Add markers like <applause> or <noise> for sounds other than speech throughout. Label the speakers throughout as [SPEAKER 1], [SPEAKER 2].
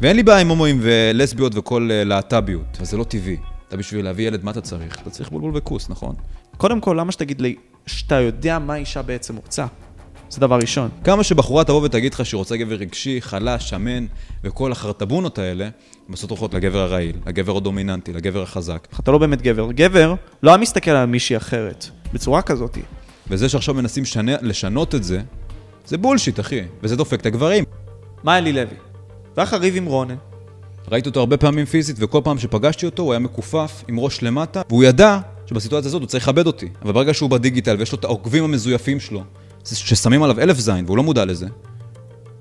[SPEAKER 1] ואין לי בעיה עם הומואים ולסביות וכל אה, להט"ביות, אבל זה לא טבעי. אתה בשביל להביא ילד, מה אתה צריך? אתה צריך בולבול וכוס, נכון?
[SPEAKER 2] קודם כל, למה שתגיד לי שאתה יודע מה אישה בעצם רוצה? זה דבר ראשון.
[SPEAKER 1] כמה שבחורה תבוא ותגיד לך שהיא רוצה גבר רגשי, חלש, שמן, וכל החרטבונות האלה, בסוף הולכות לגבר הרעיל, לגבר הדומיננטי, לגבר החזק.
[SPEAKER 2] אתה לא באמת גבר. גבר לא היה מסתכל על מישהי אחרת, בצורה כזאת.
[SPEAKER 1] וזה שעכשיו מנסים שנה, לשנות את זה, זה בולשיט, אחי, וזה דופק את הגברים.
[SPEAKER 2] מה אלי לוי? לך ריב עם רונן.
[SPEAKER 1] ראיתי אותו הרבה פעמים פיזית, וכל פעם שפגשתי אותו הוא היה מכופף, עם ראש למטה, והוא ידע שבסיטואציה הזאת הוא צריך לכבד אותי. אבל ברגע שהוא בדיגיטל ויש לו את העוקבים המזויפים שלו, ששמים עליו אלף זין והוא לא מודע לזה,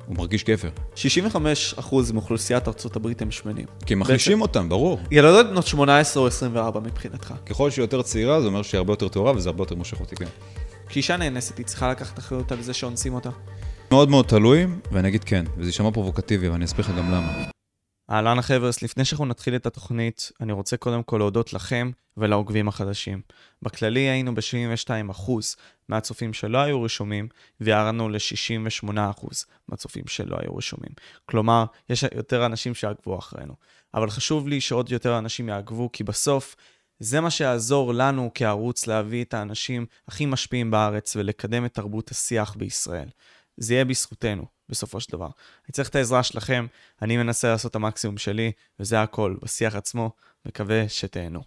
[SPEAKER 1] הוא מרגיש גבר.
[SPEAKER 2] 65% מאוכלוסיית ארצות הברית הם שמנים.
[SPEAKER 1] כי מחלישים אותם, ברור.
[SPEAKER 2] ילדות בנות 18 או 24 מבחינתך.
[SPEAKER 1] ככל שהיא יותר צעירה, זה אומר שהיא הרבה יותר טהורה וזה הרבה יותר מושך אותי, כן.
[SPEAKER 2] כשאישה נאנסת, היא צריכה לקחת אחריות על זה שאונסים אותה.
[SPEAKER 1] מאוד מאוד תלוי, ואני אגיד כן, וזה יישמע פרובוקטיבי, ואני אסביר לך גם למה.
[SPEAKER 2] אהלן החבר'ס, לפני שאנחנו נתחיל את התוכנית, אני רוצה קודם כל להודות לכם ולעוקבים החדשים. בכללי היינו ב-72% מהצופים שלא היו רשומים, וירדנו ל-68% מהצופים שלא היו רשומים. כלומר, יש יותר אנשים שיעקבו אחרינו. אבל חשוב לי שעוד יותר אנשים יעקבו, כי בסוף זה מה שיעזור לנו כערוץ להביא את האנשים הכי משפיעים בארץ ולקדם את תרבות השיח בישראל. זה יהיה בזכותנו, בסופו של דבר. אני צריך את העזרה שלכם, אני מנסה לעשות את המקסימום שלי, וזה הכל, בשיח עצמו, מקווה שתהנו.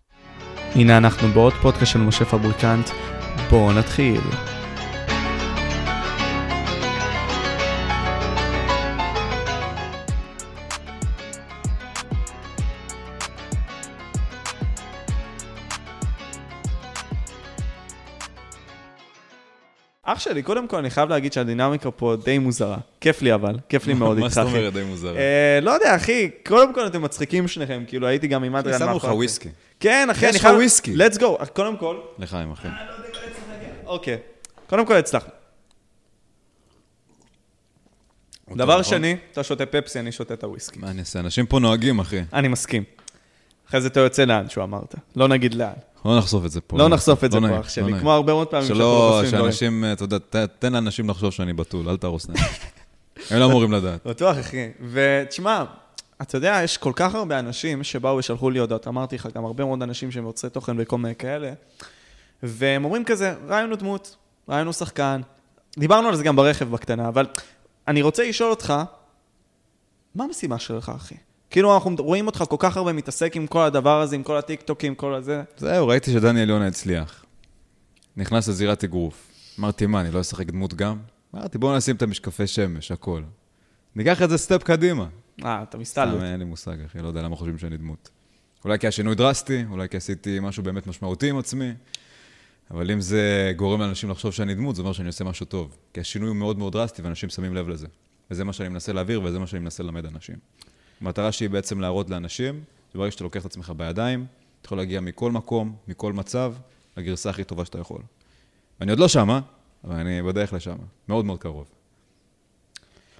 [SPEAKER 2] הנה אנחנו בעוד פודקאסט של משה פבריקנט, בואו נתחיל. אח שלי, קודם כל אני חייב להגיד שהדינמיקה פה די מוזרה. כיף לי אבל, כיף לי מאוד <laughs>
[SPEAKER 1] מה
[SPEAKER 2] איתך,
[SPEAKER 1] זאת
[SPEAKER 2] אחי.
[SPEAKER 1] אומרת די מוזר?
[SPEAKER 2] אה, לא יודע, אחי, קודם כל אתם מצחיקים שניכם, כאילו הייתי גם עם אדריאן
[SPEAKER 1] שמו לך וויסקי.
[SPEAKER 2] כן, אחי,
[SPEAKER 1] יש
[SPEAKER 2] אני
[SPEAKER 1] לך
[SPEAKER 2] חייב...
[SPEAKER 1] וויסקי.
[SPEAKER 2] let's go. קודם כל,
[SPEAKER 1] לחיים, אחי.
[SPEAKER 2] אוקיי. קודם כל הצלחנו. דבר? שני, אתה שותה פפסי, אני שותה את הוויסקי.
[SPEAKER 1] מה אני אעשה? אנשים פה נוהגים, אחי.
[SPEAKER 2] אני מסכים. אחרי זה אתה יוצא לאן שהוא אמרת. לא נגיד לאן.
[SPEAKER 1] לא נחשוף את זה פה.
[SPEAKER 2] לא נחשוף את זה
[SPEAKER 1] לא
[SPEAKER 2] פה, אח
[SPEAKER 1] לא
[SPEAKER 2] שלי. כמו הרבה מאוד פעמים שאנחנו
[SPEAKER 1] שלא,
[SPEAKER 2] חושפים דברים.
[SPEAKER 1] שאנשים, אתה יודע, תן לאנשים לחשוב שאני בתול, אל תהרוס להם. <laughs> הם לא אמורים לדעת.
[SPEAKER 2] בטוח, אחי. ותשמע, אתה יודע, יש כל כך הרבה אנשים שבאו ושלחו לי הודעות, אמרתי לך, גם הרבה מאוד אנשים שהם יוצרי תוכן וכל מיני כאלה, והם אומרים כזה, הוא דמות, הוא שחקן. דיברנו על זה גם ברכב בקטנה, אבל אני רוצה לשאול אותך, מה המשימה שלך, אחי? כאילו, אנחנו רואים אותך כל כך הרבה מתעסק עם כל הדבר הזה, עם כל הטיקטוקים, כל הזה.
[SPEAKER 1] זהו, ראיתי שדניאל יונה הצליח. נכנס לזירת אגרוף. אמרתי, מה, אני לא אשחק דמות גם? אמרתי, בואו נשים את המשקפי שמש, הכל. ניקח את זה סטפ קדימה.
[SPEAKER 2] אה, אתה
[SPEAKER 1] סתם,
[SPEAKER 2] מסתלבט.
[SPEAKER 1] אין לי מושג, אחי, לא יודע למה חושבים שאני דמות. אולי כי השינוי דרסטי, אולי כי עשיתי משהו באמת משמעותי עם עצמי, אבל אם זה גורם לאנשים לחשוב שאני דמות, זה אומר שאני עושה משהו טוב. כי השינוי הוא מאוד מאוד דרסטי, ואנשים שמים לב לזה. וזה מה שאני מנסה להעביר, וזה מה שאני מנסה ללמד אנשים. המטרה שלי בעצם להראות לאנשים, שברגע שאתה לוקח את עצמך בידיים, אתה יכול להגיע מכל מקום, מכל מצב, לגרסה הכי טובה שאתה יכול. ואני עוד לא שמה, אבל אני בדרך לשם. מאוד מאוד קרוב.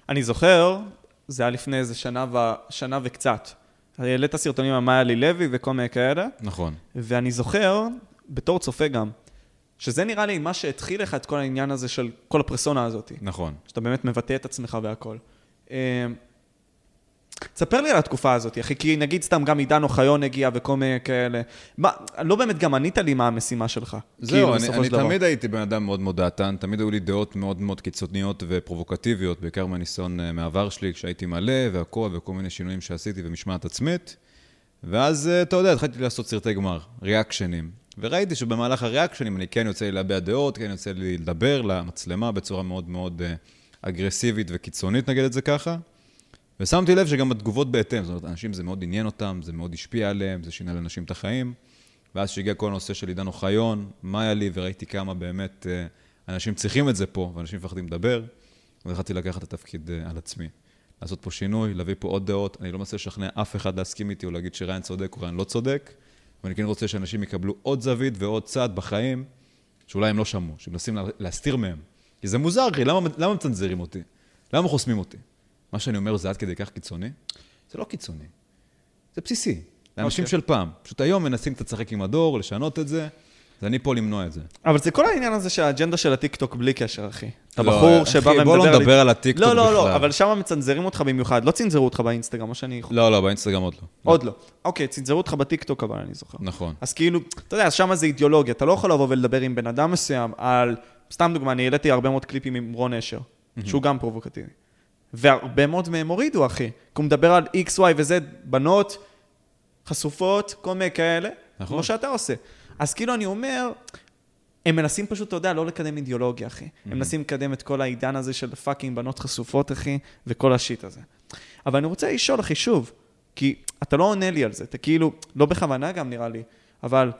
[SPEAKER 2] אני זוכר, זה היה לפני איזה שנה, ו... שנה וקצת. העלית סרטונים על מאיה לי לוי וכל מיני כאלה,
[SPEAKER 1] נכון.
[SPEAKER 2] ואני זוכר, בתור צופה גם, שזה נראה לי מה שהתחיל לך את כל העניין הזה של כל הפרסונה הזאת.
[SPEAKER 1] נכון.
[SPEAKER 2] שאתה באמת מבטא את עצמך והכל. תספר לי על התקופה הזאת, אחי, כי נגיד סתם גם עידן אוחיון הגיע וכל מיני כאלה. מה, לא באמת גם ענית לי מה המשימה שלך.
[SPEAKER 1] זהו,
[SPEAKER 2] כאילו,
[SPEAKER 1] אני, אני. תמיד הייתי בן אדם מאוד מאוד דעתן, תמיד היו לי דעות מאוד מאוד קיצוניות ופרובוקטיביות, בעיקר מהניסיון אה, מהעבר שלי, כשהייתי מלא והכל, וכל מיני שינויים שעשיתי ומשמעת עצמית. ואז, אה, אתה יודע, התחלתי לעשות סרטי גמר, ריאקשנים. וראיתי שבמהלך הריאקשנים אני כן יוצא לי להביע דעות, כן יוצא לי לדבר למצלמה בצורה מאוד מאוד אה, אגרסיבית וקיצונית, נגיד את זה ככה. ושמתי לב שגם התגובות בהתאם, זאת אומרת, אנשים זה מאוד עניין אותם, זה מאוד השפיע עליהם, זה שינה לאנשים את החיים. ואז שהגיע כל הנושא של עידן אוחיון, מה היה לי, וראיתי כמה באמת אה, אנשים צריכים את זה פה, ואנשים מפחדים לדבר, אז החלטתי לקחת את התפקיד אה, על עצמי. לעשות פה שינוי, להביא פה עוד דעות, אני לא מנסה לשכנע אף אחד להסכים איתי או להגיד שריין צודק או ריין לא צודק, ואני כן רוצה שאנשים יקבלו עוד זווית ועוד צעד בחיים, שאולי הם לא שמעו, שמנסים לה- להסתיר מהם. כי זה מוזר, אחי, למה, למה מצנזרים אותי? למה חוסמים אותי? מה שאני אומר זה עד כדי כך קיצוני? זה לא קיצוני. זה בסיסי. לאנשים
[SPEAKER 2] אוקיי.
[SPEAKER 1] של פעם. פשוט היום מנסים קצת לשחק עם הדור, לשנות את זה, אז אני פה למנוע את זה.
[SPEAKER 2] אבל זה כל העניין הזה של האג'נדה של הטיקטוק בלי קשר, אחי. אתה
[SPEAKER 1] לא,
[SPEAKER 2] בחור
[SPEAKER 1] אחי,
[SPEAKER 2] שבא ומדבר...
[SPEAKER 1] בוא לא
[SPEAKER 2] על-
[SPEAKER 1] נדבר על הטיקטוק
[SPEAKER 2] לא, לא, לא,
[SPEAKER 1] בכלל.
[SPEAKER 2] אבל שם מצנזרים אותך במיוחד. לא צנזרו אותך באינסטגרם, או שאני...
[SPEAKER 1] לא, לא, באינסטגרם עוד לא.
[SPEAKER 2] עוד לא. אוקיי, צנזרו אותך בטיקטוק, אבל אני זוכר.
[SPEAKER 1] נכון.
[SPEAKER 2] אז כאילו, אתה יודע, שם זה אידיאולוגיה. אתה לא יכול לבוא ולדבר עם בן אדם מסוים על... סתם דוגמה, אני העליתי הרבה מאוד קליפים עם רון אשר, שהוא גם פרובוקטיבי. והרבה מאוד מהם הורידו, אחי. כי הוא מדבר על X, Y ו-Z, בנות, חשופות, כל מיני כאלה,
[SPEAKER 1] נכון.
[SPEAKER 2] כמו שאתה עושה. אז כאילו, אני אומר, הם מנסים פשוט, אתה יודע, לא לקדם אידיאולוגיה, אחי. הם מנסים לקדם את כל העידן הזה של fucking בנות חשופות, אחי, וכל ה shit הזה. אבל אני רוצה לשאול, אחי, שוב, כי אתה לא עונה לי על זה, אתה כאילו, לא בכוונה גם נראה לי, אבל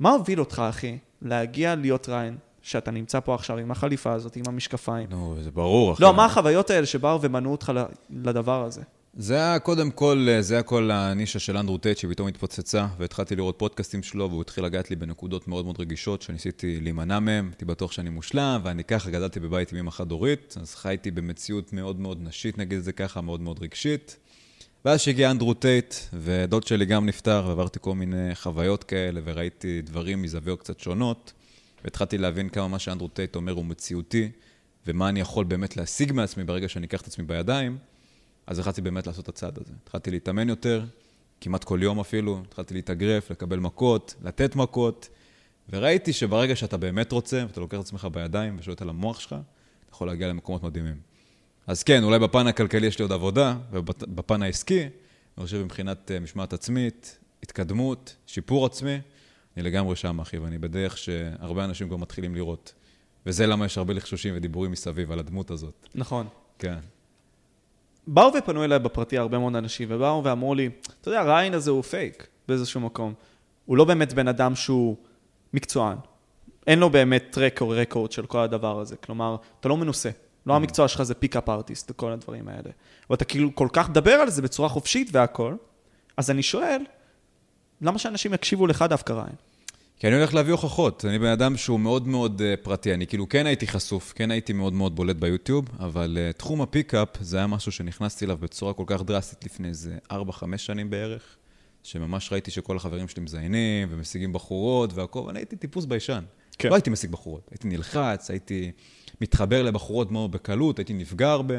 [SPEAKER 2] מה הוביל אותך, אחי, להגיע להיות ריין, שאתה נמצא פה עכשיו עם החליפה הזאת, עם המשקפיים?
[SPEAKER 1] נו, זה ברור.
[SPEAKER 2] לא, מה החוויות האלה שבאו ומנעו אותך לדבר הזה?
[SPEAKER 1] זה היה קודם כל, זה היה כל הנישה של אנדרו טייט שפתאום התפוצצה, והתחלתי לראות פודקאסטים שלו, והוא התחיל לגעת לי בנקודות מאוד מאוד רגישות, שניסיתי להימנע מהם, הייתי בטוח שאני מושלם, ואני ככה גדלתי בבית עם אמא חד-הורית, אז חייתי במציאות מאוד מאוד נשית, נגיד את זה ככה, מאוד מאוד רגשית. ואז שהגיע אנדרו טייט, ודוד שלי גם נפטר, ועברתי כל מיני חוויות כאלה, וראיתי דברים מזוויות קצת שונות, והתחלתי להבין כמה מה שאנדרו טייט אומר הוא מציאותי, ומה אני יכול באמת להשיג מעצמי ברגע שאני אקח את עצמי בידיים. אז החלטתי באמת לעשות את הצעד הזה. התחלתי להתאמן יותר, כמעט כל יום אפילו, התחלתי להתאגרף, לקבל מכות, לתת מכות, וראיתי שברגע שאתה באמת רוצה, ואתה לוקח את עצמך בידיים ושולט על המוח שלך, אתה יכול להגיע למקומות מדהימים. אז כן, אולי בפן הכלכלי יש לי עוד עבודה, ובפן העסקי, אני חושב מבחינת אה, משמעת עצמית, התקדמות, שיפור עצמי, אני לגמרי שם, אחי, ואני בדרך שהרבה אנשים כבר מתחילים לראות. וזה למה יש הרבה לחשושים ודיבורים מסביב על הדמות הזאת.
[SPEAKER 2] נכון.
[SPEAKER 1] כן.
[SPEAKER 2] באו ופנו אליי בפרטי הרבה מאוד אנשים, ובאו ואמרו לי, אתה יודע, הריין הזה הוא פייק באיזשהו מקום. הוא לא באמת בן אדם שהוא מקצוען. אין לו באמת טרק או רקורד של כל הדבר הזה. כלומר, אתה לא מנוסה. לא המקצוע שלך זה pick-up artist וכל הדברים האלה. ואתה כאילו כל כך מדבר על זה בצורה חופשית והכל, אז אני שואל, למה שאנשים יקשיבו לך דווקא ריין?
[SPEAKER 1] כי אני הולך להביא הוכחות. אני בן אדם שהוא מאוד מאוד אה, פרטי. אני כאילו כן הייתי חשוף, כן הייתי מאוד מאוד בולט ביוטיוב, אבל אה, תחום ה pickup זה היה משהו שנכנסתי אליו בצורה כל כך דרסטית לפני איזה 4-5 שנים בערך, שממש ראיתי שכל החברים שלי מזיינים ומשיגים בחורות והכל, ואני הייתי טיפוס ביישן.
[SPEAKER 2] כן.
[SPEAKER 1] לא הייתי משיג בחורות, הייתי נלחץ, הייתי מתחבר לבחורות מאוד בקלות, הייתי נפגע הרבה.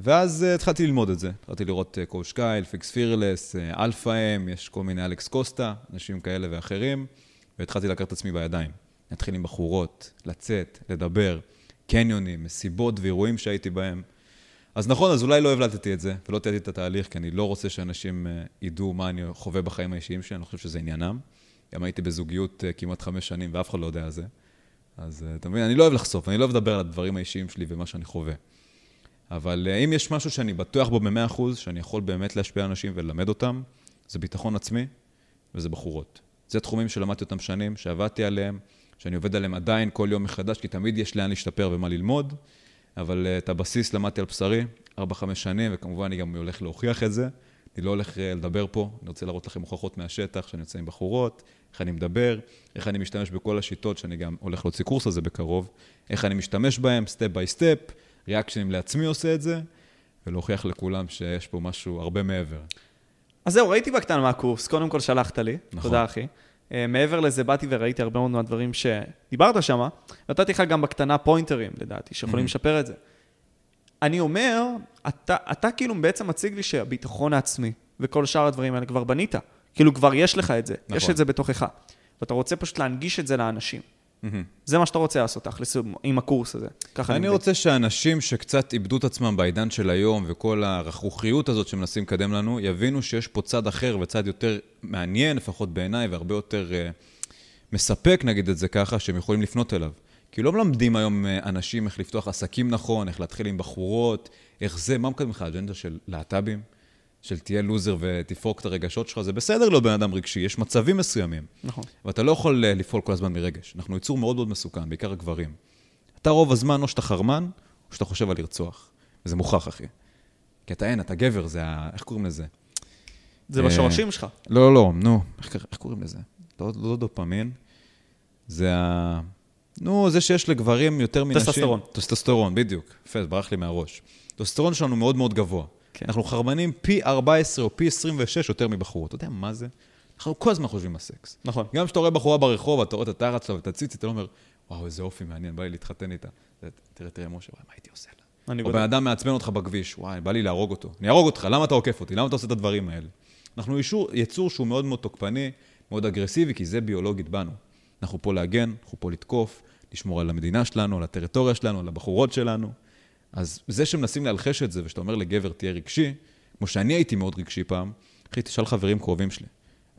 [SPEAKER 1] ואז אה, התחלתי ללמוד את זה. התחלתי לראות אה, קואץ' קייל, פיקס פירלס, אה, אלפא אם, יש כל מיני אלכס קוסטה, אנשים כאלה ואחרים, והתחלתי לקחת את עצמי בידיים. להתחיל עם בחורות, לצאת, לדבר, קניונים, מסיבות ואירועים שהייתי בהם. אז נכון, אז אולי לא הבלטתי את זה, ולא תיארתי את התהליך, כי אני לא רוצה שאנשים אה, ידעו מה אני חווה בחיים האישיים שלי, אני חושב שזה עניינם. גם הייתי בזוגיות uh, כמעט חמש שנים, ואף אחד לא יודע על זה. אז uh, אתה מבין, אני לא אוהב לחשוף, אני לא אוהב לדבר על הדברים האישיים שלי ומה שאני חווה. אבל אה, אם יש משהו שאני בטוח בו במאה אחוז, שאני יכול באמת להשפיע על אנשים וללמד אותם, זה ביטחון עצמי וזה בחורות. זה תחומים שלמדתי אותם שנים, שעבדתי עליהם, שאני עובד עליהם עדיין כל יום מחדש, כי תמיד יש לאן להשתפר ומה ללמוד, אבל אה, את הבסיס למדתי על בשרי, 4-5 שנים, וכמובן אני גם הולך להוכיח את זה. אני לא הולך אה, לדבר פה, אני רוצה להראות לכם הוכחות מהשטח, שאני יוצא עם בחורות, איך אני מדבר, איך אני משתמש בכל השיטות, שאני גם הולך להוציא קורס על זה בקרוב, איך אני משתמש בהם, step by step, ריאקשנים לעצמי עושה את זה, ולהוכיח לכולם שיש פה משהו הרבה מעבר.
[SPEAKER 2] אז זהו, ראיתי בקטן מהקורס, קודם כל שלחת לי,
[SPEAKER 1] נכון.
[SPEAKER 2] תודה אחי. Uh, מעבר לזה, באתי וראיתי הרבה מאוד מהדברים שדיברת שם, נתתי לך גם בקטנה pointer־ים, לדעתי, שיכולים
[SPEAKER 1] Mhm.
[SPEAKER 2] לשפר את זה. אני אומר, אתה, אתה כאילו בעצם מציג לי שהביטחון העצמי וכל שאר הדברים האלה כבר בנית. כאילו כבר יש לך את זה, נכון. יש. את זה בתוכך. ואתה רוצה פשוט להנגיש את זה לאנשים. זה מה שאתה רוצה לעשות, תכלס, עם הקורס הזה. ככה
[SPEAKER 1] אני
[SPEAKER 2] מבין.
[SPEAKER 1] רוצה שאנשים שקצת איבדו את עצמם בעידן של היום, וכל הרכרוכיות הזאת שמנסים לקדם לנו, יבינו שיש פה צד אחר וצד יותר מעניין, לפחות בעיניי, והרבה יותר uh, מספק, נגיד את זה ככה, שהם יכולים לפנות אליו. כי לא מלמדים היום אה, אנשים איך לפתוח עסקים נכון, איך להתחיל עם בחורות, איך זה, מה מקדם לך, אג'נדה של להט"בים? של תהיה לוזר ותפרוק את הרגשות שלך, זה בסדר לא בן אדם רגשי, יש מצבים מסוימים.
[SPEAKER 2] נכון.
[SPEAKER 1] ואתה לא יכול אה, לפעול כל הזמן מרגש. אנחנו יצור מאוד מאוד מסוכן, בעיקר הגברים. אתה רוב הזמן או שאתה חרמן, או שאתה חושב על לרצוח. וזה מוכח, אחי. כי אתה אין, אתה גבר, זה ה... איך קוראים לזה?
[SPEAKER 2] זה
[SPEAKER 1] אה,
[SPEAKER 2] בשורשים שלך.
[SPEAKER 1] לא, לא, לא, נו, איך, איך קוראים לזה? לא, לא דופמין. זה ה... נו, זה שיש לגברים יותר מנשים.
[SPEAKER 2] טסטוסטרון.
[SPEAKER 1] טסטוסטרון, בדיוק. יפה, ברח לי מהראש. טסטוסטרון שלנו מאוד מאוד גבוה.
[SPEAKER 2] כן.
[SPEAKER 1] אנחנו חרמנים פי 14 או פי 26 יותר מבחורות. אתה יודע מה זה? אנחנו כל הזמן חושבים על סקס.
[SPEAKER 2] נכון.
[SPEAKER 1] גם כשאתה רואה בחורה ברחוב, אתה רואה את התחת שלה ואת הציצי, אתה לא אומר, וואו, איזה אופי מעניין, בא לי להתחתן איתה. תראה, תראה, משה, וואי, מה הייתי עושה לה?
[SPEAKER 2] אני
[SPEAKER 1] או. בן אדם מעצבן אותך בכביש, וואי, בא לי להרוג אותו. אני אהרוג אותך, למה אתה עוקף אותי? למה אתה עושה את הדברים האלה? אנחנו ישור, יצור שהוא מאוד מאוד תוקפני, מאוד אגרסיבי, כי זה ביולוגית בנו. אנחנו פה להגן, אנחנו פה לתקוף, לשמור על המדינה שלנו, על הטריטוריה שלנו, על הבחורות שלנו. אז זה שמנסים להלחש את זה, ושאתה אומר לגבר, תהיה רגשי, כמו שאני הייתי מאוד רגשי פעם, אחי, תשאל חברים קרובים שלי.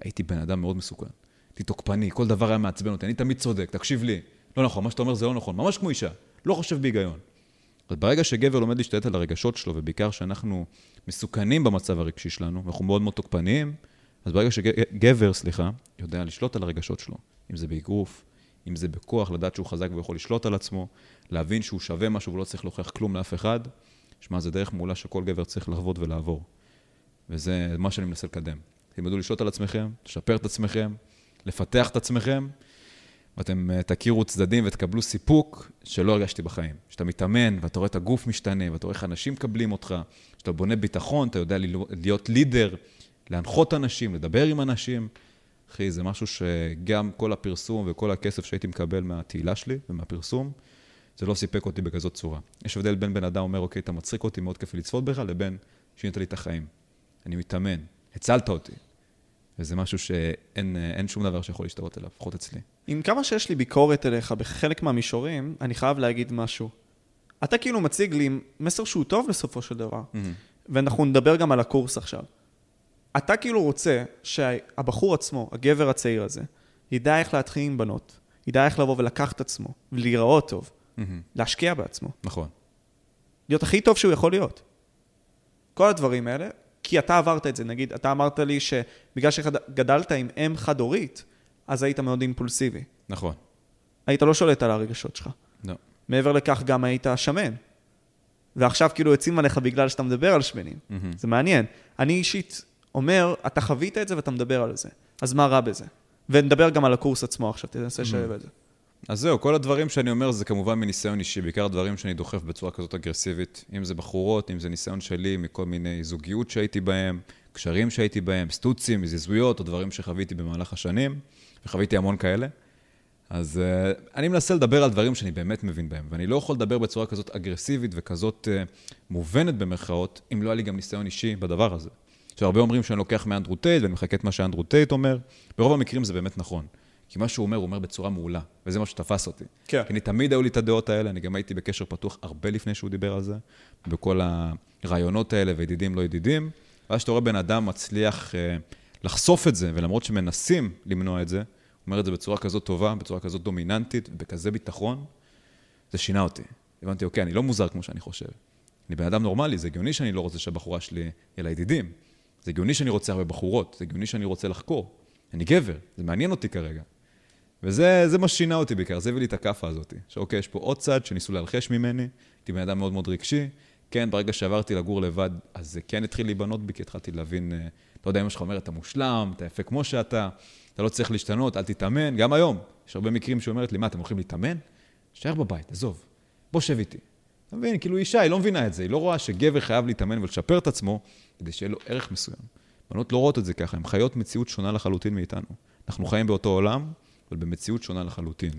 [SPEAKER 1] הייתי בן אדם מאוד מסוכן. הייתי תוקפני, כל דבר היה מעצבן אותי, אני תמיד צודק, תקשיב לי. לא נכון, מה שאתה אומר זה לא נכון, ממש כמו אישה, לא חושב בהיגיון. אז ברגע שגבר לומד להשתלט על הרגשות שלו, ובעיקר שאנחנו מסוכנים במצב הרגשי שלנו, ואנחנו מאוד מאוד תוקפניים, אז ברגע שגבר, סליחה, יודע לשלוט על הרגשות שלו, אם זה באגרוף, אם זה בכוח, לדעת שהוא חזק ויכול לשלוט על עצמו, להבין שהוא שווה משהו ולא צריך להוכיח כלום לאף אחד, שמע, זה דרך מעולה שכל גבר צריך לחוות ולעבור. וזה מה שאני מנסה לקדם. תלמדו לשלוט על עצמכם, לשפר את עצמכם, לפתח את עצמכם, ואתם אה, תכירו צדדים ותקבלו סיפוק שלא הרגשתי בחיים. כשאתה מתאמן ואתה רואה את הגוף משתנה, ואתה רואה איך אנשים מקבלים אותך, כשאתה בונה ביטחון, אתה יודע להיות לידר, להנחות אנשים, לדבר עם אנשים. אחי, זה משהו שגם כל הפרסום וכל הכסף שהייתי מקבל מהתהילה שלי ומהפרסום, זה לא סיפק אותי בכזאת צורה. יש הבדל בין בן אדם אומר, אוקיי, אתה מצחיק אותי, מאוד כיף לצפות בך, לבין שינית לי את החיים. אני מתאמן, הצלת אותי. וזה משהו שאין אין שום דבר שיכול להשתוות אליו, לפחות אצלי.
[SPEAKER 2] עם כמה שיש לי ביקורת אליך בחלק מהמישורים, אני חייב להגיד משהו. אתה כאילו מציג לי מסר שהוא טוב בסופו של דבר,
[SPEAKER 1] Mm-hmm.
[SPEAKER 2] ואנחנו נדבר גם על הקורס עכשיו. אתה כאילו רוצה שהבחור עצמו, הגבר הצעיר הזה, ידע איך להתחיל עם בנות, ידע איך לבוא ולקחת את עצמו, ולהיראות טוב,
[SPEAKER 1] Mm-hmm.
[SPEAKER 2] להשקיע בעצמו,
[SPEAKER 1] נכון.
[SPEAKER 2] להיות הכי טוב שהוא יכול להיות. כל הדברים האלה, כי אתה עברת את זה, נגיד, אתה אמרת לי שבגלל שגדלת עם אם חד-הורית, אז היית מאוד אימפולסיבי.
[SPEAKER 1] נכון.
[SPEAKER 2] היית לא שולט על הרגשות שלך.
[SPEAKER 1] לא.
[SPEAKER 2] מעבר לכך, גם היית שמן. ועכשיו כאילו יוצאים עליך בגלל שאתה מדבר על שמנים.
[SPEAKER 1] Mm-hmm.
[SPEAKER 2] זה מעניין. אני אישית אומר, אתה חווית את זה ואתה מדבר על זה. אז מה רע בזה? ונדבר גם על הקורס עצמו עכשיו, תנסה לשלב את זה.
[SPEAKER 1] אז זהו, כל הדברים שאני אומר זה כמובן מניסיון אישי, בעיקר דברים שאני דוחף בצורה כזאת אגרסיבית, אם זה בחורות, אם זה ניסיון שלי מכל מיני זוגיות שהייתי בהם, קשרים שהייתי בהם, סטוצים, הזיזויות, או דברים שחוויתי במהלך השנים, וחוויתי המון כאלה. אז uh, אני מנסה לדבר על דברים שאני באמת מבין בהם, ואני לא יכול לדבר בצורה כזאת אגרסיבית וכזאת uh, מובנת במרכאות, אם לא היה לי גם ניסיון אישי בדבר הזה. עכשיו, הרבה אומרים שאני לוקח מאנדרו טייט ואני מחקה את מה שאנדרו טייט אומר, ברוב המקרים זה באמת נכון. כי מה שהוא אומר, הוא אומר בצורה מעולה, וזה מה שתפס אותי.
[SPEAKER 2] כן.
[SPEAKER 1] כי אני תמיד היו לי את הדעות האלה, אני גם הייתי בקשר פתוח הרבה לפני שהוא דיבר על זה, בכל הרעיונות האלה, וידידים לא ידידים. ואז שאתה רואה בן אדם מצליח אה, לחשוף את זה, ולמרות שמנסים למנוע את זה, הוא אומר את זה בצורה כזאת טובה, בצורה כזאת דומיננטית, בכזה ביטחון, זה שינה אותי. הבנתי, אוקיי, אני לא מוזר כמו שאני חושב. אני בן אדם נורמלי, זה הגיוני שאני לא רוצה שהבחורה שלי יהיה לה ידידים. זה הגיוני שאני רוצה הרבה בחורות, זה הגיוני שאני רוצה לחקור. אני גבר, זה מעניין אותי כרגע. וזה זה מה ששינה אותי בעיקר, זה הביא לי את הכאפה הזאת. שאוקיי, יש פה עוד צד שניסו להלחש ממני, הייתי בן אדם מאוד מאוד רגשי. כן, ברגע שעברתי לגור לבד, אז זה כן התחיל להיבנות בי, כי התחלתי להבין, לא יודע, אמא שלך אומרת, אתה מושלם, אתה יפה כמו שאתה, אתה לא צריך להשתנות, אל תתאמן. גם היום, יש הרבה מקרים שהיא אומרת לי, מה, אתם הולכים להתאמן? תשאר בבית, עזוב, בוא שב איתי. אתה מבין, כאילו אישה, היא לא מבינה את זה, היא לא רואה שגבר חייב להתאמן ולשפר את עצמו, כדי שיהיה לו ערך מסוים. בנות לא רואות את זה ככה, הן חיות מציאות שונה לחלוטין מאיתנו. אנחנו חיים באותו עולם, אבל במציאות שונה לחלוטין.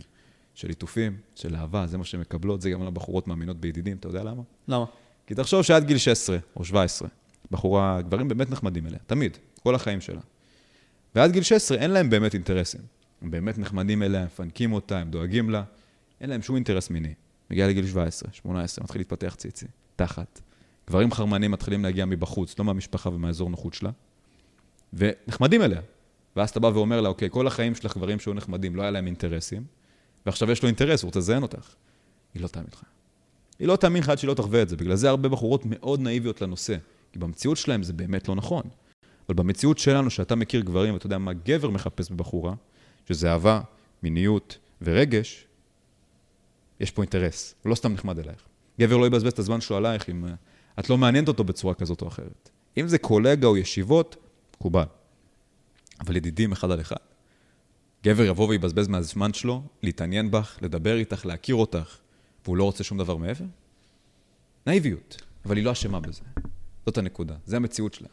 [SPEAKER 1] של ליטופים, של אהבה, זה מה שהן מקבלות, זה גם לבחורות מאמינות בידידים, אתה יודע למה?
[SPEAKER 2] למה?
[SPEAKER 1] כי תחשוב שעד גיל 16 או 17, בחורה, גברים באמת נחמדים אליה, תמיד, כל החיים שלה. ועד גיל 16 אין להם באמת אינטרסים. הם באמת נחמדים אליה, הם מפנקים אותה, הם דואגים לה, אין להם שום אינטרס מיני. מגיע לגיל 17, 18, מתחיל להתפתח ציצי, תחת. גברים חרמנים מתחילים להגיע מבחוץ, לא מהמשפחה ומהאזור נוחות שלה, ונחמדים אליה. ואז אתה בא ואומר לה, אוקיי, כל החיים שלך גברים שהיו נחמדים, לא היה להם אינטרסים, ועכשיו יש לו אינטרס, הוא רוצה לזיין אותך. היא לא תאמין לך. היא לא תאמין לך עד שהיא לא תחווה את זה. בגלל זה הרבה בחורות מאוד נאיביות לנושא. כי במציאות שלהם זה באמת לא נכון. אבל במציאות שלנו, שאתה מכיר גברים, ואתה יודע מה גבר מחפש בבחורה, שזה אהבה, מיניות ורגש, יש פה אינטרס. הוא לא סתם נחמד אלייך. גבר לא יבזבז את הזמן שלו עלייך אם אה, את לא מעניינת אותו בצורה כזאת או אחרת. אם זה קולגה או ישיבות, מקובל. אבל ידידים אחד על אחד. גבר יבוא ויבזבז מהזמן שלו, להתעניין בך, לדבר איתך, להכיר אותך, והוא לא רוצה שום דבר מעבר? נאיביות, אבל היא לא אשמה בזה. זאת הנקודה, זה המציאות שלה.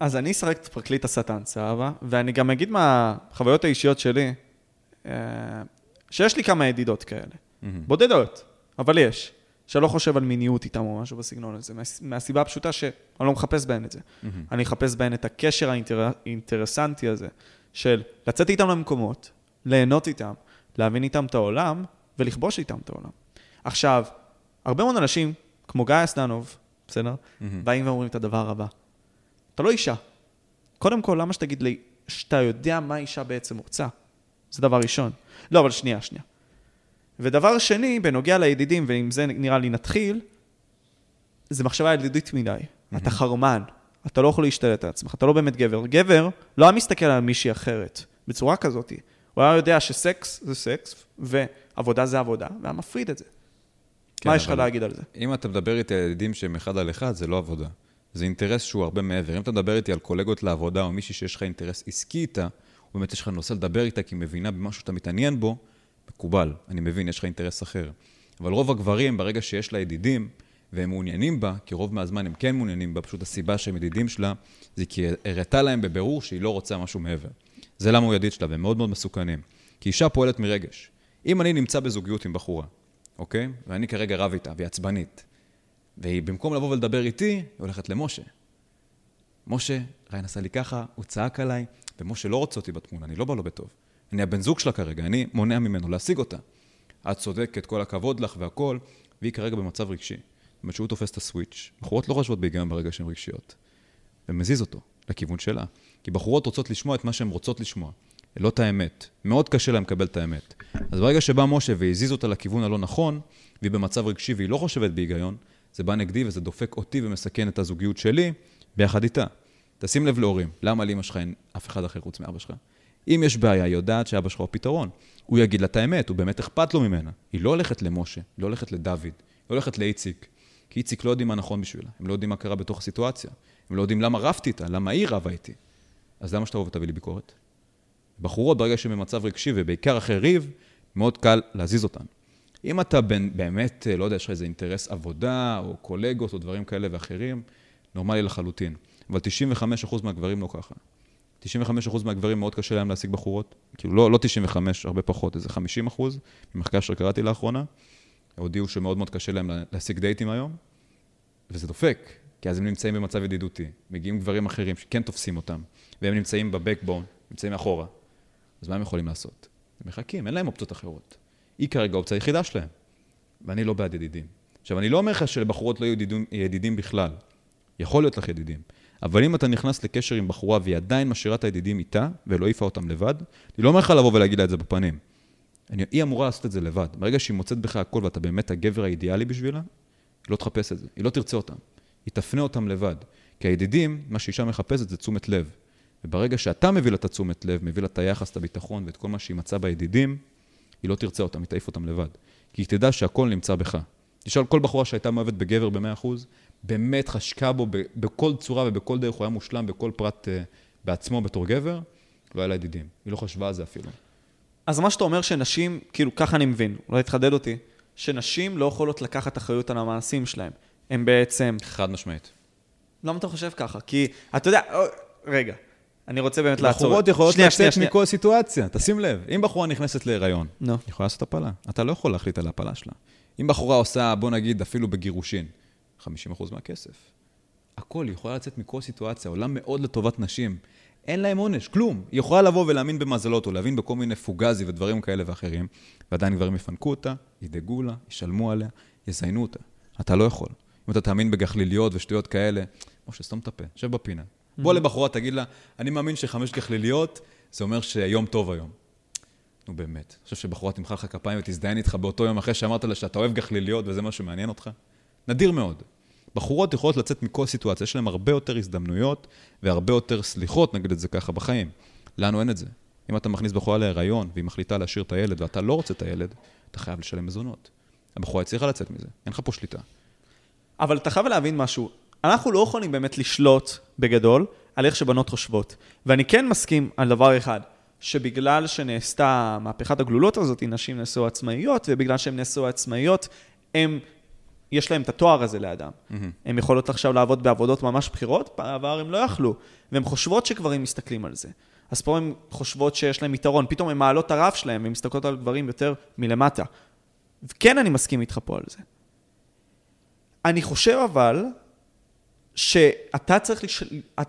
[SPEAKER 2] אז אני אשחק את פרקליט השטן, סבבה? ואני גם אגיד מהחוויות האישיות שלי, אה, שיש לי כמה ידידות כאלה. בודדות, אבל יש. שלא חושב על מיניות איתם או משהו בסגנון הזה, מהסיבה הפשוטה שאני לא מחפש בהן את זה. אני אחפש בהן את הקשר האינטרסנטי הזה, של לצאת איתם למקומות, ליהנות איתם, להבין איתם את העולם ולכבוש איתם את העולם. עכשיו, הרבה מאוד אנשים, כמו גיא אסננוב, בסדר? באים ואומרים את הדבר הבא. אתה לא אישה. קודם כל, למה שתגיד לי שאתה יודע מה אישה בעצם רוצה? זה דבר ראשון. לא, אבל שנייה, שנייה. ודבר שני, בנוגע לידידים, ועם זה נראה לי נתחיל, זה מחשבה ידידית מדי. Mm-hmm. אתה חרמן, אתה לא יכול להשתלט על עצמך, אתה לא באמת גבר. גבר לא היה מסתכל על מישהי אחרת בצורה כזאת. הוא היה יודע שסקס זה סקס, ועבודה זה עבודה, והיה מפריד את זה. כן, מה יש לך להגיד על זה?
[SPEAKER 1] אם אתה מדבר איתי על ידידים שהם אחד על אחד, זה לא עבודה. זה אינטרס שהוא הרבה מעבר. אם אתה מדבר איתי על קולגות לעבודה, או מישהי שיש לך אינטרס עסקי איתה, או באמת יש לך נושא לדבר איתה כי היא מבינה במשהו שאתה מתעניין בו, מקובל, אני מבין, יש לך אינטרס אחר. אבל רוב הגברים, ברגע שיש לה ידידים, והם מעוניינים בה, כי רוב מהזמן הם כן מעוניינים בה, פשוט הסיבה שהם ידידים שלה, זה כי הראתה להם בבירור שהיא לא רוצה משהו מעבר. זה למה הוא ידיד שלה, והם מאוד מאוד מסוכנים. כי אישה פועלת מרגש. אם אני נמצא בזוגיות עם בחורה, אוקיי? ואני כרגע רב איתה, והיא עצבנית, והיא במקום לבוא ולדבר איתי, היא הולכת למשה. משה, ריין עשה לי ככה, הוא צעק עליי, ומשה לא רוצה אותי בתמונה, אני לא בא לו בטוב. אני הבן זוג שלה כרגע, אני מונע ממנו להשיג אותה. את צודקת, כל הכבוד לך והכל, והיא כרגע במצב רגשי. זאת אומרת שהוא תופס את הסוויץ', בחורות לא חושבות בהיגיון ברגע שהן רגשיות. ומזיז אותו לכיוון שלה. כי בחורות רוצות לשמוע את מה שהן רוצות לשמוע, לא את האמת. מאוד קשה להן לקבל את האמת. אז ברגע שבא משה והזיז אותה לכיוון הלא נכון, והיא במצב רגשי והיא לא חושבת בהיגיון, זה בא נגדי וזה דופק אותי ומסכן את הזוגיות שלי ביחד איתה. תשים לב להורים, למה לאמא שלך אין אף אחד אחר חוץ מאבא שלך? אם יש בעיה, היא יודעת שאבא שלך הוא פתרון. הוא יגיד לה את האמת, הוא באמת אכפת לו ממנה. היא לא הולכת למשה, היא לא הולכת לדוד, היא לא הולכת לאיציק. כי איציק לא יודעים מה נכון בשבילה, הם לא יודעים מה קרה בתוך הסיטואציה. הם לא יודעים למה רבתי איתה, למה היא רבה איתי. אז למה שתבוא ותביא לי ביקורת? בחורות, ברגע שהן במצב רגשי, ובעיקר אחרי ריב, מאוד קל להזיז אותן. אם אתה בין, באמת, לא יודע, יש לך איזה אינטרס עבודה, או קולגות, או דברים כאלה ואחרים, נורמלי לחלוטין. אבל 95% מהגברים לא ככה. 95% מהגברים מאוד קשה להם להשיג בחורות, כאילו לא, לא 95, הרבה פחות, איזה 50% ממחקר שקראתי לאחרונה, הודיעו שמאוד מאוד קשה להם להשיג דייטים היום, וזה דופק, כי אז הם נמצאים במצב ידידותי, מגיעים גברים אחרים שכן תופסים אותם, והם נמצאים בבקבון, נמצאים מאחורה, אז מה הם יכולים לעשות? הם מחכים, אין להם אופציות אחרות. היא כרגע האופציה היחידה שלהם, ואני לא בעד ידידים. עכשיו, אני לא אומר לך שלבחורות לא יהיו ידידים, ידידים בכלל, יכול להיות לך ידידים. אבל אם אתה נכנס לקשר עם בחורה והיא עדיין משאירה את הידידים איתה, ולא העיפה אותם לבד, אני לא אומר לך לבוא ולהגיד לה את זה בפנים. אני, היא אמורה לעשות את זה לבד. ברגע שהיא מוצאת בך הכל ואתה באמת הגבר האידיאלי בשבילה, היא לא תחפש את זה, היא לא תרצה אותם. היא תפנה אותם לבד. כי הידידים, מה שאישה מחפשת זה תשומת לב. וברגע שאתה מביא לה את התשומת לב, מביא לה את היחס, את הביטחון ואת כל מה שהיא מצאה בידידים, היא לא תרצה אותם, היא תעיף אותם לבד. כי היא תדע שהכל נמצא בך. תשאל כל בחורה שהייתה מאוהבת בגבר ב-100%, באמת חשקה בו בכל צורה ובכל דרך, הוא היה מושלם בכל פרט uh, בעצמו בתור גבר, לא היה לה ידידים. היא לא חשבה על זה אפילו.
[SPEAKER 2] אז מה שאתה אומר שנשים, כאילו, ככה אני מבין, אולי תחדד אותי, שנשים לא יכולות לקחת אחריות על המעשים שלהם. הם בעצם...
[SPEAKER 1] חד משמעית.
[SPEAKER 2] למה אתה חושב ככה? כי, אתה יודע, רגע, אני רוצה באמת לעצור.
[SPEAKER 1] בחורות יכולות שנייה, לצאת שנייה, מכל סיטואציה, תשים לב. אם בחורה נכנסת להיריון,
[SPEAKER 2] no. היא
[SPEAKER 1] יכולה לעשות הפלה. אתה לא יכול להחליט על ההפלה שלה. אם בחורה עושה, בוא נגיד, אפילו בגירושין, 50% מהכסף. הכל, היא יכולה לצאת מכל סיטואציה, עולם מאוד לטובת נשים. אין להם עונש, כלום. היא יכולה לבוא ולהאמין במזלות, או להבין בכל מיני פוגזי ודברים כאלה ואחרים, ועדיין גברים יפנקו אותה, ידאגו לה, ישלמו עליה, יזיינו אותה. אתה לא יכול. אם אתה תאמין בגחליליות ושטויות כאלה, משה, סתום את הפה, שב בפינה. Mm-hmm. בוא לבחורה, תגיד לה, אני מאמין שחמש גחליליות, זה אומר שיום טוב היום. נו באמת, אני חושב שבחורה תמחא לך כפיים ותזדיין איתך באותו יום אחרי שאמרת לה שאתה אוהב גחליליות וזה מה שמעניין אותך? נדיר מאוד. בחורות יכולות לצאת מכל סיטואציה, יש להן הרבה יותר הזדמנויות והרבה יותר סליחות, נגיד את זה ככה, בחיים. לנו אין את זה. אם אתה מכניס בחורה להיריון והיא מחליטה להשאיר את הילד ואתה לא רוצה את הילד, אתה חייב לשלם מזונות. הבחורה הצליחה לצאת מזה, אין לך פה שליטה.
[SPEAKER 2] אבל אתה חייב להבין משהו, אנחנו לא יכולים באמת לשלוט בגדול על איך שבנות חושבות. ואני כן מסכים על דבר אחד, שבגלל שנעשתה מהפכת הגלולות הזאת, נשים נעשו עצמאיות, ובגלל שהן נעשו עצמאיות, הן יש להם את התואר הזה לאדם. הן יכולות עכשיו לעבוד בעבודות ממש בכירות, בעבר הם לא יכלו, והן חושבות שגברים מסתכלים על זה. אז פה הן חושבות שיש להם יתרון, פתאום הן מעלות את הרף שלהם, והן מסתכלות על גברים יותר מלמטה. וכן, אני מסכים איתך פה על זה. אני חושב אבל, שאתה צריך, לש...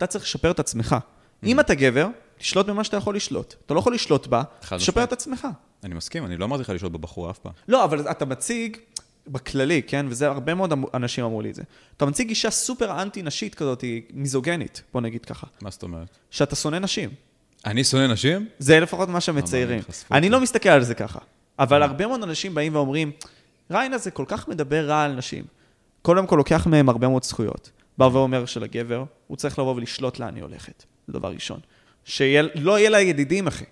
[SPEAKER 2] צריך לשפר את עצמך. אם אתה גבר, תשלוט במה שאתה יכול לשלוט. אתה לא יכול לשלוט בה, תשפר. את עצמך.
[SPEAKER 1] אני מסכים, אני לא אמרתי לך לשאול בבחורה אף פעם.
[SPEAKER 2] לא, אבל אתה מציג, בכללי, כן? וזה הרבה מאוד אמ- אנשים אמרו לי את זה. אתה מציג גישה סופר אנטי-נשית כזאת, היא מיזוגנית, בוא נגיד ככה.
[SPEAKER 1] מה זאת אומרת?
[SPEAKER 2] שאתה שונא נשים.
[SPEAKER 1] אני שונא נשים?
[SPEAKER 2] זה לפחות מה שמציירים. אני. לא מסתכל על זה ככה. אבל הרבה מאוד אנשים באים ואומרים, ריין הזה כל כך מדבר רע על נשים. קודם כל לוקח מהם הרבה מאוד זכויות. בא ואומר שלגבר, הוא צריך לבוא ולשלוט לאן היא הולכת. זה דבר ראשון. שלא יהיה לה ידידים, אחי.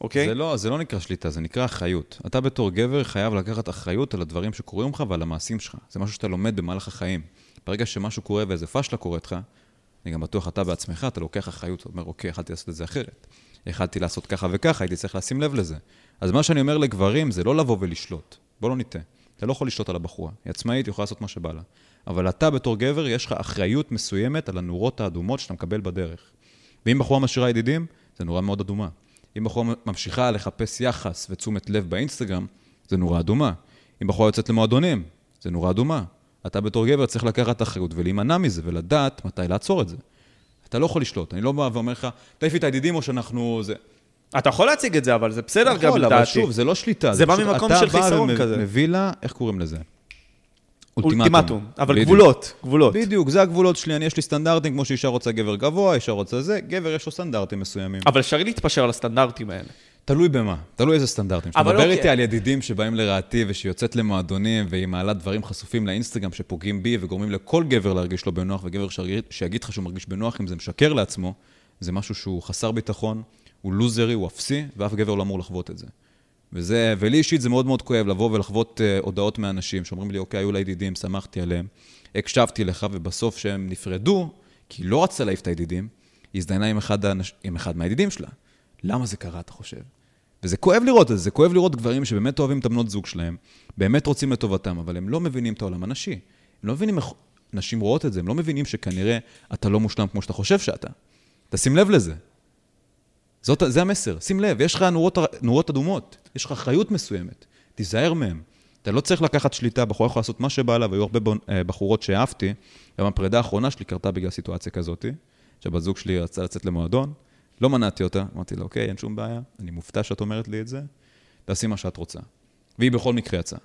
[SPEAKER 2] אוקיי?
[SPEAKER 1] זה לא, זה לא נקרא שליטה, זה נקרא אחריות. אתה בתור גבר חייב לקחת אחריות על הדברים שקורים לך ועל המעשים שלך. זה משהו שאתה לומד במהלך החיים. ברגע שמשהו קורה ואיזה פשלה קורית לך, אני גם בטוח אתה בעצמך, אתה לוקח אחריות, אתה אומר, אוקיי, יכלתי לעשות את זה אחרת. יכלתי לעשות ככה וככה, הייתי צריך לשים לב לזה. אז מה שאני אומר לגברים זה לא לבוא ולשלוט. בוא לא נטעה. אתה לא יכול לשלוט על הבחורה. היא עצמאית, היא יכולה לעשות מה שבא לה. אבל אתה בתור גבר, יש לך אחריות מסוימת על הנורות האדומות שאתה מקבל בדרך. ואם בחורה משאירה ידידים, זה נורה מאוד אדומה. אם בחורה ממשיכה לחפש יחס ותשומת לב באינסטגרם, זה נורה אדומה. אם בחורה יוצאת למועדונים, זה נורה אדומה. אתה בתור גבר צריך לקחת אחריות ולהימנע מזה ולדעת מתי לעצור את זה. אתה לא יכול לשלוט, אני לא בא ואומר לך, תעיף את הידידים או שאנחנו... זה...
[SPEAKER 2] אתה יכול להציג את זה, אבל זה בסדר גם
[SPEAKER 1] יכול, אבל
[SPEAKER 2] לדעתי.
[SPEAKER 1] שוב, זה לא שליטה.
[SPEAKER 2] זה בא
[SPEAKER 1] פשוט
[SPEAKER 2] ממקום
[SPEAKER 1] אתה
[SPEAKER 2] של
[SPEAKER 1] בא
[SPEAKER 2] חיסרון כזה.
[SPEAKER 1] מביא לה, איך קוראים לזה?
[SPEAKER 2] אולטימטום. אבל
[SPEAKER 1] בדיוק.
[SPEAKER 2] גבולות, גבולות.
[SPEAKER 1] בדיוק, זה הגבולות שלי, אני יש לי סטנדרטים, כמו שאישה רוצה גבר גבוה, אישה רוצה זה, גבר יש לו סטנדרטים מסוימים.
[SPEAKER 2] אבל אפשרי להתפשר על הסטנדרטים האלה.
[SPEAKER 1] תלוי במה, תלוי איזה סטנדרטים. כשאתה מדבר
[SPEAKER 2] אוקיי.
[SPEAKER 1] איתי על ידידים שבאים לרעתי ושיוצאת למועדונים והיא מעלה דברים חשופים לאינסטגרם שפוגעים בי וגורמים לכל גבר להרגיש לא בנוח, וגבר שיגיד לך שהוא מרגיש בנוח אם זה משקר לעצמו, זה משהו שהוא חסר ביטחון, הוא לוזרי, הוא אפסי, ואף גבר לא אמור לחוות את זה. וזה, ולי אישית זה מאוד מאוד כואב לבוא ולחוות uh, הודעות מאנשים שאומרים לי, אוקיי, היו לה ידידים, שמחתי עליהם, הקשבתי לך, ובסוף שהם נפרדו, כי היא לא רצתה להעיף את הידידים, היא הזדיינה עם אחד, האנש... עם אחד מהידידים שלה. למה זה קרה, אתה חושב? וזה כואב לראות את זה, זה כואב לראות גברים שבאמת אוהבים את הבנות זוג שלהם, באמת רוצים לטובתם, אבל הם לא מבינים את העולם הנשי. הם לא מבינים איך נשים רואות את זה, הם לא מבינים שכנראה אתה לא מושלם כמו שאתה חושב שאתה. תשים לב לזה. זאת, זה המסר, שים לב, יש לך נורות, נורות אדומות, יש לך אחריות מסוימת, תיזהר מהם. אתה לא צריך לקחת שליטה, בחורה יכולה לעשות מה שבא לה, והיו הרבה אה, בחורות שאהבתי, גם הפרידה האחרונה שלי קרתה בגלל סיטואציה כזאת, שבת זוג שלי רצה לצאת למועדון, לא מנעתי אותה, אמרתי לה, אוקיי, אין שום בעיה, אני מופתע שאת אומרת לי את זה, תעשי מה שאת רוצה. והיא בכל מקרה יצאה.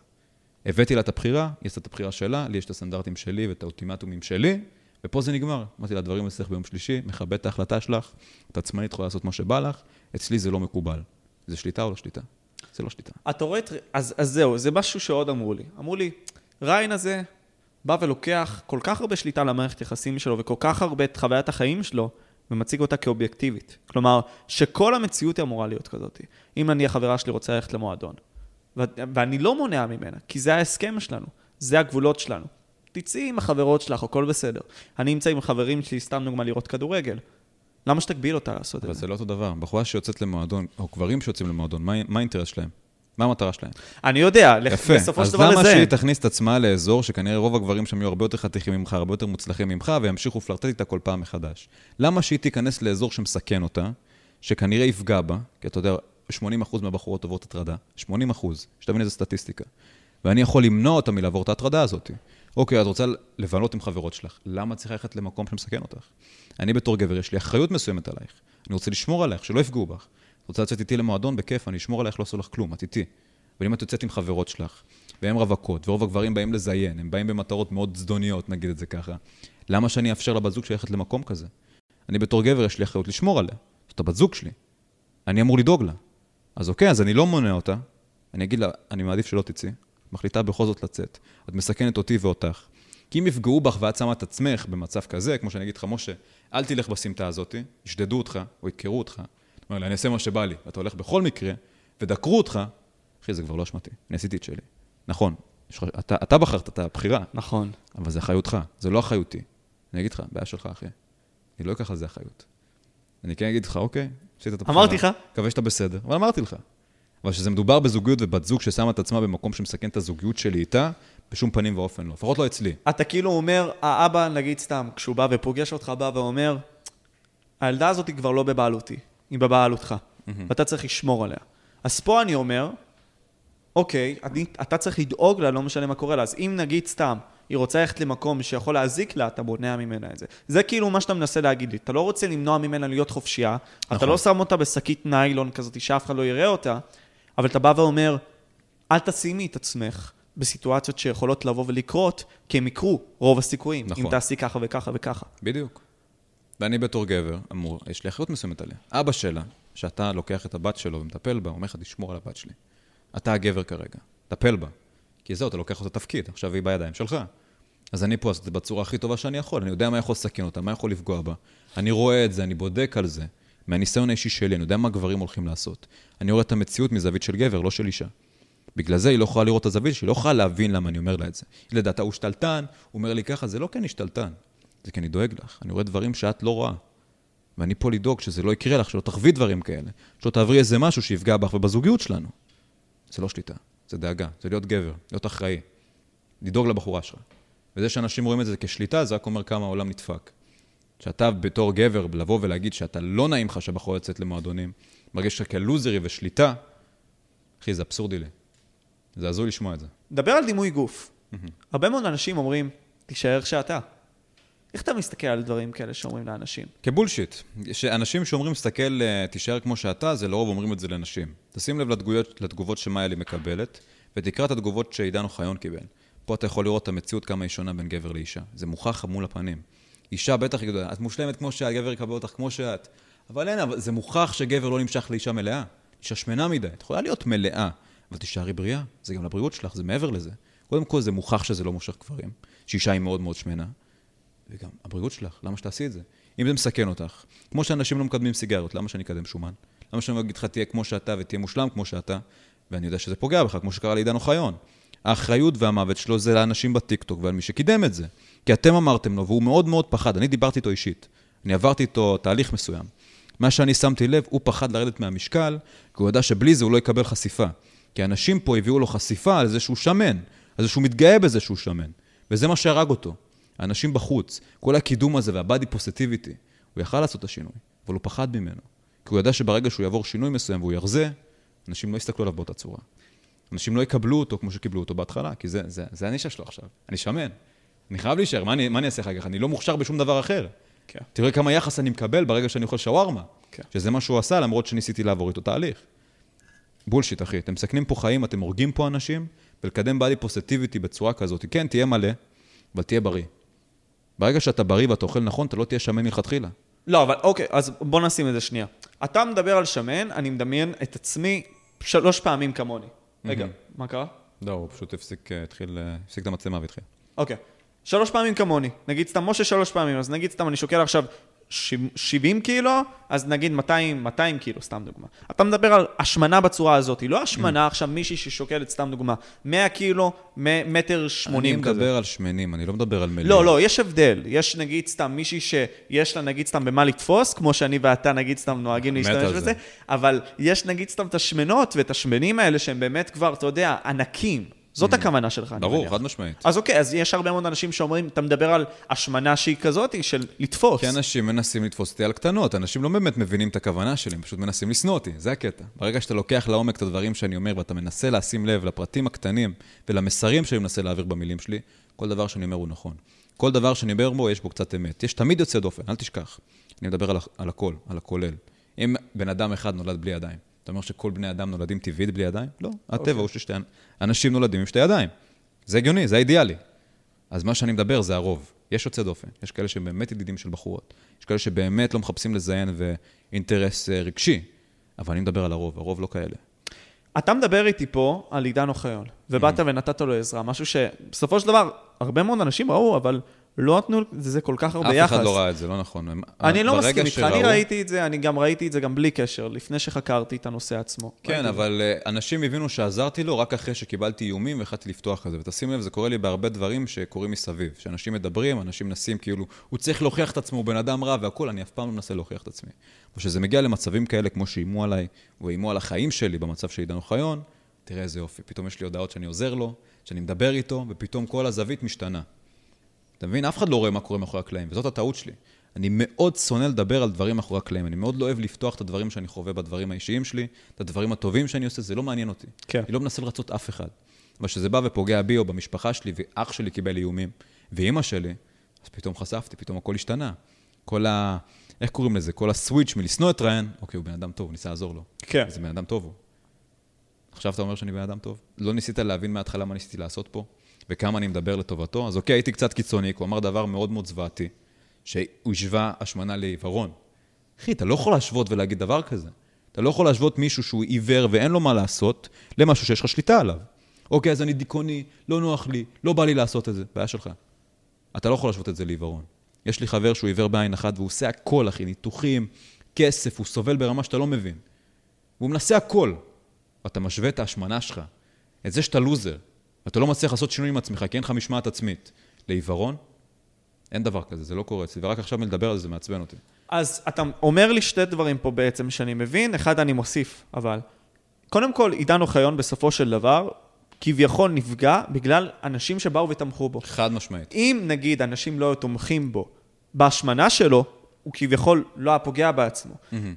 [SPEAKER 1] הבאתי לה את הבחירה, היא עשתה את הבחירה שלה, לי יש את הסטנדרטים שלי ואת האולטימטומים שלי, ופה זה נגמר. אמרתי לה, הדברים אצלך ביום שלישי, מכבד את ההחלטה שלך, את עצמאית, יכולה לעשות מה שבא לך, אצלי זה לא מקובל. זה שליטה או לא שליטה? זה לא שליטה.
[SPEAKER 2] אתה רואה את... אז, אז זהו, זה משהו שעוד אמרו לי. אמרו לי, ריין הזה בא ולוקח כל כך הרבה שליטה על המערכת יחסים שלו, וכל כך הרבה את חוויית החיים שלו, ומציג אותה כאובייקטיבית. כלומר, שכל המציאות היא אמורה להיות כזאת. אם נניח חברה שלי רוצה ללכת למועדון, ו- ואני לא מונע ממנה, כי זה ההסכם שלנו, זה הגבולות שלנו. תצאי עם החברות שלך, הכל בסדר. אני אמצא עם חברים שלי, סתם דוגמה, לראות כדורגל. למה שתגביל אותה לעשות
[SPEAKER 1] אבל
[SPEAKER 2] את זה?
[SPEAKER 1] זה לא אותו דבר. בחורה שיוצאת למועדון, או גברים שיוצאים למועדון, מה, מה האינטרס שלהם? מה המטרה שלהם?
[SPEAKER 2] אני יודע,
[SPEAKER 1] יפה.
[SPEAKER 2] בסופו של
[SPEAKER 1] אז
[SPEAKER 2] דבר
[SPEAKER 1] למה
[SPEAKER 2] לזה.
[SPEAKER 1] שהיא תכניס את עצמה לאזור שכנראה רוב הגברים שם יהיו הרבה יותר חתיכים ממך, הרבה יותר מוצלחים ממך, וימשיכו לפלרטט איתה כל פעם מחדש? למה שהיא תיכנס לאזור שמסכן אותה, שכנראה יפגע בה, כי אתה יודע, 80% מהבחורות עוברות הטרדה, 80%, שתבין איזה סטטיסטיקה. ואני יכול למנוע אותה מלעבור את ההטרדה הזאת. אוקיי, את רוצה לבלות עם חברות שלך, למה צריך ללכת למקום שמסכן אותך? אני בתור גבר, יש לי אחריות מסוימת עלייך. אני רוצה לשמור עלייך, שלא יפגעו בך. רוצה לצאת איתי למועדון, בכיף, אני אשמור עלייך, לא אעשה לך כלום, את איתי. אבל אם את יוצאת עם חברות שלך, והן רווקות, ורוב הגברים באים לזיין, הם באים במטרות מאוד זדוניות, נגיד את זה ככה, למה שאני אאפשר לבת זוג שלי ללכת למקום כזה? אני בתור גבר, יש לי אחריות לשמור עליה. זאת הבת זוג שלי. אני אמור לדאוג לה. אז אוקיי, אז אני לא מונע אותה, אני אגיד לה, אני מעדיף שלא תצאי, מחליטה בכל זאת לצאת. את מסכנת אותי ואותך. כי אם יפגעו בך ואת שמה את עצמך במצב כזה, כמו שאני אגיד לך, משה, אל תלך בסמטה הזאת, ישדדו אותך או ידקרו אותך. אתה אומר לי, אני אעשה מה שבא לי, ואתה הולך בכל מקרה, ודקרו אותך, אחי, זה כבר לא אשמתי, אני עשיתי את שלי. נכון, אתה, אתה בחרת את הבחירה,
[SPEAKER 2] נכון.
[SPEAKER 1] אבל זה אחריותך, זה לא אחריותי. אני אגיד לך, בעיה שלך, אחי. אני לא אקח על זה אחריות. אני כן אגיד לך, אוקיי, עשית את הבחירה.
[SPEAKER 2] אמרתי לך.
[SPEAKER 1] מקווה שאתה בסדר, אבל אמרתי לך. אבל כשזה מדובר בזוגיות ובת זוג ששמה את עצמה במקום שמסכן את הזוגיות שלי איתה, בשום פנים ואופן לא. לפחות לא אצלי.
[SPEAKER 2] אתה כאילו אומר, האבא, נגיד סתם, כשהוא בא ופוגש אותך, בא ואומר, הילדה הזאת היא כבר לא בבעלותי, היא בבעלותך, ואתה צריך לשמור עליה. אז פה אני אומר, אוקיי, אני, אתה צריך לדאוג לה, לא משנה מה קורה לה. אז אם נגיד סתם, היא רוצה ללכת למקום שיכול להזיק לה, אתה מונע ממנה את זה. זה כאילו מה שאתה מנסה להגיד לי. אתה לא רוצה למנוע ממנה להיות חופשייה, נכון. אתה לא שם אותה בשקית ניילון כזאת שאף אחד לא יראה אותה, אבל אתה בא ואומר, אל תשימי את עצמך בסיטואציות שיכולות לבוא ולקרות, כי הם יקרו, רוב הסיכויים, נכון. אם תעשי ככה וככה וככה.
[SPEAKER 1] בדיוק. ואני בתור גבר, אמור, יש לי אחריות מסוימת עליה. אבא שלה, שאתה לוקח את הבת שלו ומטפל בה, אומר לך, תשמור על הבת שלי. אתה הגבר כרגע, טפל בה. כי זהו, אתה לוקח אותה תפקיד, עכשיו היא בידיים שלך. אז אני פה לעשות את זה בצורה הכי טובה שאני יכול, אני יודע מה יכול לסכן אותה, מה יכול לפגוע בה. אני רואה את זה, אני בודק על זה. מהניסיון האישי שלי, אני יודע מה גברים הולכים לעשות. אני רואה את המציאות מזווית של גבר, לא של אישה. בגלל זה היא לא יכולה לראות את הזווית שלי, היא לא יכולה להבין למה אני אומר לה את זה. היא לדעתה הוא שתלטן, הוא אומר לי ככה, זה לא כי אני שתלטן, זה כי אני דואג לך. אני רואה דברים שאת לא רואה. ואני פה לדאוג שזה לא יקרה לך, שלא תחווי דברים כאלה, שלא תעברי איזה משהו שיפגע בך ובזוגיות שלנו. זה לא שליטה, זה דאגה, זה להיות גבר, להיות אחראי, לדאוג לבחורה שלך. וזה שאנשים רואים את זה כשליטה, זה רק אומר כמה העולם נדפק. שאתה בתור גבר, לבוא ולהגיד שאתה לא נעים לך שהבחורה יוצאת למועדונים, מרגיש לך כלוזרי ושליטה, אחי, זה אבסורדי לי. זה הזוי לשמוע את זה.
[SPEAKER 2] דבר על דימוי גוף. הרבה מאוד אנשים אומרים, תישאר שאתה. איך אתה מסתכל על דברים כאלה שאומרים לאנשים?
[SPEAKER 1] כבולשיט. אנשים שאומרים, תסתכל, אה, תישאר כמו שאתה, זה לרוב אומרים את זה לנשים. תשים לב לתגובות, לתגובות שמאיילי מקבלת, ותקרא את התגובות שעידן אוחיון קיבל. פה אתה יכול לראות את המציאות כמה היא שונה בין גבר לאישה. זה מוכח מול הפנים. אישה בטח יגידו, את מושלמת כמו שאת, גבר יקבל אותך כמו שאת. אבל אין, אבל זה מוכח שגבר לא נמשך לאישה מלאה. אישה שמנה מדי. את יכולה להיות מלאה, אבל תישארי בריאה. זה גם לבריאות שלך, זה מעבר לזה. קודם כל, זה מוכח שזה לא מושך גברים. שאישה היא מאוד מאוד שמנה. וגם הבריאות שלך, למה שתעשי את זה? אם זה מסכן אותך, כמו שאנשים לא מקדמים סיגריות, למה שאני אקדם שומן? למה שאני אגיד לך, תהיה כמו שאתה ותהיה מושלם כמו שאתה, ואני יודע שזה פוגע בך, כמו שקרה לעידן אוחיון. האחריות והמוות שלו זה לאנשים בטיקטוק ועל מי שקידם את זה. כי אתם אמרתם לו, והוא מאוד מאוד פחד, אני דיברתי איתו אישית. אני עברתי איתו תהליך מסוים. מה שאני שמתי לב, הוא פחד לרדת מהמשקל, כי הוא ידע שבלי זה הוא לא יקבל חשיפה. כי אנשים פה הביאו לו חשיפה על זה שהוא שמן, על זה שהוא מתגאה בזה שהוא שמן. וזה מה שהרג אותו. האנשים בחוץ, כל הקידום הזה והבאדי פוסטיביטי, הוא יכל לעשות את השינוי, אבל הוא פחד ממנו. כי הוא ידע שברגע שהוא יעבור שינוי מסוים והוא ירזה, אנשים לא יסתכלו עליו באותה צורה. אנשים לא יקבלו אותו כמו שקיבלו אותו בהתחלה, כי זה, זה, הנישה שלו עכשיו. אני שמן. אני חייב להישאר, מה אני, מה אני אעשה אחר כך? אני לא מוכשר בשום דבר אחר. כן. תראה כמה יחס אני מקבל ברגע שאני אוכל שווארמה. כן. שזה מה שהוא עשה, למרות שניסיתי לעבור איתו תהליך. בולשיט, אחי. אתם מסכנים פה חיים, אתם הורגים פה אנשים, ולקדם בדי פוסטיביטי בצורה כזאת. כן, תהיה מלא, אבל תהיה בריא. ברגע שאתה בריא ואתה אוכל נכון, אתה לא תהיה שמן מלכתחילה.
[SPEAKER 2] לא, אבל אוקיי, אז בוא נשים את זה שנייה. אתה מדבר על שמן, אני מדמיין את עצמי שלוש פעמים כמוני. רגע, מה קרה?
[SPEAKER 1] לא, הוא פשוט הפסיק, אה, התחיל, אה, הפסיק את המצלמה והתחיל.
[SPEAKER 2] אוקיי. שלוש פעמים כמוני. נגיד סתם משה שלוש פעמים, אז נגיד סתם אני שוקל עכשיו 70 קילו, אז נגיד 200, 200 קילו, סתם דוגמה. אתה מדבר על השמנה בצורה הזאת, לא השמנה עכשיו מישהי ששוקלת, סתם דוגמה, 100 קילו, מטר 80
[SPEAKER 1] כזה. אני מדבר על שמנים, אני לא מדבר על מלאים.
[SPEAKER 2] לא, לא, יש הבדל. יש נגיד סתם מישהי שיש לה נגיד סתם במה לתפוס, כמו שאני ואתה נגיד סתם נוהגים להשתמש בזה, אבל יש נגיד סתם את השמנות ואת השמנים האלה שהם באמת כבר, אתה יודע, ענקים. זאת mm. הכוונה שלך,
[SPEAKER 1] אני מניח. ברור, חד משמעית.
[SPEAKER 2] אז אוקיי, אז יש הרבה מאוד אנשים שאומרים, אתה מדבר על השמנה שהיא כזאת, של לתפוס.
[SPEAKER 1] כי אנשים מנסים לתפוס אותי על קטנות, אנשים לא באמת מבינים את הכוונה שלי, הם פשוט מנסים לשנוא אותי, זה הקטע. ברגע שאתה לוקח לעומק את הדברים שאני אומר, ואתה מנסה לשים לב לפרטים הקטנים ולמסרים שאני מנסה להעביר במילים שלי, כל דבר שאני אומר הוא נכון. כל דבר שאני אומר בו, יש בו קצת אמת. יש תמיד יוצא דופן, אל תשכח. אני מדבר על, על הכל, על הכולל. אם בן אדם אחד נולד בלי ידיים, אתה אומר שכל בני אדם נולדים טבעית בלי ידיים? לא, הטבע okay. אוקיי. הוא ששתי אנשים נולדים עם שתי ידיים. זה הגיוני, זה האידיאלי. אז מה שאני מדבר זה הרוב. יש יוצא דופן, יש כאלה שהם באמת ידידים של בחורות, יש כאלה שבאמת לא מחפשים לזיין ואינטרס אה, רגשי, אבל אני מדבר על הרוב, הרוב לא כאלה.
[SPEAKER 2] אתה מדבר איתי פה על עידן אוחיון, ובאת mm-hmm. ונתת לו עזרה, משהו שבסופו של דבר, הרבה מאוד אנשים ראו, אבל לא נתנו לזה כל כך הרבה
[SPEAKER 1] אף
[SPEAKER 2] יחס.
[SPEAKER 1] אחד לא ראה את זה, לא נכון.
[SPEAKER 2] אני לא מסכים איתך, אני ראיתי את זה, אני גם ראיתי את זה גם בלי קשר, לפני שחקרתי את הנושא עצמו.
[SPEAKER 1] כן,
[SPEAKER 2] את זה.
[SPEAKER 1] אבל uh, אנשים הבינו שעזרתי לו רק אחרי שקיבלתי איומים והחלטתי לפתוח את זה. ותשים לב, זה קורה לי בהרבה דברים שקורים מסביב. שאנשים מדברים, אנשים מנסים כאילו, הוא צריך להוכיח את עצמו, הוא בן אדם רע והכול, אני אף פעם לא מנסה להוכיח את עצמי. וכשזה מגיע למצבים כאלה, כמו שאיימו עליי, או איימו על החיים שלי במצב של עידן אוחיון, תראה איזה יופי. פתאום יש לי הודעות שאני עוזר לו, שאני מדבר איתו, ופתאום כל הזווית משתנה. אתה מבין? אף אחד לא רואה מה קורה מאחורי הקלעים, וזאת הטעות שלי. אני מאוד שונא לדבר על דברים מאחורי הקלעים, אני מאוד לא אוהב לפתוח את הדברים שאני חווה בדברים האישיים שלי, את הדברים הטובים שאני עושה, זה לא מעניין אותי.
[SPEAKER 2] כן.
[SPEAKER 1] אני לא מנסה לרצות אף אחד. אבל כשזה בא ופוגע בי או במשפחה שלי, ואח שלי קיבל איומים, ואימא שלי, אז פתאום חשפתי, פתאום הכל השתנה. כל ה... איך קוראים לזה? כל הסוויץ' מלשנוא את ריין, אוקיי, הוא בן אדם טוב, ניסה לעזור לו.
[SPEAKER 2] כן.
[SPEAKER 1] זה בן אדם טוב הוא. עכשיו אתה אומר שאני בן אדם טוב? לא ניסית להבין מההתחלה מה ניסיתי לעשות פה, וכמה אני מדבר לטובתו? אז אוקיי, הייתי קצת קיצוני, כי הוא אמר דבר מאוד מאוד זוועתי, שהוא השווה השמנה לעיוורון. אחי, אתה לא יכול להשוות ולהגיד דבר כזה. אתה לא יכול להשוות מישהו שהוא עיוור ואין לו מה לעשות, למשהו שיש לך שליטה עליו. אוקיי, אז אני דיכאוני, לא נוח לי, לא בא לי לעשות את זה, בעיה שלך. אתה לא יכול להשוות את זה לעיוורון. יש לי חבר שהוא עיוור בעין אחת והוא עושה הכל, אחי, ניתוחים, כסף, הוא סובל ברמה שאתה לא מבין. והוא מנסה הכל. ואתה משווה את ההשמנה שלך, את זה שאתה לוזר, ואתה לא מצליח לעשות שינוי עם עצמך, כי אין לך משמעת עצמית. לעיוורון? אין דבר כזה, זה לא קורה אצלי, ורק עכשיו מלדבר על זה, זה מעצבן אותי.
[SPEAKER 2] אז אתה אומר לי שתי דברים פה בעצם שאני מבין, אחד אני מוסיף, אבל קודם כל, עידן אוחיון בסופו של דבר, כביכול נפגע בגלל אנשים שבאו ותמכו בו.
[SPEAKER 1] חד משמעית.
[SPEAKER 2] אם נגיד אנשים לא היו תומכים בו בהשמנה שלו, הוא כביכול לא היה פוגע בעצמו.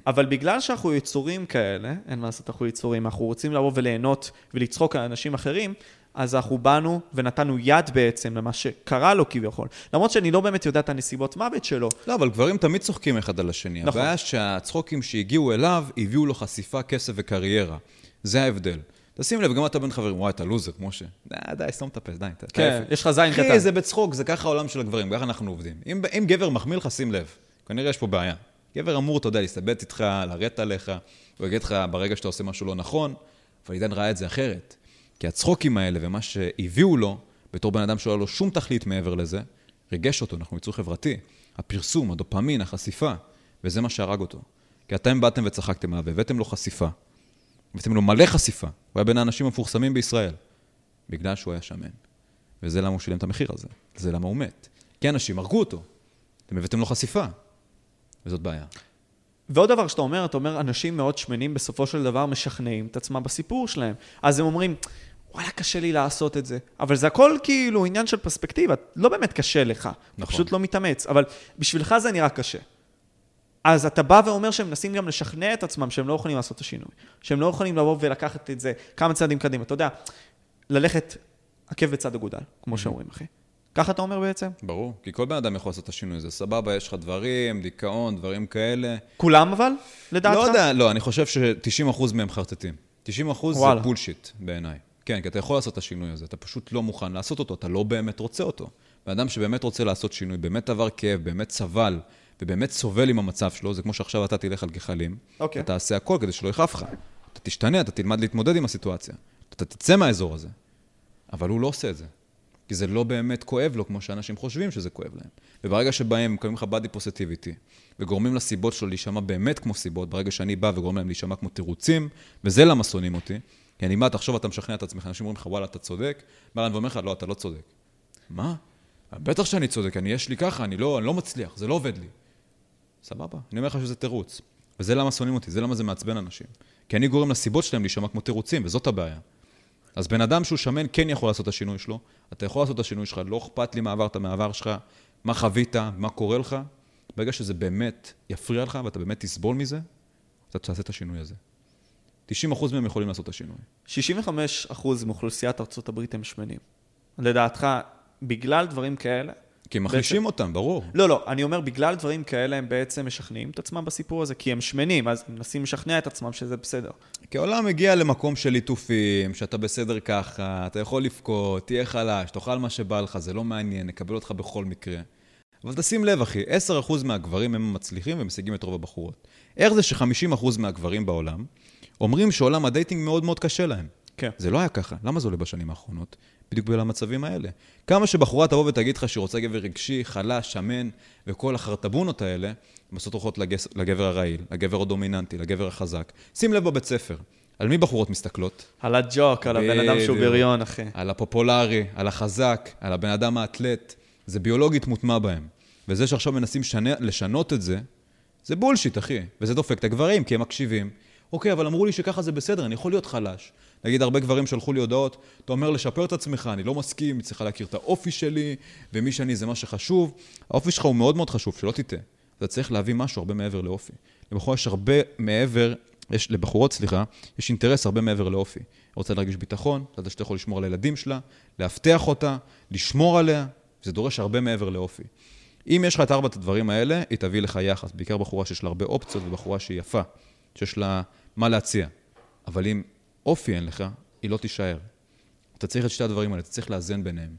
[SPEAKER 2] אבל בגלל שאנחנו יצורים כאלה, אין מה לעשות, אנחנו יצורים, אנחנו רוצים לבוא וליהנות ולצחוק על אנשים אחרים, אז אנחנו באנו ונתנו יד בעצם למה שקרה לו כביכול. למרות שאני לא באמת יודע את הנסיבות מוות שלו.
[SPEAKER 1] לא, אבל גברים תמיד צוחקים אחד על השני.
[SPEAKER 2] נכון.
[SPEAKER 1] הבעיה שהצחוקים שהגיעו אליו, הביאו לו חשיפה, כסף וקריירה. זה ההבדל. תשים לב, גם אתה בין חברים, וואי, אתה לוזר, משה. די, די, סתום את הפה, די. אתה-
[SPEAKER 2] כן. יש לך זין
[SPEAKER 1] אחי,
[SPEAKER 2] קטן.
[SPEAKER 1] זה בצחוק, זה ככה העולם של הגברים, ככה אנחנו עובדים. אם, אם גבר מחמיא לך, שים לב. כנראה יש פה בעיה. גבר אמור, אתה יודע, להסתבט איתך, לרדת עליך, הוא יגיד לך ברגע שאתה עושה משהו לא נכון, אבל עידן ראה את זה אחרת. כי הצחוקים האלה ומה שהביאו לו, בתור בן אדם שלא היה לו שום תכלית מעבר לזה, ריגש אותו, אנחנו יצור חברתי. הפרסום, הדופמין, החשיפה, וזה מה שהרג אותו. כי אתם באתם וצחקתם עליו, והבאתם לו חשיפה. הבאתם לו מלא חשיפה. הוא היה בין האנשים המפורסמים בישראל. בגלל שהוא היה שמן. וזה למה הוא שילם את המחיר הזה. זה למה הוא מת. כי אנשים הרגו אותו. אתם הבאתם לו חשיפה. וזאת בעיה.
[SPEAKER 2] ועוד דבר שאתה אומר, אתה אומר, אנשים מאוד שמנים בסופו של דבר משכנעים את עצמם בסיפור שלהם. אז הם אומרים, וואלה, קשה לי לעשות את זה. אבל זה הכל כאילו עניין של פרספקטיבה, לא באמת קשה לך. נכון. פשוט לא מתאמץ, אבל בשבילך זה נראה קשה. אז אתה בא ואומר שהם מנסים גם לשכנע את עצמם שהם לא יכולים לעשות את השינוי. שהם לא יכולים לבוא ולקחת את זה כמה צעדים קדימה. אתה יודע, ללכת עקב בצד אגודל, כמו שאומרים, אחי. ככה אתה אומר בעצם?
[SPEAKER 1] ברור. כי כל בן אדם יכול לעשות את השינוי הזה. סבבה, יש לך דברים, דיכאון, דברים כאלה.
[SPEAKER 2] כולם אבל, לדעתך?
[SPEAKER 1] לא יודע, לא, אני חושב ש-90% מהם חרטטים. 90% זה
[SPEAKER 2] וואלה.
[SPEAKER 1] בולשיט בעיניי. כן, כי אתה יכול לעשות את השינוי הזה, אתה פשוט לא מוכן לעשות אותו, אתה לא באמת רוצה אותו. בן אדם שבאמת רוצה לעשות שינוי, באמת עבר כאב, באמת סבל, ובאמת סובל עם המצב שלו, זה כמו שעכשיו אתה תלך על גחלים,
[SPEAKER 2] אוקיי.
[SPEAKER 1] אתה תעשה הכל כדי שלא יכאב לך. אתה תשתנה, אתה תלמד להתמודד עם הסיטואציה. אתה תצא מהאזור הזה. אבל הוא לא עושה את זה. כי זה לא באמת כואב לו כמו שאנשים חושבים שזה כואב להם. וברגע שבהם מקבלים לך body positivity, וגורמים לסיבות שלו להישמע באמת כמו סיבות, ברגע שאני בא וגורם להם להישמע כמו תירוצים, וזה למה שונאים אותי, כי אני בא, תחשוב, אתה משכנע את עצמך, אנשים אומרים לך, וואלה, אתה צודק, אני ואומר לך, לא, אתה לא צודק. מה? בטח שאני צודק, אני, יש לי ככה, אני לא, אני לא מצליח, זה לא עובד לי. סבבה, אני אומר לך שזה תירוץ. וזה למה שונאים אותי, זה למה זה מעצבן אנשים. כי אני גורם לסיבות שלהם להישמע כמו תירוצים, וזאת הבעיה. אז בן אדם שהוא שמן כן יכול לעשות את השינוי שלו, אתה יכול לעשות את השינוי שלך, לא אכפת לי מה עברת מהעבר שלך, מה חווית, מה קורה לך. ברגע שזה באמת יפריע לך ואתה באמת תסבול מזה, אתה תעשה את השינוי הזה. 90% מהם יכולים לעשות את השינוי.
[SPEAKER 2] 65% מאוכלוסיית הברית הם שמנים. לדעתך, בגלל דברים כאלה...
[SPEAKER 1] כי הם מחלישים אותם, ברור.
[SPEAKER 2] לא, לא, אני אומר, בגלל דברים כאלה הם בעצם משכנעים את עצמם בסיפור הזה, כי הם שמנים, אז הם מנסים לשכנע את עצמם שזה בסדר.
[SPEAKER 1] כי העולם מגיע למקום של ליטופים, שאתה בסדר ככה, אתה יכול לבכות, תהיה חלש, תאכל מה שבא לך, זה לא מעניין, נקבל אותך בכל מקרה. אבל תשים לב, אחי, 10% מהגברים הם מצליחים ומשיגים את רוב הבחורות. איך זה ש-50% מהגברים בעולם אומרים שעולם הדייטינג מאוד מאוד קשה להם?
[SPEAKER 2] כן.
[SPEAKER 1] זה לא היה ככה. למה זה עולה בשנים האחרונות? בדיוק בגלל המצבים האלה. כמה שבחורה תבוא ותגיד לך שהיא רוצה גבר רגשי, חלש, שמן, וכל החרטבונות האלה, בסוף הולכות לגס, לגבר הרעיל, לגבר הדומיננטי, לגבר החזק. שים לב בבית ספר, על מי בחורות מסתכלות?
[SPEAKER 2] על הג'וק, על הבן אדם שהוא. בריון, אחי.
[SPEAKER 1] על הפופולרי, על החזק, על הבן אדם האתלט. זה ביולוגית מוטמע בהם. וזה שעכשיו מנסים שנה, לשנות את זה, זה בולשיט, אחי. וזה דופק את הגברים, כי הם מקשיבים. אוקיי, אבל אמרו לי שככה זה בסדר, אני יכול להיות חלש. נגיד, הרבה גברים שלחו לי הודעות, אתה אומר לשפר את עצמך, אני לא מסכים, צריכה להכיר את האופי שלי, ומי שאני זה מה שחשוב. האופי שלך הוא מאוד מאוד חשוב, שלא תטעה. אתה צריך להביא משהו הרבה מעבר לאופי. לבחורה יש הרבה מעבר, יש, לבחורות, סליחה, יש אינטרס הרבה מעבר לאופי. רוצה להרגיש ביטחון, לדעת שאתה יכול לשמור על הילדים שלה, לאבטח אותה, לשמור עליה, זה דורש הרבה מעבר לאופי. אם יש לך את ארבעת הדברים האלה, היא תביא לך יחס, בעיקר בחורה שיש לה הרבה אופציות ובחורה שהיא יפה, שיש לה מה להציע. אבל אם אופי אין לך, היא לא תישאר. אתה צריך את שתי הדברים האלה, אתה צריך לאזן ביניהם.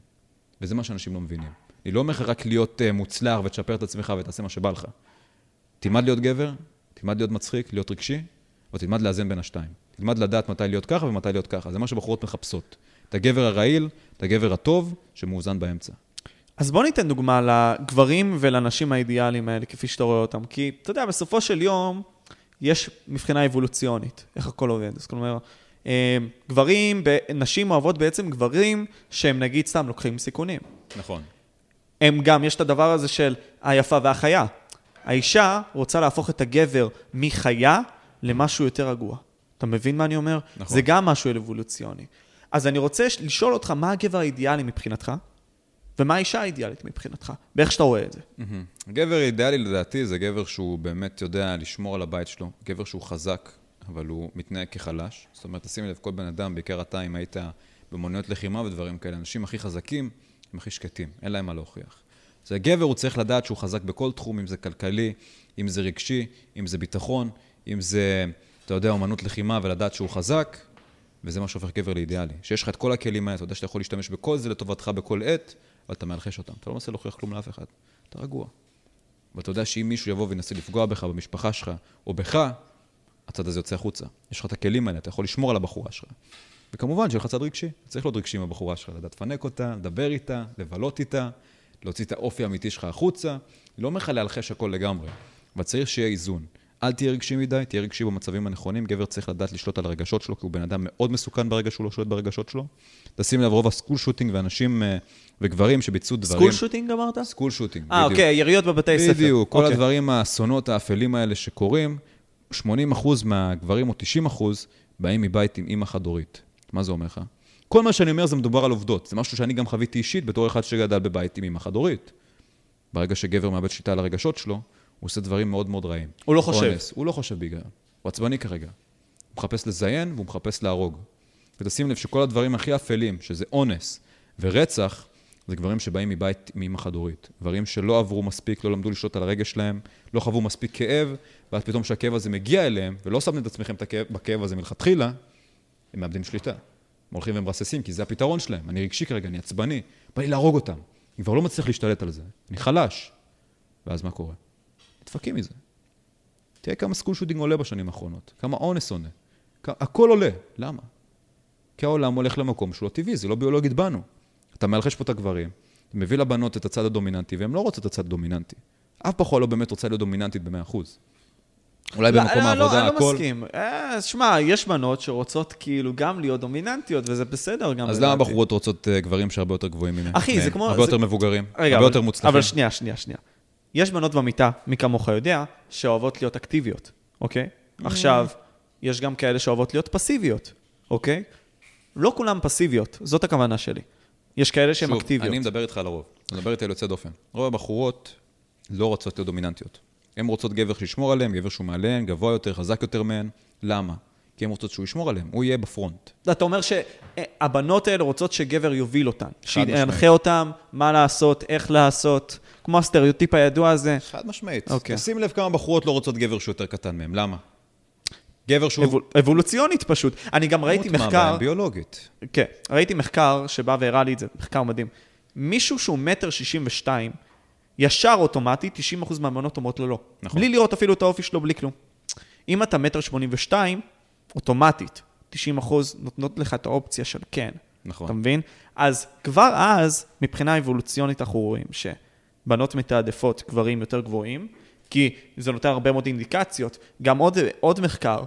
[SPEAKER 1] וזה מה שאנשים לא מבינים. אני לא אומר לך רק להיות uh, מוצלח ותשפר את עצמך ותעשה מה שבא לך. תלמד להיות גבר, תלמד להיות מצחיק, להיות רגשי, או תלמד לאזן בין השתיים. תלמד לדעת מתי להיות ככה ומתי להיות ככה. זה מה שבחורות מחפשות. את הגבר הרעיל, את הגבר הטוב, שמאוזן באמצע.
[SPEAKER 2] אז בוא ניתן דוגמה לגברים ולנשים האידיאליים האלה, כפי שאתה רואה אותם. כי, אתה יודע, בסופו של יום, יש מבחינה אבולוציונית, איך הכל עובד. אז כלומר, אה, גברים, נשים אוהבות בעצם גברים שהם נגיד סתם לוקחים סיכונים.
[SPEAKER 1] נכון.
[SPEAKER 2] הם גם, יש את הדבר הזה של היפה והחיה. האישה רוצה להפוך את הגבר מחיה למשהו יותר רגוע. אתה מבין מה אני אומר?
[SPEAKER 1] נכון.
[SPEAKER 2] זה גם משהו אבולוציוני. אז אני רוצה לשאול אותך, מה הגבר האידיאלי מבחינתך, ומה האישה האידיאלית מבחינתך, באיך שאתה רואה את זה.
[SPEAKER 1] מהמם. גבר אידיאלי לדעתי זה גבר שהוא באמת יודע לשמור על הבית שלו, גבר שהוא חזק, אבל הוא מתנהג כחלש. זאת אומרת, תשים לב, כל בן אדם, בעיקר אתה, אם היית במוניות לחימה ודברים כאלה, אנשים הכי חזקים הם הכי שקטים, אין להם מה להוכיח. זה גבר, הוא צריך לדעת שהוא חזק בכל תחום, אם זה כלכלי, אם זה רגשי, אם זה ביטחון, אם זה, אתה יודע, אומנות לחימה, ולדעת שהוא חזק, וזה מה שהופך גבר לאידיאלי. שיש לך את כל הכלים האלה, אתה יודע שאתה יכול להשתמש בכל זה לטובתך בכל עת, אבל אתה מאלחש אותם. אתה לא מנסה להוכיח כלום לאף אחד. אתה רגוע. ואתה יודע שאם מישהו יבוא וינסה לפגוע בך, במשפחה שלך, או בך, הצד הזה יוצא החוצה. יש לך את הכלים האלה, אתה יכול לשמור על הבחורה שלך. וכמובן שיהיה לך צד רגשי. צריך להיות רגשי עם הבחורה שלך, לדעת לפנק אותה, לדבר איתה, לבלות איתה, להוציא את האופי האמיתי שלך החוצה. אני לא אומר לך להלחש הכל לגמרי, אבל צריך שיהיה איזון. אל תהיה רגשי מדי, תהיה רגשי במצבים הנכונים. גבר צריך לדעת לשלוט על הרגשות שלו, כי הוא בן אדם מאוד מסוכן ברגע שהוא לא שולט ברגשות שלו. תשים לב, רוב ה school shooting ואנשים אה, וגברים שביצעו דברים...
[SPEAKER 2] school shooting אמרת?
[SPEAKER 1] school shooting,
[SPEAKER 2] אה, אוקיי, יריות בבתי ספר.
[SPEAKER 1] בדיוק, כל
[SPEAKER 2] אוקיי.
[SPEAKER 1] הדברים, האסונות האפלים האלה שקורים, 80% מהגברים או 90% באים מבית עם אימא חד-הורית. מה זה אומר לך? כל מה שאני אומר זה מדובר על עובדות. זה משהו שאני גם חוויתי אישית בתור אחד שגדל בבית עם אימא חד-הורית. ברגע שגבר מאבד שליטה על הרגשות שלו, הוא עושה דברים מאוד מאוד רעים.
[SPEAKER 2] הוא לא חושב.
[SPEAKER 1] אונס, הוא לא חושב בהיגיון. הוא עצבני כרגע. הוא מחפש לזיין והוא מחפש להרוג. ותשים לב שכל הדברים הכי אפלים, שזה אונס ורצח, זה גברים שבאים מבית עם אימא חד-הורית. גברים שלא עברו מספיק, לא למדו לשלוט על הרגש שלהם, לא חוו מספיק כאב, ואז פתאום כשהכאב הזה מגיע אליהם, ולא שמתם את עצמכם בכאב הזה מלכתחילה, הם מאבדים שליטה. הם הולכים ומרססים, כי זה הפתרון שלהם. אני רגשי כרגע, אני עצבני, בא לי להרוג אותם. אני כבר לא מצליח להשתלט על זה. אני חלש. ואז מה קורה? נדפקים מזה. תראה כמה סקול שוטינג עולה בשנים האחרונות, כמה אונס עונה. כ- הכל עולה. למה? כי העולם הולך למקום שהוא לא טבעי, זה לא ביולוגית בנו. אתה מלחש פה את הגברים, מביא לבנות את הצד הדומיננטי, והן לא רוצות את הצד הדומיננטי. אף בחורה לא באמת רוצה להיות דומיננטית ב-100%. אולי
[SPEAKER 2] לא,
[SPEAKER 1] במקום
[SPEAKER 2] לא,
[SPEAKER 1] העבודה,
[SPEAKER 2] לא, אני
[SPEAKER 1] הכל...
[SPEAKER 2] לא מסכים. אה, שמע, יש בנות שרוצות כאילו גם להיות דומיננטיות, וזה בסדר גם.
[SPEAKER 1] אז למה. בחורות רוצות אה, גברים שהרבה יותר גבוהים ממהם?
[SPEAKER 2] אחי, זה? כמו-
[SPEAKER 1] הרבה
[SPEAKER 2] זה-
[SPEAKER 1] יותר מבוגרים,
[SPEAKER 2] רגע,
[SPEAKER 1] הרבה
[SPEAKER 2] אבל-
[SPEAKER 1] יותר מוצלחים.
[SPEAKER 2] אבל שנייה, שנייה, שנייה. יש בנות במיטה, מי כמוך יודע, שאוהבות להיות אקטיביות, אוקיי?
[SPEAKER 1] Mm.
[SPEAKER 2] עכשיו, יש גם כאלה שאוהבות להיות פסיביות, אוקיי? לא כולן פסיביות, זאת הכוונה שלי. יש כאלה שהן
[SPEAKER 1] שוב,
[SPEAKER 2] אקטיביות.
[SPEAKER 1] אני מדבר איתך על הרוב. אני מדבר איתי על יוצא דופן. רוב הבחורות לא רוצות להיות דומיננטיות. הן רוצות גבר שישמור עליהן, גבר שהוא מעליהן, גבוה יותר, חזק יותר מהן. למה? כי הן רוצות שהוא ישמור עליהן, הוא יהיה בפרונט.
[SPEAKER 2] אתה אומר שהבנות האלה רוצות שגבר יוביל אותן. שינחה אותן, מה לעשות, איך לעשות, כמו הסטריאוטיפ הידוע הזה.
[SPEAKER 1] חד משמעית.
[SPEAKER 2] אוקיי.
[SPEAKER 1] תשים לב כמה בחורות לא רוצות גבר שהוא יותר קטן מהן. למה? גבר שהוא...
[SPEAKER 2] אבול- אבולוציונית פשוט. אני גם ראיתי מחקר,
[SPEAKER 1] בהם ביולוגית.
[SPEAKER 2] כן, ראיתי מחקר שבא והראה לי את זה, מחקר מדהים. מישהו שהוא מטר שישים ושתיים, ישר אוטומטית, 90% מהבנות אומרות לו לא.
[SPEAKER 1] נכון.
[SPEAKER 2] בלי לראות אפילו את האופי שלו, בלי כלום. אם אתה מטר שמונים ושתיים, אוטומטית, 90 אחוז נותנות לך את האופציה של כן.
[SPEAKER 1] נכון.
[SPEAKER 2] אתה מבין? אז כבר אז, מבחינה אבולוציונית אנחנו רואים שבנות מתעדפות גברים יותר גבוהים, כי זה נותן הרבה מאוד אינדיקציות. גם עוד, עוד מחקר,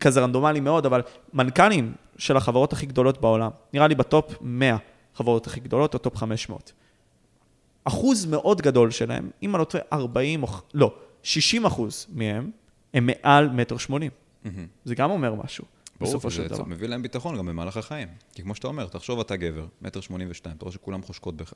[SPEAKER 2] כזה רנדומלי מאוד, אבל מנכ"לים של החברות הכי גדולות בעולם, נראה לי ב top 100 חברות הכי גדולות, או top 500. אחוז מאוד גדול שלהם, אם אני לא טועה, 40 או... לא, 60 אחוז מהם הם מעל מטר שמונים.
[SPEAKER 1] מהמם.
[SPEAKER 2] זה גם אומר משהו,
[SPEAKER 1] ברור,
[SPEAKER 2] בסופו של דבר.
[SPEAKER 1] מביא להם ביטחון גם במהלך החיים. כי כמו שאתה אומר, תחשוב אתה גבר, מטר שמונים ושתיים, אתה רואה שכולם חושקות בך.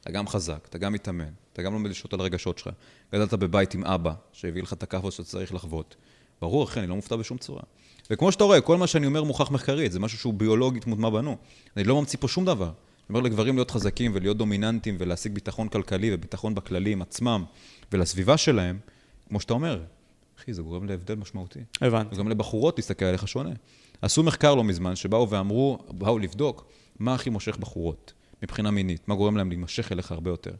[SPEAKER 1] אתה גם חזק, אתה גם מתאמן, אתה גם לומד לשלוט על הרגשות שלך. גדלת בבית עם אבא, שהביא לך את הכאפות שאתה צריך לחוות. ברור, אחי, אני לא מופתע בשום צורה. וכמו שאתה רואה, כל מה שאני אומר מוכח מחקרית, זה משהו שהוא ביולוגית מוטמע בנו. אני לא ממציא פה שום דבר. אני אומר לגברים להיות חזקים ולהיות דומיננטיים ולהשיג ביטחון כלכלי וביטחון בכללי עם עצמם ולסביבה שלהם, כמו שאתה אומר, אחי, זה גורם להבדל משמעותי.
[SPEAKER 2] הבנתי.
[SPEAKER 1] וגם לבחורות להסתכל עליך שונה. עשו מחקר לא מזמן, שבאו ואמרו, באו לבדוק מה הכי מושך בחורות מבחינה מינית, מה גורם להם להימשך אליך הרבה יותר.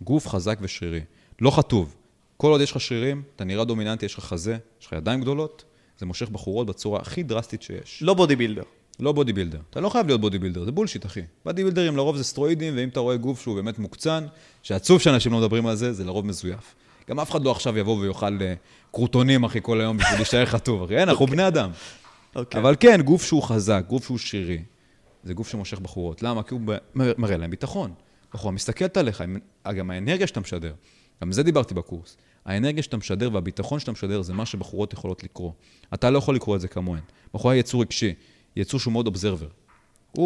[SPEAKER 1] גוף חזק ושרירי. לא חטוב. כל עוד יש לך שרירים, אתה נראה דומיננטי, יש לך חזה, יש לך ידיים גדולות, זה מושך בחורות בצורה הכי דרסטית שיש.
[SPEAKER 2] לא bodybuilder.
[SPEAKER 1] לא bodybuilder. אתה לא חייב להיות bodybuilder, זה bullshit, אחי. bodybuilder־ים לרוב זה סטרואידים, ואם אתה רואה גוף שהוא באמת מוקצן, שעצוב שאנשים לא מדברים על זה, זה לרוב מזויף. גם אף אחד לא עכשיו יבוא ויאכל אה, קרוטונים, אחי, כל היום בשביל להישאר חטוב, אחי. אין, אנחנו בני אדם.
[SPEAKER 2] אוקיי.
[SPEAKER 1] אבל כן, גוף שהוא חזק, גוף שהוא שרירי, זה גוף שמושך בחורות. למה? כי הוא מראה להם ביטחון. בחורה מסתכלת עליך, גם האנרגיה שאתה משדר, גם זה דיברתי בקורס. האנרגיה שאתה משדר והביטחון שאתה משדר זה מה שבחורות יכולות לקרוא. אתה לא יכול לקרוא את זה כמוהן. בחורה היא יצור רגשי, יצור שהוא מאוד אובזרבר.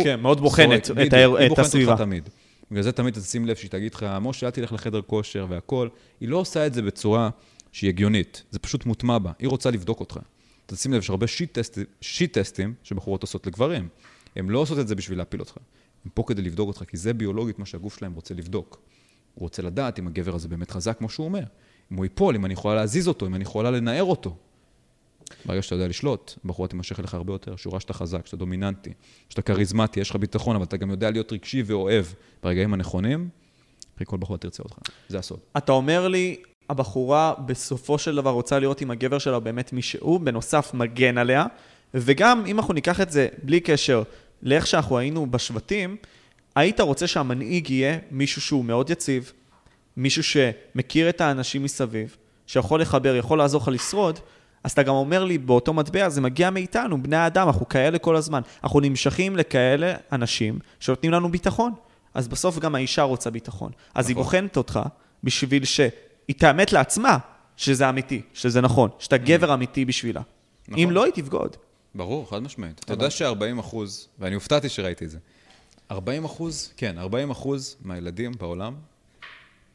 [SPEAKER 2] כן, מאוד בוחנת את ה-
[SPEAKER 1] היא
[SPEAKER 2] את
[SPEAKER 1] בוחנת אותך
[SPEAKER 2] הסביבה.
[SPEAKER 1] תמיד. בגלל זה תמיד תשים לב שהיא תגיד לך, משה, אל תלך לחדר כושר והכול. היא לא עושה את זה בצורה שהיא הגיונית, זה פשוט מוטמע בה. היא רוצה לבדוק אותך. תשים לב שהרבה שיט, טסט, שיט טסטים שבחורות עושות לגברים, הן לא עושות את זה בשביל להפיל אותך. הן פה כדי לבדוק אותך, כי זה ביולוגית מה שהגוף שלהם רוצה לבדוק. הוא רוצה לדעת אם הגבר הזה באמת חזק, כמו שהוא אומר. אם הוא ייפול, אם אני יכולה להזיז אותו, אם אני יכולה לנער אותו. ברגע שאתה יודע לשלוט, בחורה תימשך אליך הרבה יותר, שורה שאתה חזק, שאתה דומיננטי, שאתה כריזמטי, יש לך ביטחון, אבל אתה גם יודע להיות רגשי ואוהב ברגעים הנכונים, אחי, כל בחורה תרצה אותך. זה הסוד.
[SPEAKER 2] אתה אומר לי, הבחורה בסופו של דבר רוצה לראות אם הגבר שלה באמת מי שהוא, בנוסף מגן עליה, וגם אם אנחנו ניקח את זה בלי קשר לאיך שאנחנו היינו בשבטים, היית רוצה שהמנהיג יהיה מישהו שהוא מאוד יציב, מישהו שמכיר את האנשים מסביב, שיכול לחבר, יכול לעזור לך לשרוד, אז אתה גם אומר לי, באותו מטבע, זה מגיע מאיתנו, בני האדם, אנחנו כאלה כל הזמן. אנחנו נמשכים לכאלה אנשים שנותנים לנו ביטחון. אז בסוף גם האישה רוצה ביטחון. אז היא
[SPEAKER 1] נכון.
[SPEAKER 2] בוחנת אותך בשביל שהיא תאמת לעצמה שזה אמיתי, שזה נכון, שאתה גבר אמיתי בשבילה.
[SPEAKER 1] נכון.
[SPEAKER 2] אם לא, היא תבגוד.
[SPEAKER 1] ברור, חד משמעית. אתה יודע ש-40 אחוז, ואני הופתעתי שראיתי את זה, 40 אחוז, כן, 40 אחוז מהילדים בעולם,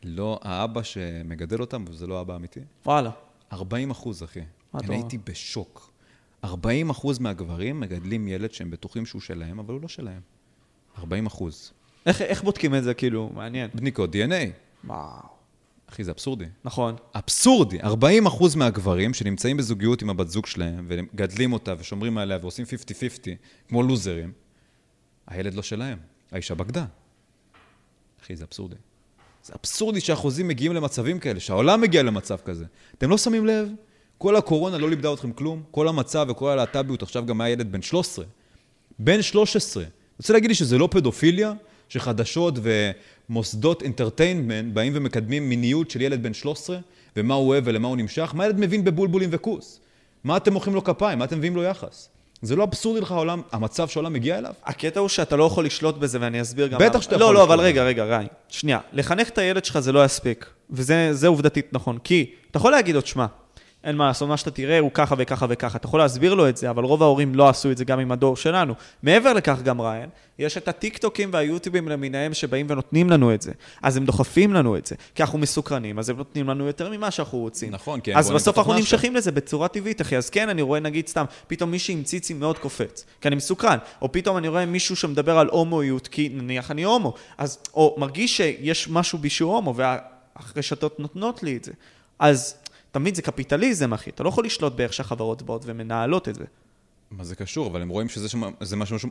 [SPEAKER 1] לא האבא שמגדל אותם, וזה לא האבא האמיתי,
[SPEAKER 2] וואלה.
[SPEAKER 1] 40 אחוז, אחי. אני? הייתי בשוק. 40 אחוז מהגברים מגדלים ילד שהם בטוחים שהוא שלהם, אבל הוא לא שלהם. 40 אחוז.
[SPEAKER 2] איך, איך בודקים את זה, כאילו? מעניין.
[SPEAKER 1] בדיקות DNA.
[SPEAKER 2] וואו.
[SPEAKER 1] אחי, זה אבסורדי.
[SPEAKER 2] נכון.
[SPEAKER 1] אבסורדי. 40 אחוז מהגברים שנמצאים בזוגיות עם הבת זוג שלהם, וגדלים אותה ושומרים עליה ועושים 50-50, כמו לוזרים, הילד לא שלהם, האישה בגדה. אחי, זה אבסורדי. זה אבסורדי שהחוזים מגיעים למצבים כאלה, שהעולם מגיע למצב כזה. אתם לא שמים לב? כל הקורונה לא לימדה אתכם כלום, כל המצב וכל הלהט"ביות, עכשיו גם היה ילד בן 13. בן 13. רוצה להגיד לי שזה לא פדופיליה? שחדשות ומוסדות אינטרטיינמנט באים ומקדמים מיניות של ילד בן 13, ומה הוא אוהב ולמה הוא נמשך? מה ילד מבין בבולבולים וכוס? מה אתם מוחאים לו כפיים? מה אתם מביאים לו יחס? זה לא אבסורדי לך העולם, המצב שהעולם מגיע אליו?
[SPEAKER 2] הקטע הוא שאתה לא יכול לשלוט בזה, ואני אסביר גם...
[SPEAKER 1] בטח. שאתה
[SPEAKER 2] לא,
[SPEAKER 1] יכול
[SPEAKER 2] לא, אבל
[SPEAKER 1] לשלוט
[SPEAKER 2] רגע, רגע, ריי. שנייה. לחנך את הילד שלך זה לא יספיק. וזה זה עובדתית נכון. כי אתה יכול להגיד לו, שמע, אין מה לעשות, מה שאתה תראה הוא ככה וככה וככה. אתה יכול להסביר לו את זה, אבל רוב ההורים לא עשו את זה גם עם הדור שלנו. מעבר לכך גם, ריין, יש את הטיקטוקים והיוטיובים למיניהם שבאים ונותנים לנו את זה. אז הם דוחפים לנו את זה. כי אנחנו מסוקרנים, אז הם נותנים לנו יותר ממה שאנחנו רוצים.
[SPEAKER 1] נכון, כי הם
[SPEAKER 2] אז בסוף אנחנו. נמשכים לזה בצורה טבעית, אחי. אז כן, אני רואה, נגיד, סתם, פתאום מישהי עם ציצי מאוד קופץ, כי אני מסוקרן. או פתאום אני רואה מישהו שמדבר על הומואיות, כי נניח אני הומו. אז, או מרגיש שיש משהו בי שהוא הומו, והרשתות נותנות לי את זה. אז תמיד זה קפיטליזם, אחי. אתה לא יכול לשלוט באיך שהחברות באות ומנהלות את זה.
[SPEAKER 1] מה זה קשור? אבל הם רואים שזה שמה, זה שמושך...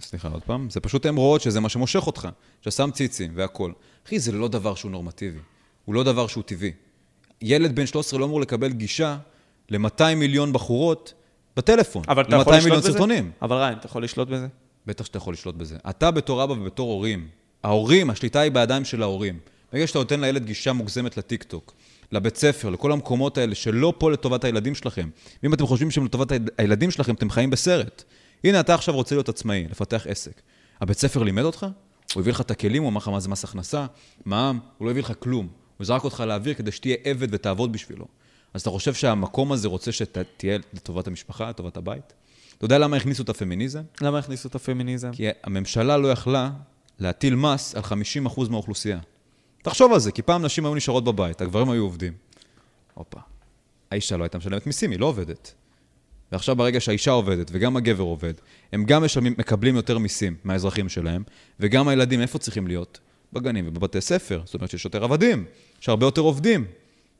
[SPEAKER 1] סליחה, עוד פעם. זה פשוט הם רואות שזה מה שמושך אותך. שאתה שם ציצים והכול. אחי, זה לא דבר שהוא נורמטיבי. הוא לא דבר שהוא טבעי. ילד בן 13 לא אמור לקבל גישה ל-200 מיליון בחורות בטלפון.
[SPEAKER 2] אבל אתה יכול
[SPEAKER 1] 200
[SPEAKER 2] לשלוט
[SPEAKER 1] מיליון
[SPEAKER 2] בזה?
[SPEAKER 1] סרטונים.
[SPEAKER 2] אבל ריין, אתה יכול לשלוט בזה?
[SPEAKER 1] בטח שאתה יכול לשלוט בזה. אתה בתור אבא ובתור הורים, ההורים, השליטה היא בידיים של ההורים. ברגע שאתה נותן לילד גישה מוגזמת לטיקטוק, לבית ספר, לכל המקומות האלה שלא פה לטובת הילדים שלכם, ואם אתם חושבים שהם לטובת הילד- הילדים שלכם, אתם חיים בסרט. הנה, אתה עכשיו רוצה להיות עצמאי, לפתח עסק. הבית ספר לימד אותך? הוא הביא לך את הכלים, הוא אמר לך מה זה מס הכנסה, מע"מ, הוא לא הביא לך כלום. הוא זרק אותך לאוויר כדי שתהיה עבד ותעבוד בשבילו. אז אתה חושב שהמקום הזה רוצה שתהיה לטובת המשפחה, לטובת הבית? אתה יודע למה הכניסו את הפמיניזם?
[SPEAKER 2] למה הכניסו את הפמיניזם?
[SPEAKER 1] כי הממשלה לא יכלה להטיל מס על 50% מהאוכלוסייה. תחשוב על זה, כי פעם נשים היו נשארות בבית, הגברים היו עובדים. הופה. האישה לא הייתה משלמת מיסים, היא לא עובדת. ועכשיו ברגע שהאישה עובדת וגם הגבר עובד, הם גם משלמים, מקבלים יותר מיסים מהאזרחים שלהם, וגם הילדים איפה צריכים להיות? בגנים ובבתי ספר. זאת אומרת שיש יותר עבדים, יש הרבה יותר עובדים.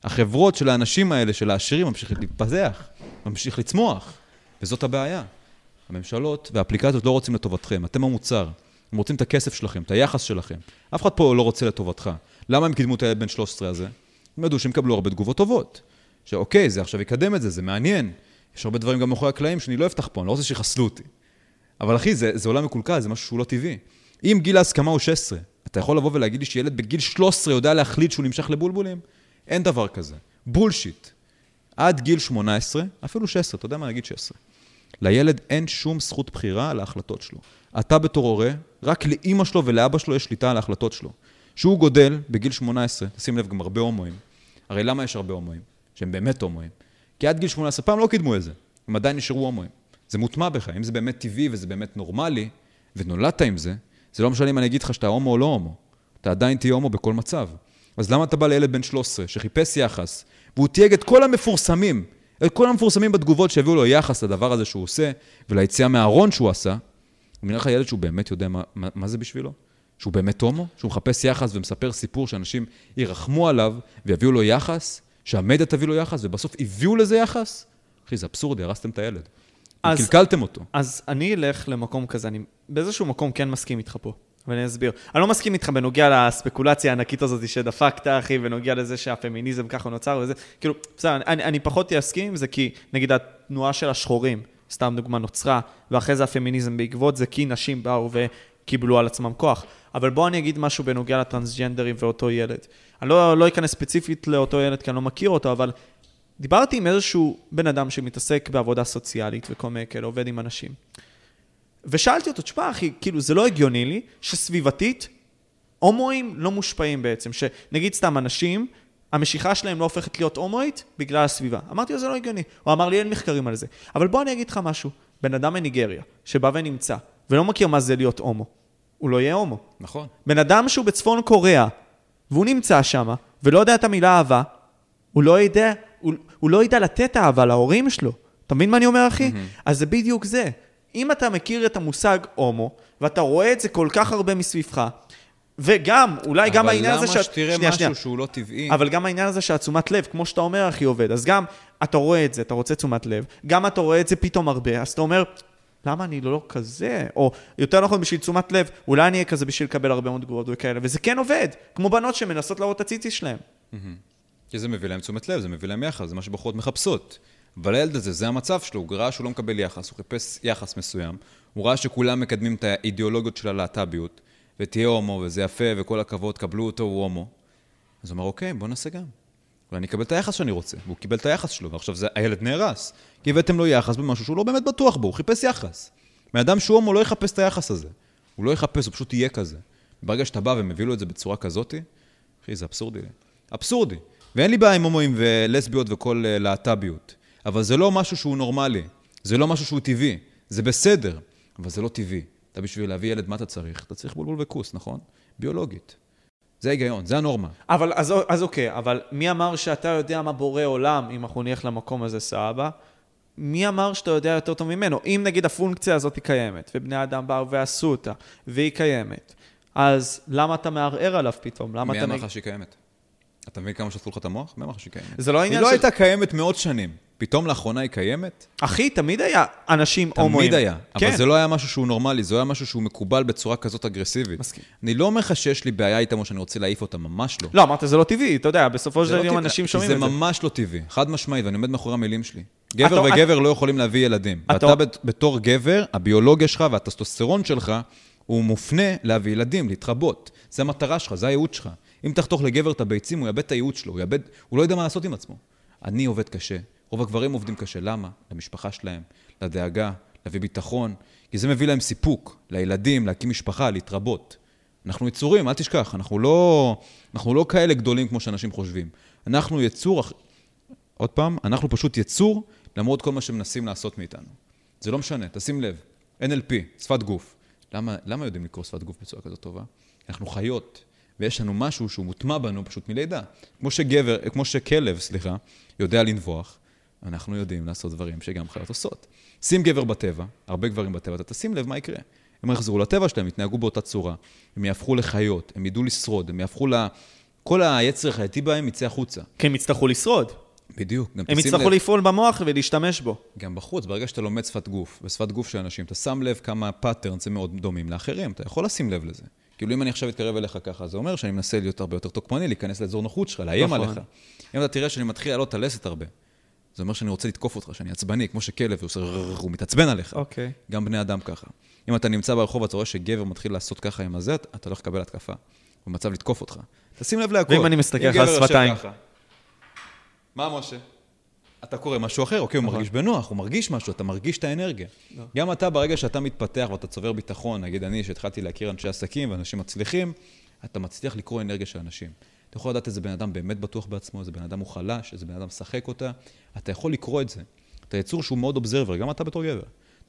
[SPEAKER 1] החברות של האנשים האלה, של העשירים, ממשיכות להתפתח, ממשיך לצמוח, וזאת הבעיה. הממשלות והאפליקציות לא רוצים לטובתכם, אתם המוצר. הם רוצים את הכסף שלכם, את היחס שלכם. אף אחד פה לא רוצה לטובתך. למה הם קידמו את הילד בן 13 הזה? הם ידעו שהם יקבלו הרבה תגובות טובות. שאוקיי, זה עכשיו יקדם את זה, זה מעניין. יש הרבה דברים גם מאחורי הקלעים שאני לא אפתח פה, אני לא רוצה שיחסלו אותי. אבל אחי, זה, זה עולם מקולקל, זה משהו שהוא לא טבעי. אם גיל ההסכמה הוא 16, אתה יכול לבוא ולהגיד לי שילד בגיל 13 יודע להחליט שהוא נמשך לבולבולים? אין דבר כזה. בולשיט. עד גיל 18, אפילו 16, אתה יודע מה, נגיד 16. לילד אין שום זכות בחירה על ההחלטות שלו. אתה בתור הורה, רק לאימא שלו ולאבא שלו יש שליטה על ההחלטות שלו. כשהוא גודל בגיל 18, תשים לב, גם הרבה הומואים. הרי למה יש הרבה הומואים? שהם באמת הומואים. כי עד גיל 18 פעם לא קידמו את זה. הם עדיין נשארו הומואים. זה מוטמע בך. אם זה באמת טבעי וזה באמת נורמלי, ונולדת עם זה, זה לא משנה אם אני אגיד לך שאתה הומו או לא הומו. אתה עדיין תהיה הומו בכל מצב. אז למה אתה בא לילד בן 13 שחיפש יחס, והוא תייג את כל המפורסמים, את כל המפורסמים בתגובות שהביאו לו יחס לדבר הזה שהוא עושה, וליציאה מהארון שהוא עשה, הוא נראה לך ילד שהוא באמת יודע מה, מה, מה זה בשבילו? שהוא באמת הומו? שהוא מחפש יחס ומספר סיפור שאנשים ירחמו עליו ויביאו לו יחס? שהמדיה תביא לו יחס, ובסוף הביאו לזה יחס? אחי, זה אבסורדי, הרסתם את הילד.
[SPEAKER 2] אז-
[SPEAKER 1] קלקלתם אותו.
[SPEAKER 2] אז אני אלך למקום כזה, אני באיזשהו מקום כן מסכים איתך פה, ואני אסביר. אני לא מסכים איתך בנוגע לספקולציה הענקית הזאת שדפקת, אחי, בנוגע לזה שהפמיניזם ככה נוצר וזה. כאילו, בסדר, אני, אני פחות אסכים עם זה, כי נגיד התנועה של השחורים, סתם דוגמה, נוצרה, ואחרי זה הפמיניזם בעקבות זה, כי נשים באו וקיבלו על עצמם כוח. אבל בוא אני אגיד משהו בנוגע לטרנסג'נדרים ואותו ילד. אני לא, לא אכנס ספציפית לאותו ילד, כי אני לא מכיר אותו, אבל דיברתי עם איזשהו בן אדם שמתעסק בעבודה סוציאלית וכל מיני כאלה, עובד עם אנשים. ושאלתי אותו, תשמע אחי, כאילו זה לא הגיוני לי שסביבתית הומואים לא מושפעים בעצם, שנגיד סתם אנשים, המשיכה שלהם לא הופכת להיות הומואית בגלל הסביבה. אמרתי לו, זה לא הגיוני. הוא אמר לי, אין מחקרים על זה. אבל בוא אני אגיד לך משהו. בן אדם מניגריה, שבא ונמצא, ולא מכיר מה זה להיות הומו, הוא לא יהיה הומו.
[SPEAKER 1] נכון.
[SPEAKER 2] בן אדם שהוא בצפון קוריאה, והוא נמצא שם, ולא יודע את המילה אהבה, הוא לא יודע, הוא, הוא לא ידע לתת אהבה להורים שלו. אתה מבין מה אני אומר, אחי? Mm-hmm. אז זה בדיוק זה. אם אתה מכיר את המושג הומו, ואתה רואה את זה כל כך הרבה מסביבך, וגם, אולי גם העניין הזה
[SPEAKER 1] אבל למה שתראה
[SPEAKER 2] שנייה,
[SPEAKER 1] משהו
[SPEAKER 2] שנייה.
[SPEAKER 1] שהוא לא טבעי?
[SPEAKER 2] אבל גם העניין הזה שהתשומת לב, כמו שאתה אומר, אחי, עובד. אז גם אתה רואה את זה, אתה רוצה תשומת לב, גם אתה רואה את זה פתאום הרבה, אז אתה אומר, למה אני לא כזה? או יותר נכון, בשביל תשומת לב, אולי אני אהיה כזה בשביל לקבל הרבה מאוד תגובות וכאלה, וזה כן עובד, כמו בנות שמנסות להראות את הציצי שלהם.
[SPEAKER 1] כי זה מביא להם תשומת לב, זה מביא להם יחס, זה מה שבחורות מחפשות. אבל הילד הזה, זה המצב שלו, הוא ראה שהוא לא מקבל יחס, הוא חיפש יחס מסוים, הוא ראה שכולם מקדמים את האידיאולוגיות של הלהט"ביות, ותהיה הומו, וזה יפה, וכל הכבוד, קבלו אותו, הוא הומו. אז הוא אמר, אוקיי, בוא נעשה גם. אולי אני אקבל את היחס שאני רוצה. והוא קיבל את היחס שלו, ועכשיו זה, הילד נהרס. כי הבאתם לו יחס במשהו שהוא לא באמת בטוח בו, הוא חיפש יחס. בן אדם שהוא הומו לא יחפש את היחס הזה. הוא לא יחפש, הוא פשוט יהיה כזה. ברגע שאתה בא ומביא לו את זה בצורה כזאתי, אחי, זה אבסורדי. אבסורדי. ואין לי בעיה עם הומואים ולסביות וכל אה, להט"ביות. אבל זה לא משהו שהוא נורמלי. זה לא משהו שהוא טבעי. זה בסדר, אבל זה לא טבעי. אתה בשביל להביא ילד, מה אתה צריך? אתה צריך בולבול וכוס, נכון? ביולוגית. זה ההיגיון, זה הנורמה.
[SPEAKER 2] אבל, אז, אז אוקיי, אבל מי אמר שאתה יודע מה בורא עולם, אם אנחנו נלך למקום הזה, סבא? מי אמר שאתה יודע יותר טוב ממנו? אם נגיד הפונקציה הזאת היא קיימת, ובני אדם באו ועשו אותה, והיא קיימת, אז למה אתה מערער עליו פתאום? למה
[SPEAKER 1] מי
[SPEAKER 2] אתה...
[SPEAKER 1] אמר לך שהיא קיימת? אתה מבין כמה שטפו לך את המוח? מי אמר לך שהיא קיימת?
[SPEAKER 2] זה לא
[SPEAKER 1] היא
[SPEAKER 2] עניין
[SPEAKER 1] לא
[SPEAKER 2] של...
[SPEAKER 1] הייתה קיימת מאות שנים. פתאום לאחרונה היא קיימת?
[SPEAKER 2] אחי, תמיד היה אנשים הומואים.
[SPEAKER 1] תמיד היה.
[SPEAKER 2] כן.
[SPEAKER 1] אבל זה לא היה משהו שהוא נורמלי, זה לא היה משהו שהוא מקובל בצורה כזאת אגרסיבית.
[SPEAKER 2] מסכים.
[SPEAKER 1] אני לא אומר לך שיש לי בעיה איתם או שאני רוצה להעיף אותם, ממש לא.
[SPEAKER 2] לא, אמרת זה לא טבעי, אתה יודע, בסופו של
[SPEAKER 1] לא
[SPEAKER 2] יום אנשים שומעים את זה.
[SPEAKER 1] זה ממש לא טבעי, חד משמעית, ואני עומד מאחורי המילים שלי. גבר
[SPEAKER 2] אתה-
[SPEAKER 1] וגבר לא יכולים להביא ילדים.
[SPEAKER 2] אתה-
[SPEAKER 1] ואתה בת- בתור גבר, הביולוגיה שלך והטסטוסטרון שלך, הוא מופנה להביא ילדים, להתרבות. זה המטרה שלך, זה הייעוד שלך. אם תחתוך לגבר את הביצים, הוא יאבד את הייעוד שלו, הוא יאבד... הוא לא יודע מה לעשות עם עצמו. אני עובד קשה, רוב הגברים עובדים קשה. למה? למשפחה שלהם, לדאגה, להביא ביטחון, כי זה מביא להם סיפוק, לילדים, להקים משפחה, להתרבות. אנחנו יצורים, אל תשכח, אנחנו לא, אנחנו לא כאלה גדולים כמו שאנשים חושבים. אנחנו יצור, עוד פעם, אנחנו פשוט יצור למרות כל מה שמנסים לעשות מאיתנו. זה לא משנה, תשים לב, NLP, שפת גוף. למה, למה יודעים לקרוא שפת גוף בצורה כזאת טובה? אנחנו חיות, ויש לנו משהו שהוא מוטמע בנו פשוט מלידה. כמו שגבר, כמו שכלב, סליחה, יודע לנבוח, אנחנו יודעים לעשות דברים שגם חיות עושות. שים גבר בטבע, הרבה גברים בטבע, אתה תשים לב מה יקרה. הם יחזרו לטבע שלהם, יתנהגו באותה צורה, הם יהפכו לחיות, הם ידעו לשרוד, הם יהפכו ל... כל היצר החייתי בהם יצא החוצה.
[SPEAKER 2] כי הם יצטרכו לשרוד.
[SPEAKER 1] בדיוק.
[SPEAKER 2] הם יצטרכו
[SPEAKER 1] לב-
[SPEAKER 2] לפעול במוח ולהשתמש בו.
[SPEAKER 1] גם בחוץ, ברגע שאתה לומד שפת גוף, ושפת גוף של אנשים, אתה שם לב כמה patterns הם מאוד דומים לאחרים, אתה יכול לשים לב לזה. כאילו אם אני עכשיו אתקרב אליך ככה, זה אומר שאני מנסה להיות הרבה יותר תוקפני, להיכנס לאזור נוחות שלך, לאיים
[SPEAKER 2] נכון.
[SPEAKER 1] עליך. אם אתה תראה שאני מתחיל לעלות את הלסת הרבה, זה אומר שאני רוצה לתקוף אותך, שאני עצבני, כמו שכלב, הוא עושה הוא מתעצבן עליך.
[SPEAKER 2] אוקיי.
[SPEAKER 1] גם בני אדם ככה. אם אתה נמצא ברחוב ואתה רואה שגבר מתחיל לעשות ככה עם הזה, אתה הולך לקבל התקפה. הוא במצב לתקוף אותך. תשים לב להכל.
[SPEAKER 2] ואם אני מסתכל לך על שפתיים?
[SPEAKER 1] מה, משה? אתה קורא משהו אחר, אוקיי, הוא
[SPEAKER 2] נכון.
[SPEAKER 1] מרגיש בנוח, הוא מרגיש משהו, אתה מרגיש את האנרגיה.
[SPEAKER 2] לא.
[SPEAKER 1] גם אתה, ברגע שאתה מתפתח ואתה צובר ביטחון, נגיד אני, שהתחלתי להכיר אנשי עסקים ואנשים מצליחים, אתה מצליח לקרוא אנרגיה של אנשים. אתה יכול לדעת איזה בן אדם באמת בטוח בעצמו, איזה בן אדם הוא חלש, איזה בן אדם משחק אותה, אתה יכול לקרוא את זה. אתה יצור שהוא מאוד אובזרבר, גם אתה בתור גבר.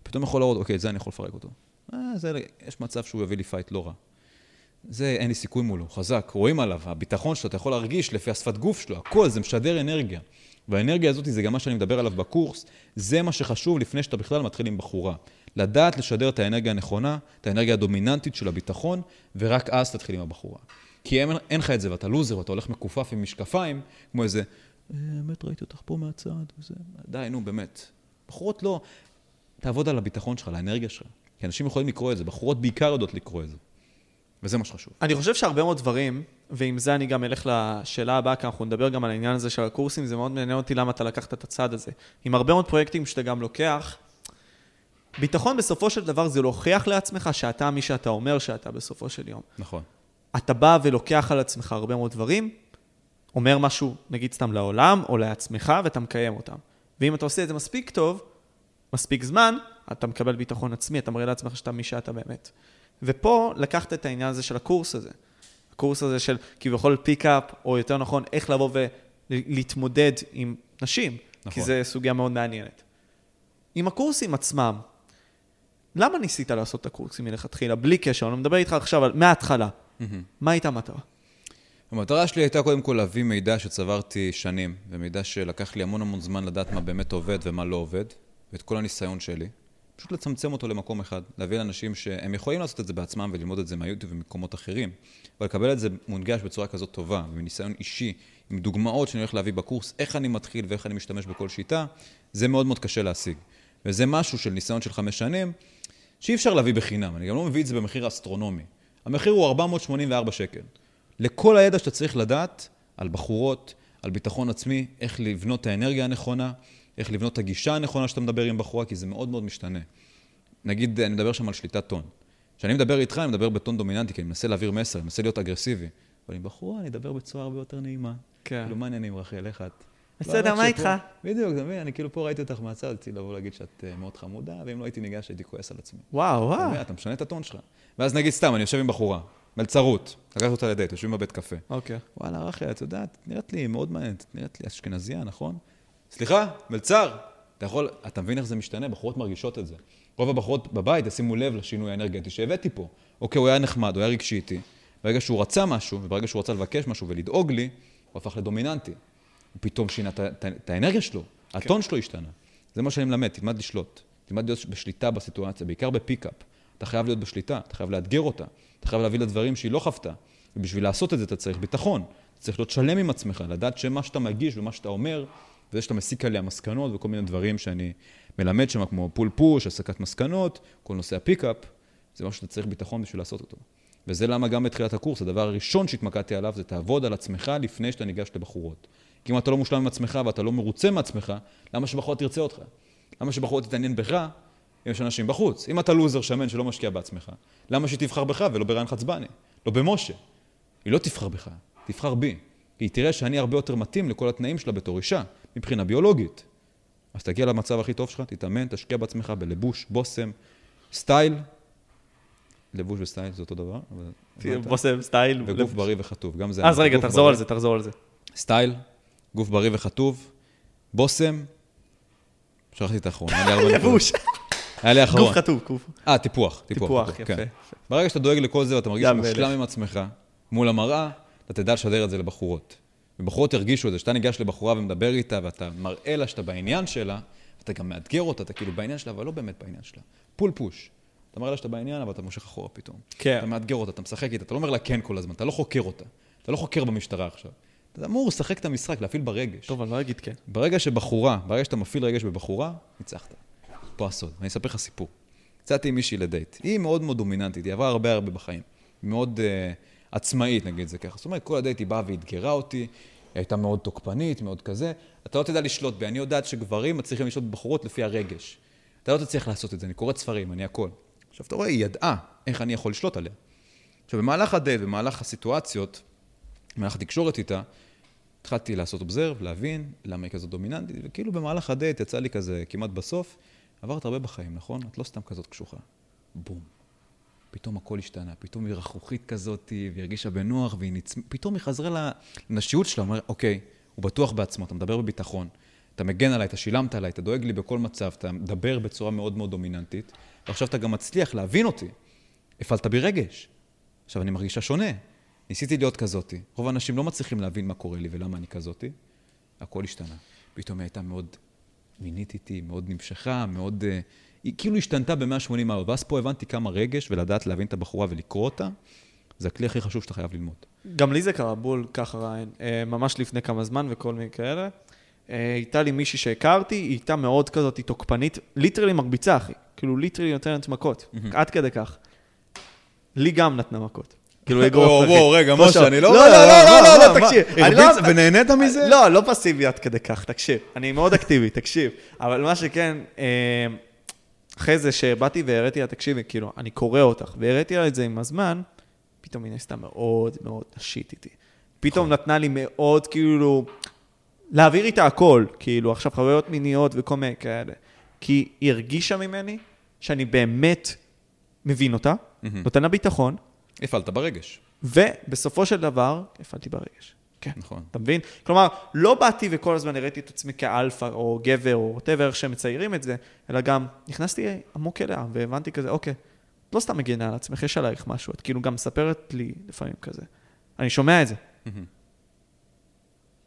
[SPEAKER 1] פתאום יכול לראות, אוקיי, את זה אני יכול לפרק אותו. אה, זה, יש מצב שהוא יביא לי fight לא רע. זה, אין לי סיכוי מולו, חזק, רואים עליו, הביטחון שלו, אתה יכול להרגיש לפי השפת גוף שלו, הכל, זה משדר אנרגיה. והאנרגיה הזאת, זה גם מה שאני מדבר עליו בקורס, זה מה שחשוב לפני שאתה בכלל מתחיל עם בחורה. לדעת לשדר את האנרגיה הנכונה, את האנרגיה הדומיננטית של הביטחון, ורק אז תתחיל עם הבחורה. כי אין, אין לך את זה, ואתה לוזר, ואתה הולך מכופף עם משקפיים, כמו איזה, "אה, האמת, ראיתי אותך פה מהצד, וזה, די, נו, באמת. בחורות לא, תעבוד על הביטחון שלך, על האנרגיה שלך. כי אנשים יכולים לקרוא את זה, בחורות בעיקר יודעות לקרוא את זה. וזה מה שחשוב.
[SPEAKER 2] אני חושב שהרבה מאוד דברים, ועם זה אני גם אלך לשאלה הבאה, כי אנחנו נדבר גם על העניין הזה של הקורסים, זה מאוד מעניין אותי למה אתה לקחת את הצד הזה. עם הרבה מאוד פרויקטים שאתה גם לוקח, ביטחון בסופו של דבר זה להוכיח לעצמך שאתה מי שאתה אומר שאתה בסופו של יום.
[SPEAKER 1] נכון.
[SPEAKER 2] אתה בא ולוקח על עצמך הרבה מאוד דברים, אומר משהו, נגיד סתם לעולם, או לעצמך, ואתה מקיים אותם. ואם אתה עושה את זה מספיק טוב, מספיק זמן, אתה מקבל ביטחון עצמי, אתה מראה לעצמך שאתה מי שאתה באמת. ופה לקחת את העניין הזה של הקורס הזה. הקורס הזה של כביכול פיק-אפ, או יותר נכון, איך לבוא ולהתמודד עם נשים,
[SPEAKER 1] נכון.
[SPEAKER 2] כי זו סוגיה מאוד מעניינת. עם הקורסים עצמם, למה ניסית לעשות את הקורסים מלכתחילה, בלי קשר? אני מדבר איתך עכשיו על, מההתחלה. מה הייתה המטרה?
[SPEAKER 1] המטרה שלי הייתה קודם כל להביא מידע שצברתי שנים, ומידע שלקח לי המון המון זמן לדעת מה באמת עובד ומה לא עובד, ואת כל הניסיון שלי. פשוט לצמצם אותו למקום אחד, להביא לאנשים שהם יכולים לעשות את זה בעצמם וללמוד את זה מהיוטיוב וממקומות אחרים, אבל לקבל את זה מונגש בצורה כזאת טובה, ומניסיון אישי, עם דוגמאות שאני הולך להביא בקורס, איך אני מתחיל ואיך אני משתמש בכל שיטה, זה מאוד מאוד קשה להשיג. וזה משהו של ניסיון של חמש שנים, שאי אפשר להביא בחינם, אני גם לא מביא את זה במחיר אסטרונומי. המחיר הוא 484 שקל. לכל הידע שאתה צריך לדעת על בחורות, על ביטחון עצמי, איך לבנות את האנרגיה הנכונה, איך לבנות את הגישה הנכונה שאתה מדבר עם בחורה, כי זה מאוד מאוד משתנה. נגיד, אני מדבר שם על שליטת טון. כשאני מדבר איתך, אני מדבר בטון דומיננטי, כי אני מנסה להעביר מסר, אני מנסה להיות אגרסיבי. אבל עם בחורה אני אדבר בצורה הרבה יותר נעימה.
[SPEAKER 2] כן.
[SPEAKER 1] כאילו, מה העניינים, רחל, איך את?
[SPEAKER 2] בסדר,
[SPEAKER 1] לא,
[SPEAKER 2] מה
[SPEAKER 1] רק
[SPEAKER 2] איתך?
[SPEAKER 1] בדיוק, אתה מבין? אני כאילו פה ראיתי אותך מהצד, רציתי לבוא להגיד שאת אה, מאוד חמודה, ואם לא הייתי ניגש, הייתי כועס על עצמי.
[SPEAKER 2] וואו,
[SPEAKER 1] אתה
[SPEAKER 2] וואו.
[SPEAKER 1] מבין? אתה משנה את הטון שלך. ואז נגיד סתם, אני יושב עם בחורה, מלצרות, לקחת אותה לדייט, יושבים בבית קפה.
[SPEAKER 2] אוקיי.
[SPEAKER 1] וואלה, רחל, את יודעת, נראית לי מאוד מעניינת, נראית לי אשכנזייה, נכון? סליחה, מלצר. אתה יכול, אתה מבין איך זה משתנה? בחורות מרגישות את זה. רוב הבחורות בבית ישימו לב לשינוי האנרגטי שהבאתי פה. אוקיי, הוא היה נחמד, הוא היה רגשי איתי. ברגע שהוא רצה משהו, וברגע שהוא רצה לבקש משהו ולדאוג לי, הוא הפך לדומיננטי. הוא פתאום שינה את האנרגיה שלו, הטון שלו השתנה. זה מה שאני מלמד, תלמד לשלוט. תלמד להיות בשליטה בסיטואציה, בעיקר ב pickup. אתה חייב להיות בשליטה, אתה חייב לאתגר אותה, אתה חייב להביא לה דברים שהיא לא חוותה. ובשביל לעשות את זה אתה צריך ביטחון, אתה צריך להיות שלם עם עצמך, לדעת שמה שאתה מגיש ומה שאתה אומר, וזה שאתה מסיק עליה מסקנות וכל מיני דברים שאני מלמד שם, כמו pull push, הסקת מסקנות, כל נושא ה pickup, זה משהו שאתה צריך ביטחון בשביל לעשות אותו. וזה למה גם בתחילת הקורס, הדבר הראשון שהתמקדתי עליו זה תעבוד על עצמך לפני שאתה ניגש לבחורות. כי אם אתה לא מושלם עם עצמך ואתה לא מרוצה מעצמך, למה שבחורה תרצה אותך? למה שבחורה תתעניין בך אם יש אנשים בחוץ? אם אתה לוזר שמן שלא משקיע בעצמך, למה שהיא תבחר בך ולא בריין חצבני? לא במשה. היא לא תבחר בך, תבחר בי. היא תראה שאני הרבה יותר מתאים לכל התנאים שלה בתור אישה, מבחינה ביולוגית. אז תגיע למצב הכי טוב שלך, תתאמן, תשקיע בעצמך בלבוש, בושם, style. לבוש ו style זה אותו דבר. אבל...
[SPEAKER 2] בושם, style.
[SPEAKER 1] וגוף בריא וחטוב, גם זה.
[SPEAKER 2] אז רגע, תחזור
[SPEAKER 1] בריא.
[SPEAKER 2] על זה, תחזור על זה.
[SPEAKER 1] style, גוף בריא וחטוב, בושם, שכחתי את האחרון, היה לי <laughs> נקודות.
[SPEAKER 2] לבוש.
[SPEAKER 1] היה לי האחרון.
[SPEAKER 2] גוף חטוב, גוף.
[SPEAKER 1] אה, טיפוח.
[SPEAKER 2] טיפוח,
[SPEAKER 1] כן.
[SPEAKER 2] יפה.
[SPEAKER 1] ברגע שאתה דואג לכל זה ואתה מרגיש מושלם. עם עצמך, מול המראה, אתה תדע לשדר את זה לבחורות. ובחורות ירגישו את זה, שאתה ניגש לבחורה ומדבר איתה, ואתה מראה לה שאתה בעניין שלה, אתה גם מאתגר אותה, אתה כאילו בעניין שלה, אבל לא באמת בעניין שלה. pull push. אתה מראה לה שאתה בעניין, אבל אתה מושך אחורה פתאום.
[SPEAKER 2] כן.
[SPEAKER 1] אתה מאתגר אותה, אתה משחק איתה, אתה לא אומר לה כן כל הזמן, אתה לא חוקר אותה. אתה לא חוקר במשטרה עכשיו. אתה אמור לשחק את המשחק, להפעיל ברגש.
[SPEAKER 2] טוב, אני לא אגיד כן.
[SPEAKER 1] ברגע שבחורה, ברגע שאתה מפעיל רגש בבחורה, ניצחת. פה הסוד. אני אספר לך סיפור. יצאתי עם מישהי לדייט. היא מאוד מאוד דומיננטית, היא עברה הרבה הרבה בחיים. מאוד uh, עצמאית, נגיד זה ככה. זאת אומרת, כל הדייט היא באה ואתגרה אותי, היא הייתה מאוד תוקפנית, מאוד כזה. אתה לא תדע לשלוט בי. אני יודעת שגברים מצליחים לשלוט בבחורות לפי הרגש. אתה לא תצליח לעשות את זה, אני קורא ספרים, אני הכל. עכשיו, אתה רואה, היא ידעה איך אני יכול לשלוט עליה. עכשיו, במהלך הדייט, במהלך הסיטואציות, במהלך התקשורת איתה, התחלתי לעשות אובזרב, להבין למה היא כזאת דומיננטית, וכאילו במהלך הדייט יצא לי כזה כמעט בסוף, עברת הרבה בחיים, נכון? את לא סתם כזאת קשוחה. בום. פתאום הכל השתנה, פתאום היא רכרוכית כזאת, והיא הרגישה בנוח, והיא נצ... פתאום היא חזרה לנשיות שלה, אומר, אוקיי, הוא בטוח בעצמו, אתה מדבר בביטחון, אתה מגן עליי, אתה שילמת עליי, אתה דואג לי בכל מצב, אתה מדבר בצורה מאוד מאוד דומיננטית, ועכשיו אתה גם מצליח להבין אותי. הפעלת בי רגש. עכשיו, אני מרגישה שונה. ניסיתי להיות כזאתי. רוב האנשים לא מצליחים להבין מה קורה לי ולמה אני כזאתי. הכל השתנה. פתאום היא הייתה מאוד מינית איתי, מאוד נמשכה, מאוד... Uh, היא כאילו השתנתה ב-180 מעלות. ואז פה הבנתי כמה רגש, ולדעת להבין את הבחורה ולקרוא אותה, זה הכלי הכי חשוב שאתה חייב ללמוד.
[SPEAKER 2] גם לי זה קרה, בול, ככה רעיין. אה, ממש לפני כמה זמן וכל מיני כאלה. אה, הייתה לי מישהי שהכרתי, היא הייתה מאוד כזאת, היא תוקפנית, literally מרביצה, אחי. כאילו, literally נותנת מכות. עד כדי כך. לי גם נתנה מכות. כאילו, <laughs> אגרוף,
[SPEAKER 1] וואו,
[SPEAKER 2] אחי.
[SPEAKER 1] וואו, רגע,
[SPEAKER 2] כמו
[SPEAKER 1] משה. אני לא...
[SPEAKER 2] לא, לא, לא, לא, לא? תקשיב. אני לא-
[SPEAKER 1] הרביץ ונהנית מזה?
[SPEAKER 2] לא, לא פסיבי עד כדי כך, תקשיב. אני מאוד אקטיבי, תקשיב. אבל מה שכן, אה, אחרי זה שבאתי והראיתי לה, תקשיבי, כאילו, אני קורא אותך, והראיתי לה את זה עם הזמן, פתאום היא נעשתה מאוד מאוד נשית איתי. פתאום
[SPEAKER 1] נכון.
[SPEAKER 2] נתנה לי מאוד, כאילו, להעביר איתה הכל, כאילו, עכשיו חוויות מיניות וכל מיני כאלה. כי היא הרגישה ממני שאני באמת מבין אותה, נותן לה ביטחון,
[SPEAKER 1] הפעלת ברגש.
[SPEAKER 2] ובסופו של דבר, הפעלתי ברגש. כן.
[SPEAKER 1] נכון.
[SPEAKER 2] אתה מבין? כלומר, לא באתי וכל הזמן הראיתי את עצמי כאלפא או גבר או whatever איך שהם מציירים את זה, אלא גם נכנסתי עמוק אליה והבנתי כזה, אוקיי, את לא סתם מגינה על עצמך, יש עלייך משהו, את כאילו גם מספרת לי לפעמים כזה. אני שומע את זה.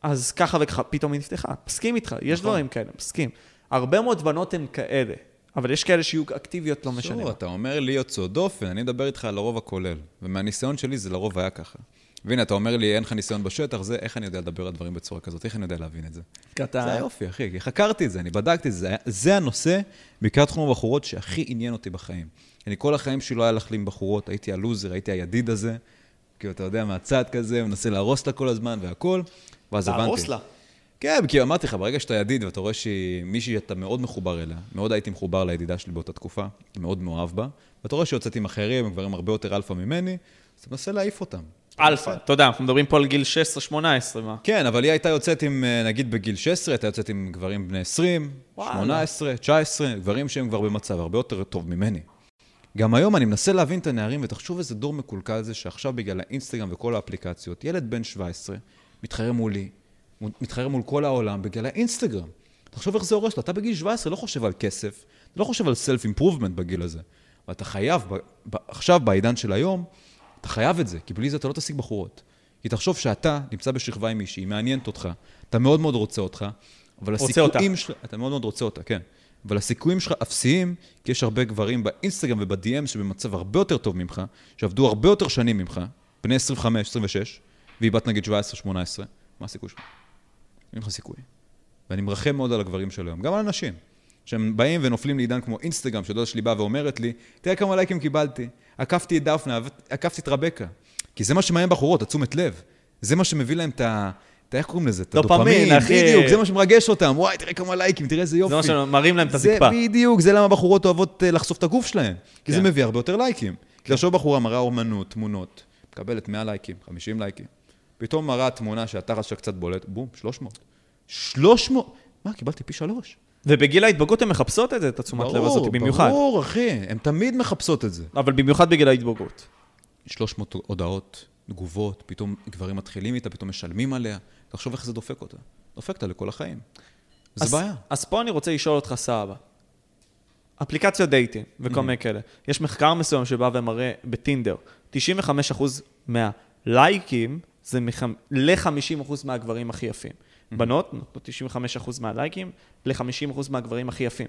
[SPEAKER 2] אז ככה וככה, פתאום היא נפתחה. מסכים איתך, יש
[SPEAKER 1] נכון.
[SPEAKER 2] דברים כאלה, מסכים. הרבה מאוד בנות הן כאלה, אבל יש כאלה שיהיו אקטיביות, לא משנה.
[SPEAKER 1] שוב. אתה אומר לי יוצאות דופן, אני מדבר איתך על הרוב הכולל. ומהניסיון שלי זה לרוב היה ככה. והנה, אתה אומר לי, אין לך ניסיון בשטח, זה איך אני יודע לדבר על דברים בצורה כזאת, איך אני יודע להבין את זה.
[SPEAKER 2] קטן.
[SPEAKER 1] זה היופי, אחי, כי חקרתי את זה, אני בדקתי את זה, זה הנושא, בעיקר תחום הבחורות, שהכי עניין אותי בחיים. אני כל החיים שלי לא היה לך לי עם בחורות, הייתי ה loser, הייתי הידיד הזה, כאילו, אתה יודע, מהצד כזה, מנסה להרוס לה כל הזמן והכל, ואז הבנתי.
[SPEAKER 2] תהרוס לה.
[SPEAKER 1] כן, כי אמרתי לך, ברגע שאתה ידיד ואתה רואה שהיא מישהי שאתה מאוד מחובר אליה, מאוד הייתי מחובר לידידה שלי באותה תקופה, מאוד מאוהב בה, ואתה רואה שיוצאת עם אחרים, הם גברים הרבה יותר אלפא ממני, אז אתה מנסה להעיף אותם.
[SPEAKER 2] אלפא, אתה יודע, אנחנו מדברים פה על גיל 16-18, מה?
[SPEAKER 1] כן, אבל היא הייתה יוצאת עם, אה, נגיד בגיל 16, הייתה יוצאת עם גברים בני 20,
[SPEAKER 2] וואלה.
[SPEAKER 1] 18, 19, גברים שהם כבר במצב הרבה יותר טוב ממני. גם היום אני מנסה להבין את הנערים, ותחשוב איזה דור מקולקל זה, שעכשיו בגלל האינסטגרם וכל האפליקציות, ילד בן 17 מתחרה מולי, מתחרה מול כל העולם בגלל האינסטגרם. תחשוב איך זה הורס לו, אתה בגיל 17 לא חושב על כסף, לא חושב על self improvement בגיל הזה. ואתה חייב, ב, ב, עכשיו בעידן של היום, אתה חייב את זה, כי בלי זה אתה לא תשיג בחורות. כי תחשוב שאתה נמצא בשכבה עם מישהי, היא מעניינת אותך, אתה מאוד מאוד רוצה אותך, אבל
[SPEAKER 2] רוצה.
[SPEAKER 1] הסיכויים שלך, אתה מאוד מאוד רוצה אותה, כן. אבל הסיכויים שלך אפסיים, כי יש הרבה גברים באינסטגרם וב-DM שבמצב הרבה יותר טוב ממך, שעבדו הרבה יותר שנים ממך, בני 25, 26, והיא בת נגיד 17, 18, מה הסיכוי שלך? אין לך סיכוי. ואני מרחם מאוד על הגברים של היום, גם על הנשים. שהם באים ונופלים לעידן כמו אינסטגרם, שדודה שלי באה ואומרת לי, תראה כמה לייקים קיבלתי, עקפתי את דפנה, עקפתי את רבקה. כי זה מה שמעניין בחורות, התשומת לב. זה מה שמביא להם את, ה, אתה איך קוראים לזה? את
[SPEAKER 2] דופמין,
[SPEAKER 1] הדופמין,
[SPEAKER 2] אחי.
[SPEAKER 1] בדיוק, זה מה שמרגש אותם. וואי, תראה כמה לייקים, תראה איזה יופי.
[SPEAKER 2] זה מה שמרים להם את
[SPEAKER 1] זה
[SPEAKER 2] הזקפה.
[SPEAKER 1] בדיוק, זה למה בחורות אוהבות אה, לחשוף את הגוף שלהן. כי זה
[SPEAKER 2] כן.
[SPEAKER 1] מביא הרבה יותר לייקים. כי עכשיו בחורה מראה אומנות, תמונות, מקבלת 100 לייקים, 50 לייקים. פתאום מראה תמונה שהתחת שלה קצת בולט, בום, 300. 300! מה, קיבלתי פי שלוש.
[SPEAKER 2] ובגיל ההתבגרות הן מחפשות את זה, את התשומת לב הזאת, במיוחד.
[SPEAKER 1] ברור, אחי, הן תמיד מחפשות את זה.
[SPEAKER 2] אבל במיוחד בגיל ההתבגרות.
[SPEAKER 1] 300 הודעות, תגובות, פתאום גברים מתחילים איתה, פתאום משלמים עליה. תחשוב איך זה דופק אותה. דופק אותה לכל החיים. זה
[SPEAKER 2] אז-
[SPEAKER 1] בעיה.
[SPEAKER 2] אז פה אני רוצה לשאול אותך, סבא. אפליקציות דייטים וכל מיני כאלה. יש מחקר מסוים שבא ומראה בטינדר, 95% מהלייקים זה ל-50% מהגברים הכי יפים. בנות נותנות 95% מהלייקים ל-50% מהגברים הכי יפים.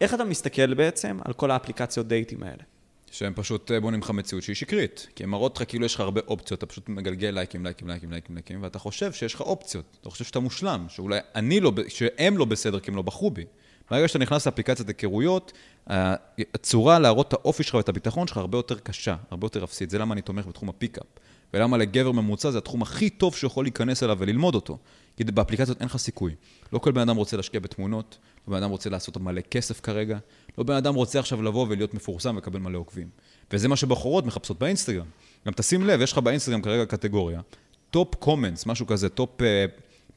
[SPEAKER 2] איך אתה מסתכל בעצם על כל האפליקציות דייטים האלה?
[SPEAKER 1] שהם פשוט אה, בונים לך מציאות שהיא שקרית. כי הן מראות לך כאילו יש לך הרבה אופציות, אתה פשוט מגלגל לייקים, לייקים, לייקים, לייקים, לייקים, ואתה חושב שיש לך אופציות. אתה חושב שאתה מושלם, שאולי אני לא, שהם לא בסדר כי הם לא בחרו בי. ברגע שאתה נכנס לאפליקציית היכרויות, ה- הצורה להראות את האופי שלך ואת הביטחון שלך הרבה יותר קשה, הרבה יותר אפסית. זה למה אני תומך בתחום ה pickup. ולמה לגבר ממוצע זה התחום הכי טוב שיכול להיכנס אליו וללמוד אותו. כי באפליקציות אין לך סיכוי. לא כל בן אדם רוצה להשקיע בתמונות, לא בן אדם רוצה לעשות מלא כסף כרגע, לא בן אדם רוצה עכשיו לבוא ולהיות מפורסם ולקבל מלא עוקבים. וזה מה שבחורות מחפשות באינסטגרם. גם תשים לב, יש לך באינסטגרם כרגע קטגוריה, top comments, משהו כזה, top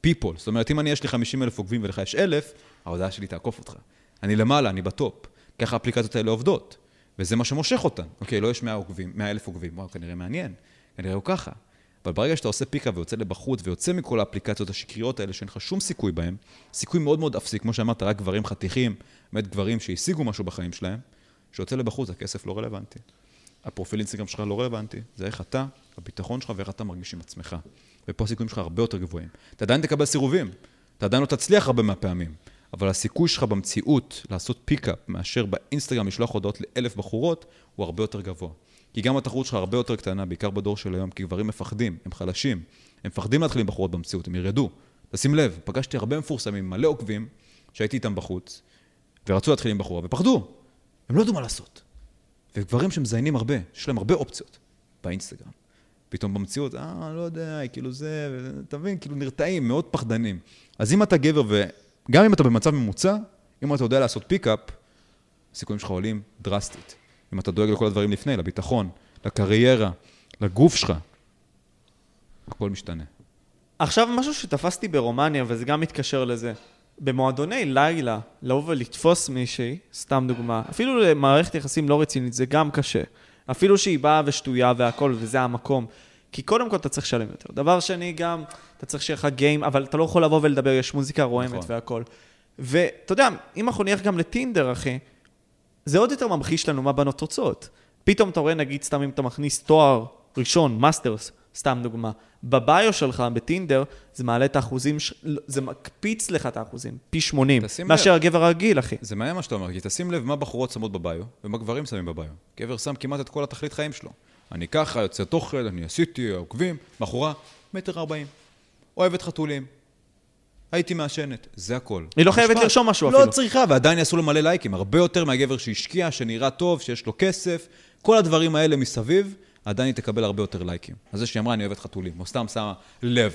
[SPEAKER 1] people. זאת אומרת, אם אני יש לי 50 אלף עוקבים ולך יש אלף, ההודעה שלי תעקוף אותך. אני למעלה, אני בטופ. ככה האפליקציות האלה עובדות. וזה מה שמושך אותן. אוקיי, לא יש 100 עוקבים, 100 אלף עוקבים, וואו, כנראה מעניין. כנראה הוא ככה. אבל ברגע שאתה עושה פיקה ויוצא לבחוץ ויוצא מכל האפליקציות השקריות האלה שאין לך שום סיכוי בהן, סיכוי מאוד מאוד אפסי, כמו שאמרת, רק גברים חתיכים, באמת גברים שהשיגו משהו בחיים שלהם, שיוצא לבחוץ, הכסף לא רלוונטי. הפרופיל אינסטגרם שלך לא רלוונטי, זה איך אתה, הביטחון שלך ואיך אתה מרגיש עם עצמך. ופה הסיכויים שלך הרבה יותר גבוהים. אתה עדיין תקבל סירובים, אתה עדיין לא תצליח הרבה מהפעמים, אבל הסיכוי שלך במציאות לעשות פיקאפ מאשר באינסטגרם לשלוח הודעות לאלף בחורות, הוא הרבה יותר גבוה. כי גם התחרות שלך הרבה יותר קטנה, בעיקר בדור של היום, כי גברים מפחדים, הם חלשים, הם מפחדים להתחיל עם בחורות במציאות, הם ירדו. תשים לב, פגשתי הרבה מפורסמים, מלא עוקבים, שהייתי איתם בחוץ, ורצו להתחיל עם בחורה, ופחדו. הם לא ידעו מה לעשות. וגברים שמזיינים הרבה, יש להם הרבה אופציות באינסטגרם. פתאום במציאות, אה, לא יודע, כאילו זה, אתה מבין, כאילו נרתעים, מאוד פחדנים. אז אם אתה גבר, וגם אם אתה במצב ממוצע, אם אתה יודע לעשות פיקאפ, הסיכויים שלך עולים דרסטית. אם אתה דואג לכל הדברים לפני, לביטחון, לקריירה, לגוף שלך, הכל משתנה.
[SPEAKER 2] עכשיו, משהו שתפסתי ברומניה, וזה גם מתקשר לזה. במועדוני לילה, לבוא ולתפוס מישהי, סתם דוגמה, אפילו למערכת יחסים לא רצינית, זה גם קשה. אפילו שהיא באה ושטויה והכל, וזה המקום. כי קודם כל אתה צריך לשלם יותר. דבר שני, גם, אתה צריך שיהיה לך גיים, אבל אתה לא יכול לבוא ולדבר, יש מוזיקה רועמת
[SPEAKER 1] נכון.
[SPEAKER 2] והכל. ואתה יודע, אם אנחנו נלך גם לטינדר, אחי, זה עוד יותר ממחיש לנו מה בנות רוצות. פתאום אתה רואה, נגיד, סתם אם אתה מכניס תואר ראשון, מאסטרס, סתם דוגמה, בביו שלך, בטינדר, זה מעלה את האחוזים, זה מקפיץ לך את האחוזים, פי 80,
[SPEAKER 1] תשים
[SPEAKER 2] מאשר
[SPEAKER 1] לב.
[SPEAKER 2] הגבר הרגיל, אחי.
[SPEAKER 1] זה מעניין מה שאתה אומר, כי תשים לב מה בחורות שמות בביו, ומה גברים שמים בביו. גבר שם כמעט את כל התכלית חיים שלו. אני ככה, יוצא תוכל, אני עשיתי, עוקבים, בחורה, מטר ארבעים. אוהבת חתולים. הייתי מעשנת, זה הכל.
[SPEAKER 2] היא לא חייבת. לרשום משהו
[SPEAKER 1] לא
[SPEAKER 2] אפילו.
[SPEAKER 1] צריכה, ועדיין יעשו לו מלא לייקים. הרבה יותר מהגבר שהשקיע, שנראה טוב, שיש לו כסף. כל הדברים האלה מסביב, עדיין היא תקבל הרבה יותר לייקים. אז זה שהיא אמרה, אני אוהבת חתולים, או סתם שמה לב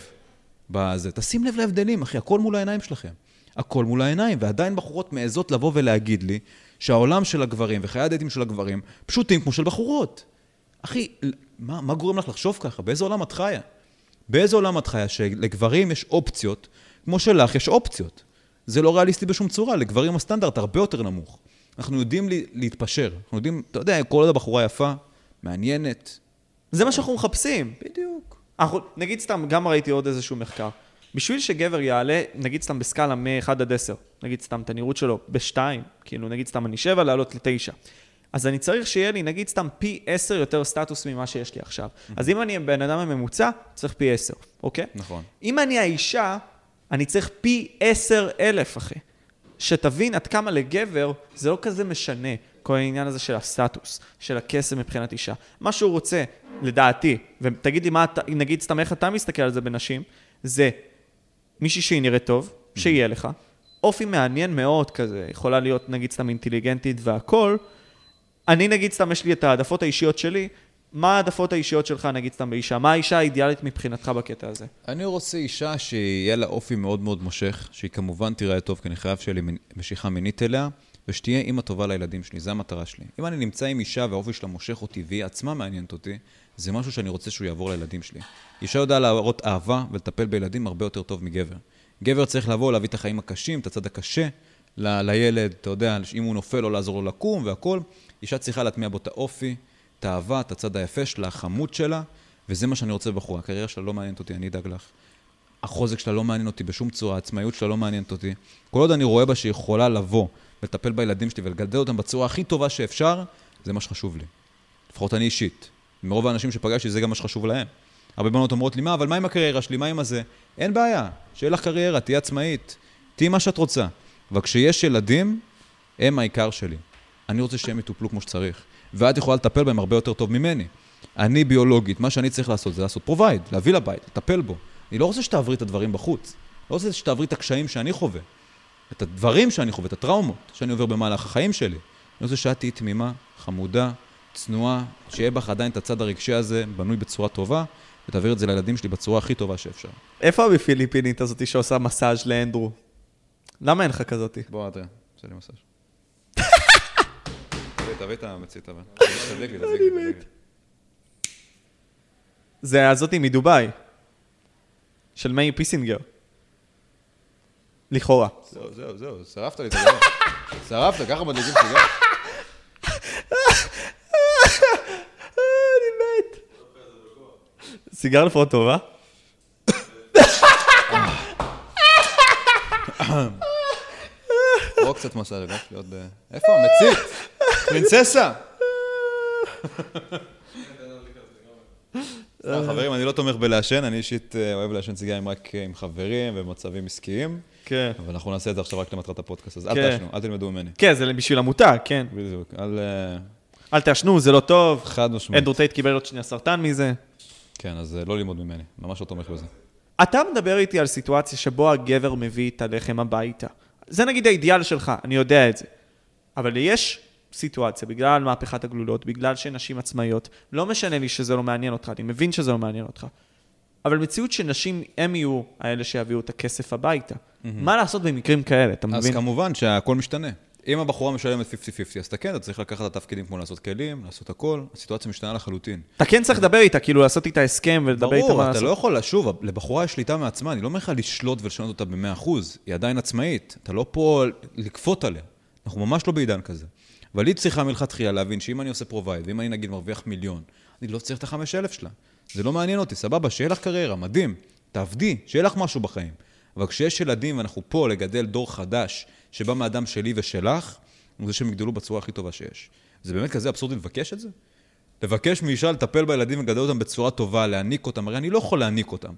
[SPEAKER 1] בזה. תשים לב להבדלים, אחי, הכל מול העיניים שלכם. הכל מול העיניים, ועדיין בחורות מעזות לבוא ולהגיד לי שהעולם של הגברים וחיי הדייטים של הגברים פשוטים כמו של בחורות. אחי, מה, מה גורם לך לחשוב ככה? באיזה עולם את חיה? באיזה עולם את חיה שלגברים יש אופציות, כמו שלך יש אופציות? זה לא ריאליסטי בשום צורה, לגברים הסטנדרט הרבה יותר נמוך. אנחנו יודעים להתפשר, אנחנו יודעים, אתה יודע, כל עוד הבחורה יפה, מעניינת.
[SPEAKER 2] זה מה שאנחנו מחפשים.
[SPEAKER 1] בדיוק.
[SPEAKER 2] אנחנו, נגיד סתם, גם ראיתי עוד איזשהו מחקר. בשביל שגבר יעלה, נגיד סתם בסקאלה מ-1 עד 10, נגיד סתם את הנראות שלו ב-2, כאילו נגיד סתם אני 7, לעלות ל-9. אז אני צריך שיהיה לי, נגיד סתם פי 10 יותר סטטוס ממה שיש לי עכשיו. אז אם אני בן אדם הממוצע, צריך פי 10, אוקיי?
[SPEAKER 1] נכון.
[SPEAKER 2] אם אני האישה, אני צריך פי 10 אלף, אחי. שתבין עד כמה לגבר זה לא כזה משנה, כל העניין הזה של הסטטוס, של הכסף מבחינת אישה. מה שהוא רוצה, לדעתי, ותגיד לי מה אתה, נגיד סתם איך אתה מסתכל על זה בנשים, זה מישהי שהיא נראית טוב, שיהיה לך, אופי מעניין מאוד כזה, יכולה להיות נגיד סתם אינטליגנטית והכול. אני נגיד סתם יש לי את העדפות האישיות שלי, מה העדפות האישיות שלך, נגיד סתם באישה? מה האישה האידיאלית מבחינתך בקטע הזה?
[SPEAKER 1] אני רוצה אישה שיהיה לה אופי מאוד מאוד מושך, שהיא כמובן תיראה טוב, כי אני חייב שיהיה לי משיכה מינית אליה, ושתהיה אימא טובה לילדים שלי, זו המטרה שלי. אם אני נמצא עם אישה והאופי שלה מושך אותי והיא עצמה מעניינת אותי, זה משהו שאני רוצה שהוא יעבור לילדים שלי. אישה יודעה להראות אהבה ולטפל בילדים הרבה יותר טוב מגבר. גבר צריך לבוא, להביא את החיים הקשים, את הצד הקשה ל- לילד, אתה יודע, אם הוא נופל או לעזור לו לקום והכול. אישה צריכה להטמיע בו את האופי, את האהבה, את הצד היפה שלה, החמוד שלה, וזה מה שאני רוצה בבחורה. הקריירה שלה לא מעניינת אותי, אני אדאג לך. החוזק שלה לא מעניין אותי בשום צורה, העצמאיות שלה לא מעניינת אותי. כל עוד אני רואה בה שהיא יכולה לבוא ולטפל בילדים שלי ולגדל אותם בצורה הכי טובה שאפשר, זה מה שחשוב לי. לפחות אני אישית. מרוב האנשים שפגשתי, זה גם מה שחשוב להם. הרבה בנות אומרות לי, מה, אבל מה עם הקריירה שלי? מה עם הזה? אין בעיה, שיהיה לך קריירה, תהיי עצמאית, תהיי מה שאת רוצה. אבל כשיש ילדים, הם העיקר שלי. אני רוצה שהם יטופלו כמו שצריך. ואת יכולה לטפל בהם הרבה יותר טוב ממני. אני ביולוגית, מה שאני צריך לעשות זה לעשות provide, להביא לבית, לטפל בו. אני לא רוצה שתעברי את הדברים בחוץ. לא רוצה שתעברי את הקשיים שאני חווה. את הדברים שאני חווה, את הטראומות שאני עובר במהלך החיים שלי. אני רוצה שאת תהיי תמימה, חמודה, צנועה, שיהיה בך עדיין את הצד הרגשי הזה, בנוי בצורה טובה, ותעביר את זה לילדים שלי בצורה הכי טובה שאפשר.
[SPEAKER 2] איפה הפיליפינית הזאתי שעושה מסאז' לאנדרו? למה אין לך כזאתי?
[SPEAKER 1] בוא, אדריה, עושה לי מסאז'. תביא את המצית, אבל. תדליק לי, תדליק.
[SPEAKER 2] זה הזאתי מדובאי. של מאיר פיסינגר. לכאורה.
[SPEAKER 1] זהו, זהו, זהו, שרפת לי את הגרון. שרפת, ככה מדליקים סיגר.
[SPEAKER 2] אני מת. סיגר לפחות טובה?
[SPEAKER 1] או קצת יש לי עוד... אה, איפה המצית? פרינססה! סתם, חברים, אני לא תומך בלעשן, אני אישית אה, אוהב לעשן סיגרים רק אה, עם חברים ובמצבים עסקיים,
[SPEAKER 2] כן.
[SPEAKER 1] אבל אנחנו נעשה את זה עכשיו רק למטרת הפודקאסט, אז אל
[SPEAKER 2] כן.
[SPEAKER 1] תעשנו, אל תלמדו ממני.
[SPEAKER 2] כן, זה בשביל המותג, כן.
[SPEAKER 1] בדיוק, אל... אה,
[SPEAKER 2] אל תעשנו, זה לא טוב.
[SPEAKER 1] חד משמעית.
[SPEAKER 2] אנדרו טייט קיבל עוד שנייה סרטן מזה.
[SPEAKER 1] כן, אז אה, לא ללמוד ממני, ממש לא תומך בזה.
[SPEAKER 2] אתה מדבר איתי על סיטואציה שבו הגבר מביא את הלחם הביתה. זה נגיד האידיאל שלך, אני יודע את זה. אבל יש סיטואציה, בגלל מהפכת הגלולות, בגלל שנשים עצמאיות, לא משנה לי שזה לא מעניין אותך, אני מבין שזה לא מעניין אותך. אבל מציאות שנשים, הם יהיו האלה שיביאו את הכסף הביתה. מה לעשות במקרים כאלה, אתה
[SPEAKER 1] אז
[SPEAKER 2] מבין?
[SPEAKER 1] כמובן שהכל משתנה. אם הבחורה משלמת 50-50, אז אתה כן, אתה צריך לקחת את התפקידים כמו לעשות כלים, לעשות הכל, הסיטואציה משתנה לחלוטין.
[SPEAKER 2] אתה כן צריך לדבר איתה, כאילו לעשות איתה הסכם ולדבר איתה מה
[SPEAKER 1] ברור, אתה
[SPEAKER 2] לעשות.
[SPEAKER 1] לא יכול, שוב, לבחורה יש שליטה מעצמה, אני לא אומר לך לשלוט ולשנות אותה ב-100%, היא עדיין עצמאית, אתה לא פה לכפות עליה, אנחנו ממש לא בעידן כזה. אבל היא צריכה מלכתחילה להבין שאם אני עושה provide, ואם אני נגיד מרוויח מיליון, אני לא צריך את החמש אלף שלה. זה לא מעניין אותי, סבבה, שיהיה לך קריירה, מדהים, תעבדי, שיהיה לך משהו בחיים. אבל כשיש ילדים ואנחנו פה לגדל דור חדש שבא מהדם שלי ושלך, רוצה שהם יגדלו בצורה הכי טובה שיש. זה באמת כזה אבסורדי לבקש את זה? לבקש מאישה לטפל בילדים ולגדל אותם בצורה טובה, להעניק אותם, הרי אני לא יכול להעניק אותם.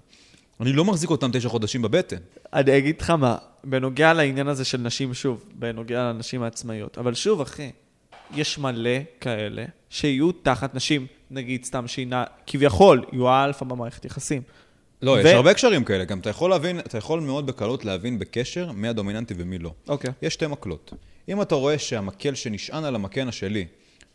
[SPEAKER 1] אני לא מחזיק אותם תשע חודשים בבטן.
[SPEAKER 2] אני אגיד לך מה, בנוגע לעניין הזה של נשים, שוב, בנוגע לנשים העצמאיות, אבל שוב, אחי, יש מלא כאלה שיהיו תחת נשים, נגיד סתם שהיא כביכול, יהיו האלפא במערכת יחסים.
[SPEAKER 1] לא, יש
[SPEAKER 2] ו-
[SPEAKER 1] הרבה קשרים כאלה, גם אתה יכול להבין, אתה יכול מאוד בקלות להבין בקשר מי הדומיננטי ומי לא.
[SPEAKER 2] אוקיי.
[SPEAKER 1] יש שתי מקלות. אם אתה רואה שהמקל שנשען על המקן השלי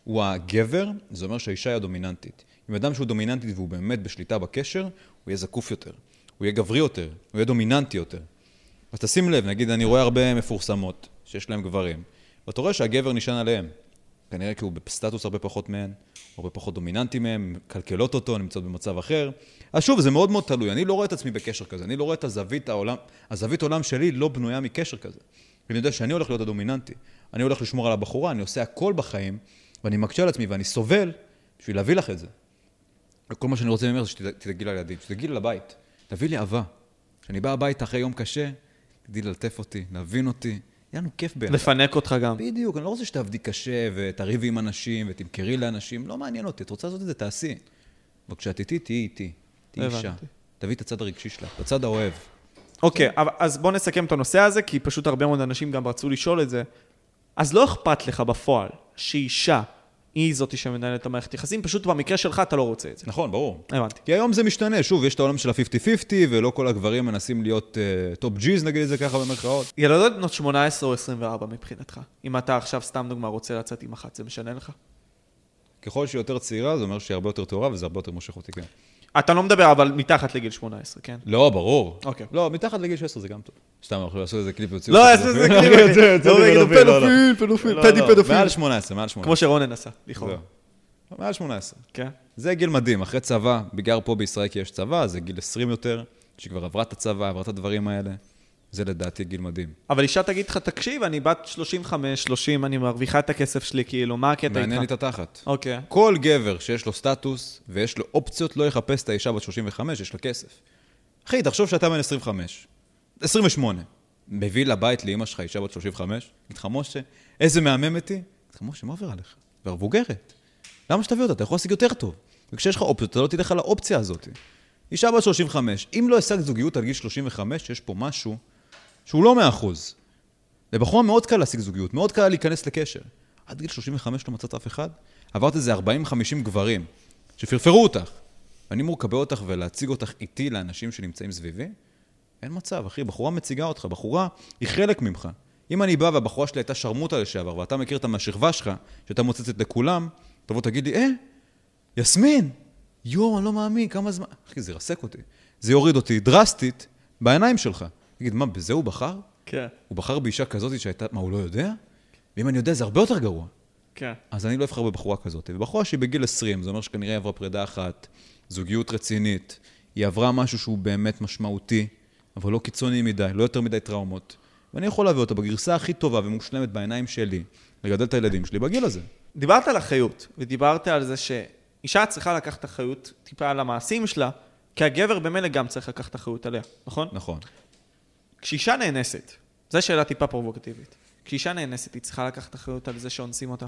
[SPEAKER 1] הוא הגבר, זה אומר שהאישה היא הדומיננטית. אם אדם שהוא דומיננטי והוא באמת בשליטה בקשר, הוא יהיה זקוף יותר, הוא יהיה גברי יותר, הוא יהיה דומיננטי יותר. אז תשים לב, נגיד, אני רואה הרבה מפורסמות שיש להם גברים, ואתה רואה שהגבר נשען עליהם. כנראה כי הוא בסטטוס הרבה פחות מהן, הרבה פחות דומיננטי מהם, מקלקלות אותו, נמצאות במצב אחר. אז שוב, זה מאוד מאוד תלוי. אני לא רואה את עצמי בקשר כזה, אני לא רואה את הזווית העולם, הזווית העולם שלי לא בנויה מקשר כזה. ואני יודע שאני הולך להיות הדומיננטי. אני הולך לשמור על הבחורה, אני עושה הכל בחיים, ואני מקשה על עצמי ואני סובל בשביל להביא לך את זה. וכל מה שאני רוצה ממך זה שתדאגי לילדים, שתדאגי לי לבית. תביא לי אהבה. כשאני בא הביתה אחרי יום קשה, תדעי ללטף אותי, להבין אותי. יהיה לנו כיף ביחד.
[SPEAKER 2] לפנק אותך גם.
[SPEAKER 1] בדיוק, אני לא רוצה שתעבדי קשה ותריבי עם אנשים ותמכרי לאנשים, לא מעניין אותי, את רוצה לעשות את זה, תעשי. אבל כשאת איתי, תהיי איתי. תהיי אישה. תביאי את הצד הרגשי שלך, את הצד האוהב.
[SPEAKER 2] אוקיי, אבל- אז בוא נסכם את הנושא הזה, כי פשוט הרבה מאוד אנשים גם רצו לשאול את זה. אז לא אכפת לך בפועל שאישה היא זאתי שמנהלת את המערכת יחסים, פשוט במקרה שלך אתה לא רוצה את זה.
[SPEAKER 1] נכון, ברור.
[SPEAKER 2] הבנתי.
[SPEAKER 1] כי היום זה משתנה, שוב, יש את העולם של ה-50-50, ולא כל הגברים מנסים להיות top G's, נגיד את זה ככה במרכאות.
[SPEAKER 2] ילדות בנות 18 או 24 מבחינתך. אם אתה עכשיו, סתם דוגמה, רוצה לצאת עם אחת, זה משנה לך?
[SPEAKER 1] ככל שהיא יותר צעירה, זה אומר שהיא הרבה יותר טהורה וזה הרבה יותר מושך אותי, כן.
[SPEAKER 2] אתה לא מדבר אבל מתחת לגיל 18, כן?
[SPEAKER 1] לא, ברור.
[SPEAKER 2] אוקיי.
[SPEAKER 1] לא, מתחת לגיל 16 זה גם טוב. סתם, אנחנו יעשו איזה קליפ ויוציאו...
[SPEAKER 2] לא, איזה. קליפ, לא, יגידו
[SPEAKER 1] פדופיל, לא, לא.
[SPEAKER 2] פדופיל, פדופיל,
[SPEAKER 1] לא,
[SPEAKER 2] פדי
[SPEAKER 1] לא,
[SPEAKER 2] פדופיל.
[SPEAKER 1] מעל 18, מעל 18.
[SPEAKER 2] כמו שרונן עשה, לכאורה.
[SPEAKER 1] מעל 18.
[SPEAKER 2] כן.
[SPEAKER 1] זה גיל מדהים, אחרי צבא, בגלל פה בישראל כי יש צבא, זה גיל 20 יותר, שכבר עברה את הצבא, עברה את הדברים האלה. זה לדעתי גיל מדהים.
[SPEAKER 2] אבל אישה תגיד לך, תקשיב, אני בת 35, 30, אני מרוויחה את הכסף שלי, כאילו, מה הקטע
[SPEAKER 1] מעניין לי
[SPEAKER 2] איתך?
[SPEAKER 1] את התחת.
[SPEAKER 2] אוקיי.
[SPEAKER 1] כל גבר שיש לו סטטוס ויש לו אופציות לא יחפש את האישה בת 35, יש לה כסף. אחי, תחשוב שאתה בן 25, 28, מביא לבית לאמא שלך אישה בת 35, אגיד לך, משה, איזה מהממת היא? אגיד לך, משה, מה עובר עליך? כבר מבוגרת. למה שתביא אותה? אתה יכול להשיג יותר טוב. וכשיש לך אופציות, אתה לא תלך על האופציה הזאת. אישה בת 35, אם לא השגת זוגיות על גיל 35, יש פה משהו שהוא לא 100%. לבחורה מאוד קל להשיג זוגיות, מאוד קל להיכנס לקשר. עד גיל 35 לא מצאת אף אחד? עברת איזה 40-50 גברים שפרפרו אותך. ואני אמור לקבל אותך ולהציג אותך איתי לאנשים שנמצאים סביבי? אין מצב, אחי, בחורה מציגה אותך, בחורה היא חלק ממך. אם אני בא והבחורה שלי הייתה שרמוטה לשעבר, ואתה מכיר אותה מהשכבה שלך, שהייתה מוצצת לכולם, תבוא תגיד לי, אה, יסמין, יואו, אני לא מאמין, כמה זמן... אחי, זה ירסק אותי. זה יוריד אותי דרסטית בעיניים שלך. תגיד, מה, בזה הוא בחר?
[SPEAKER 2] כן,
[SPEAKER 1] הוא בחר באישה כזאת שהייתה, מה, הוא לא יודע? ואם אני יודע, זה הרבה יותר גרוע.
[SPEAKER 2] כן.
[SPEAKER 1] אז אני לא אבחר בבחורה כזאת. ובחורה שהיא בגיל 20, זה אומר שכנראה עברה פרידה אחת, זוגיות רצינית, היא עברה משהו שהוא באמת משמעותי, אבל לא קיצוני מדי, לא יותר מדי טראומות. ואני יכול להביא אותה בגרסה הכי טובה ומושלמת בעיניים שלי, לגדל את הילדים שלי בגיל הזה.
[SPEAKER 2] דיברת על אחריות, ודיברת על זה שאישה צריכה לקחת אחריות טיפה על המעשים שלה, כי הגבר במילא גם צריך לקחת אחריות עליה, נכון?
[SPEAKER 1] נכון.
[SPEAKER 2] כשאישה נאנסת, זו שאלה טיפה פרובוקטיבית. כשאישה נאנסת, היא צריכה לקחת אחריות על זה שאונסים אותה?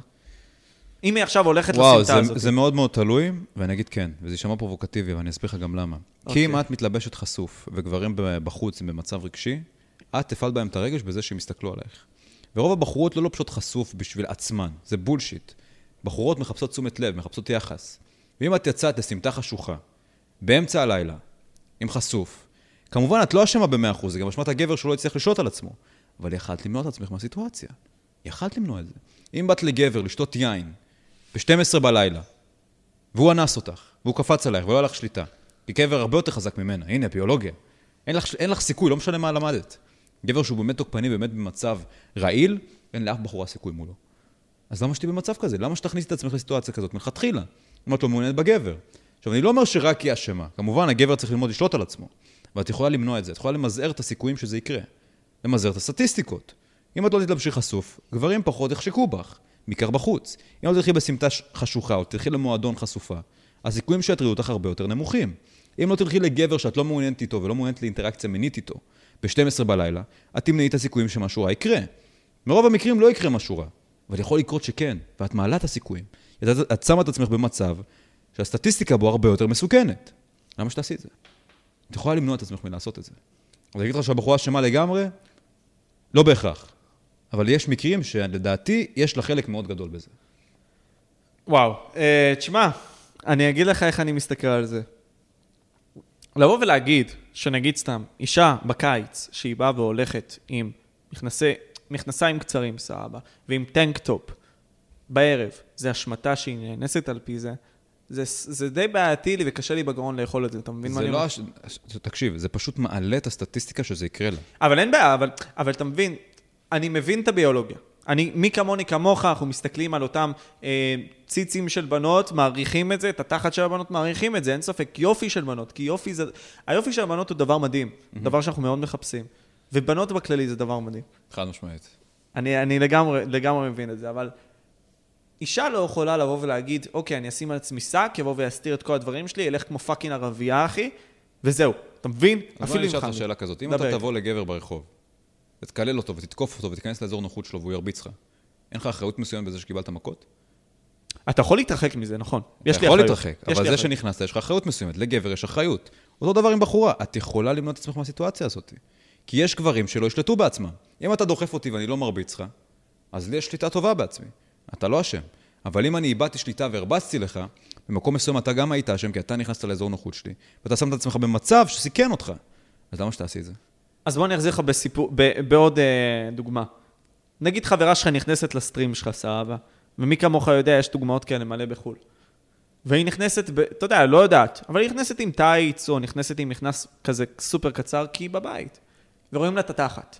[SPEAKER 2] אם היא עכשיו הולכת
[SPEAKER 1] וואו,
[SPEAKER 2] לסמטה
[SPEAKER 1] זה,
[SPEAKER 2] הזאת.
[SPEAKER 1] זה מאוד מאוד תלוי, ואני אגיד כן, וזה יישמע פרובוקטיבי, ואני אסביר לך גם למה.
[SPEAKER 2] אוקיי.
[SPEAKER 1] כי אם את מתלבשת חשוף, וגברים בחוץ הם במצב רגשי, את תפעל בהם את הרגש בזה שהם יסתכלו עלייך. ורוב הבחורות לא לובשות חשוף בשביל עצמן, זה בולשיט. בחורות מחפשות תשומת לב, מחפשות יחס. ואם את יצאת לסמטה חשוכה, באמצע הלילה, עם חשוף, כמובן את לא אשמה ב-100%, זה גם אשמת הגבר שהוא לא הצליח לשלוט על עצמו. אבל יכלת למנוע את עצמך מהסיטואציה. יכלת למנוע את זה. אם באת לגבר לשתות יין ב-12 בלילה, והוא אנס אותך, והוא קפץ עלייך ולא היה לך שליטה, כי גבר הרבה יותר חזק ממנה, הנה, ביולוגיה. אין לך, אין לך סיכוי, לא משנה מה למדת. גבר שהוא באמת תוקפני, באמת במצב רעיל, אין לאף בחורה סיכוי מולו. אז למה שתהיי במצב כזה? למה שתכניסי את עצמך לסיטואציה כזאת מלכתחילה? אם את לא מעוניינת בגבר. עכשיו, אני לא אומר שרק היא אשמה. כמובן, הגבר צריך ללמוד לשלוט על עצמו. ואת יכולה למנוע את זה. את יכולה למזער את הסיכויים שזה יקרה. למזער את הסטטיסטיקות. אם את לא תתלבשי חשוף, גברים פחות יחשקו בך, בעיקר בחוץ. אם לא תלכי בסמטה חשוכה או תלכי למועדון חשופה, הסיכויים שיטרידו אותך הרבה יותר נמוכים. אם לא תלכי לגבר שאת לא מעוניינת איתו ולא מעוניינת לאינטראקציה מינית איתו ב-12 בלילה, את תמנעי את הסיכויים שמשהו רע יקרה. ברוב המקרים לא יקרה משהו רע, אבל יכול לקרות שכן, ואת מעלה את הסיכויים. את שמה את עצמך במצב שהסטטיסטיקה בו הרבה יותר מסוכנת. למה שתעשי את זה? את יכולה למנוע את עצמך מלעשות את זה. אז אגיד לך שהבחורה אשמה לגמרי? לא בהכרח. אבל יש מקרים שלדעתי יש לה חלק מאוד גדול בזה.
[SPEAKER 2] וואו. אה, תשמע, אני אגיד לך איך אני מסתכל על זה. לבוא ולהגיד, שנגיד סתם, אישה בקיץ, שהיא באה והולכת עם מכנסי, מכנסיים קצרים, סבבה, ועם טנק-טופ בערב, זה השמטה שהיא נאנסת על פי זה, זה, זה די בעייתי לי וקשה לי בגרון לאכול את זה, אתה מבין מה
[SPEAKER 1] זה
[SPEAKER 2] אני
[SPEAKER 1] לא...
[SPEAKER 2] אומר?
[SPEAKER 1] הש... תקשיב, זה פשוט מעלה את הסטטיסטיקה שזה יקרה לה.
[SPEAKER 2] אבל אין בעיה, אבל, אבל אתה מבין, אני מבין את הביולוגיה. אני, מי כמוני כמוך, אנחנו מסתכלים על אותם אה, ציצים של בנות, מעריכים את זה, את התחת של הבנות, מעריכים את זה, אין ספק. יופי של בנות, כי יופי זה... היופי של הבנות הוא דבר מדהים, דבר שאנחנו מאוד מחפשים. ובנות בכללי זה דבר מדהים.
[SPEAKER 1] חד משמעית.
[SPEAKER 2] אני, אני לגמרי, לגמרי מבין את זה, אבל אישה לא יכולה לבוא ולהגיד, אוקיי, אני אשים על עצמי שק, יבוא ויסתיר את כל הדברים שלי, אלך כמו fucking ערבייה, אחי, וזהו. אתה מבין?
[SPEAKER 1] אז בוא אני אשאל. אותך שאלה כזאת. אם. אתה תבוא לגבר ברחוב, ותקלל אותו ותתקוף אותו ותיכנס לאזור נוחות שלו והוא ירביץ לך, אין לך אחריות מסוימת בזה שקיבלת מכות?
[SPEAKER 2] אתה יכול להתרחק מזה, נכון. יש
[SPEAKER 1] אתה
[SPEAKER 2] לי
[SPEAKER 1] יכול
[SPEAKER 2] אחריות.
[SPEAKER 1] להתרחק,
[SPEAKER 2] יש
[SPEAKER 1] אבל
[SPEAKER 2] לי
[SPEAKER 1] זה. שנכנסת, יש לך אחריות מסוימת. לגבר יש אחריות. אותו דבר עם בחורה, את יכולה למנוע את עצמך מהסיטואציה הזאת. כי יש גברים שלא ישלטו בעצמם. אם אתה דוחף אותי ואני לא מרביץ לך, אז לי יש שליטה טובה בעצמי. אתה לא אשם. אבל אם אני איבדתי שליטה והרבצתי לך, במקום מסוים אתה גם היית אשם, כי אתה נכנסת לאזור נוחות שלי, ואתה שם את עצמך במצב שסיכן אותך. אז למה שתעשי את זה?
[SPEAKER 2] אז בוא אני אחזיר לך בסיפור, ב, בעוד אה, דוגמה. נגיד חברה שלך נכנסת לסטרים שלך, סבבה, ומי כמוך יודע, יש דוגמאות כאלה מלא בחו"ל. והיא נכנסת, ב, אתה יודע, לא יודעת, אבל היא נכנסת עם טייץ, או נכנסת עם מכנס כזה סופר קצר, כי היא בבית. ורואים לה את התחת.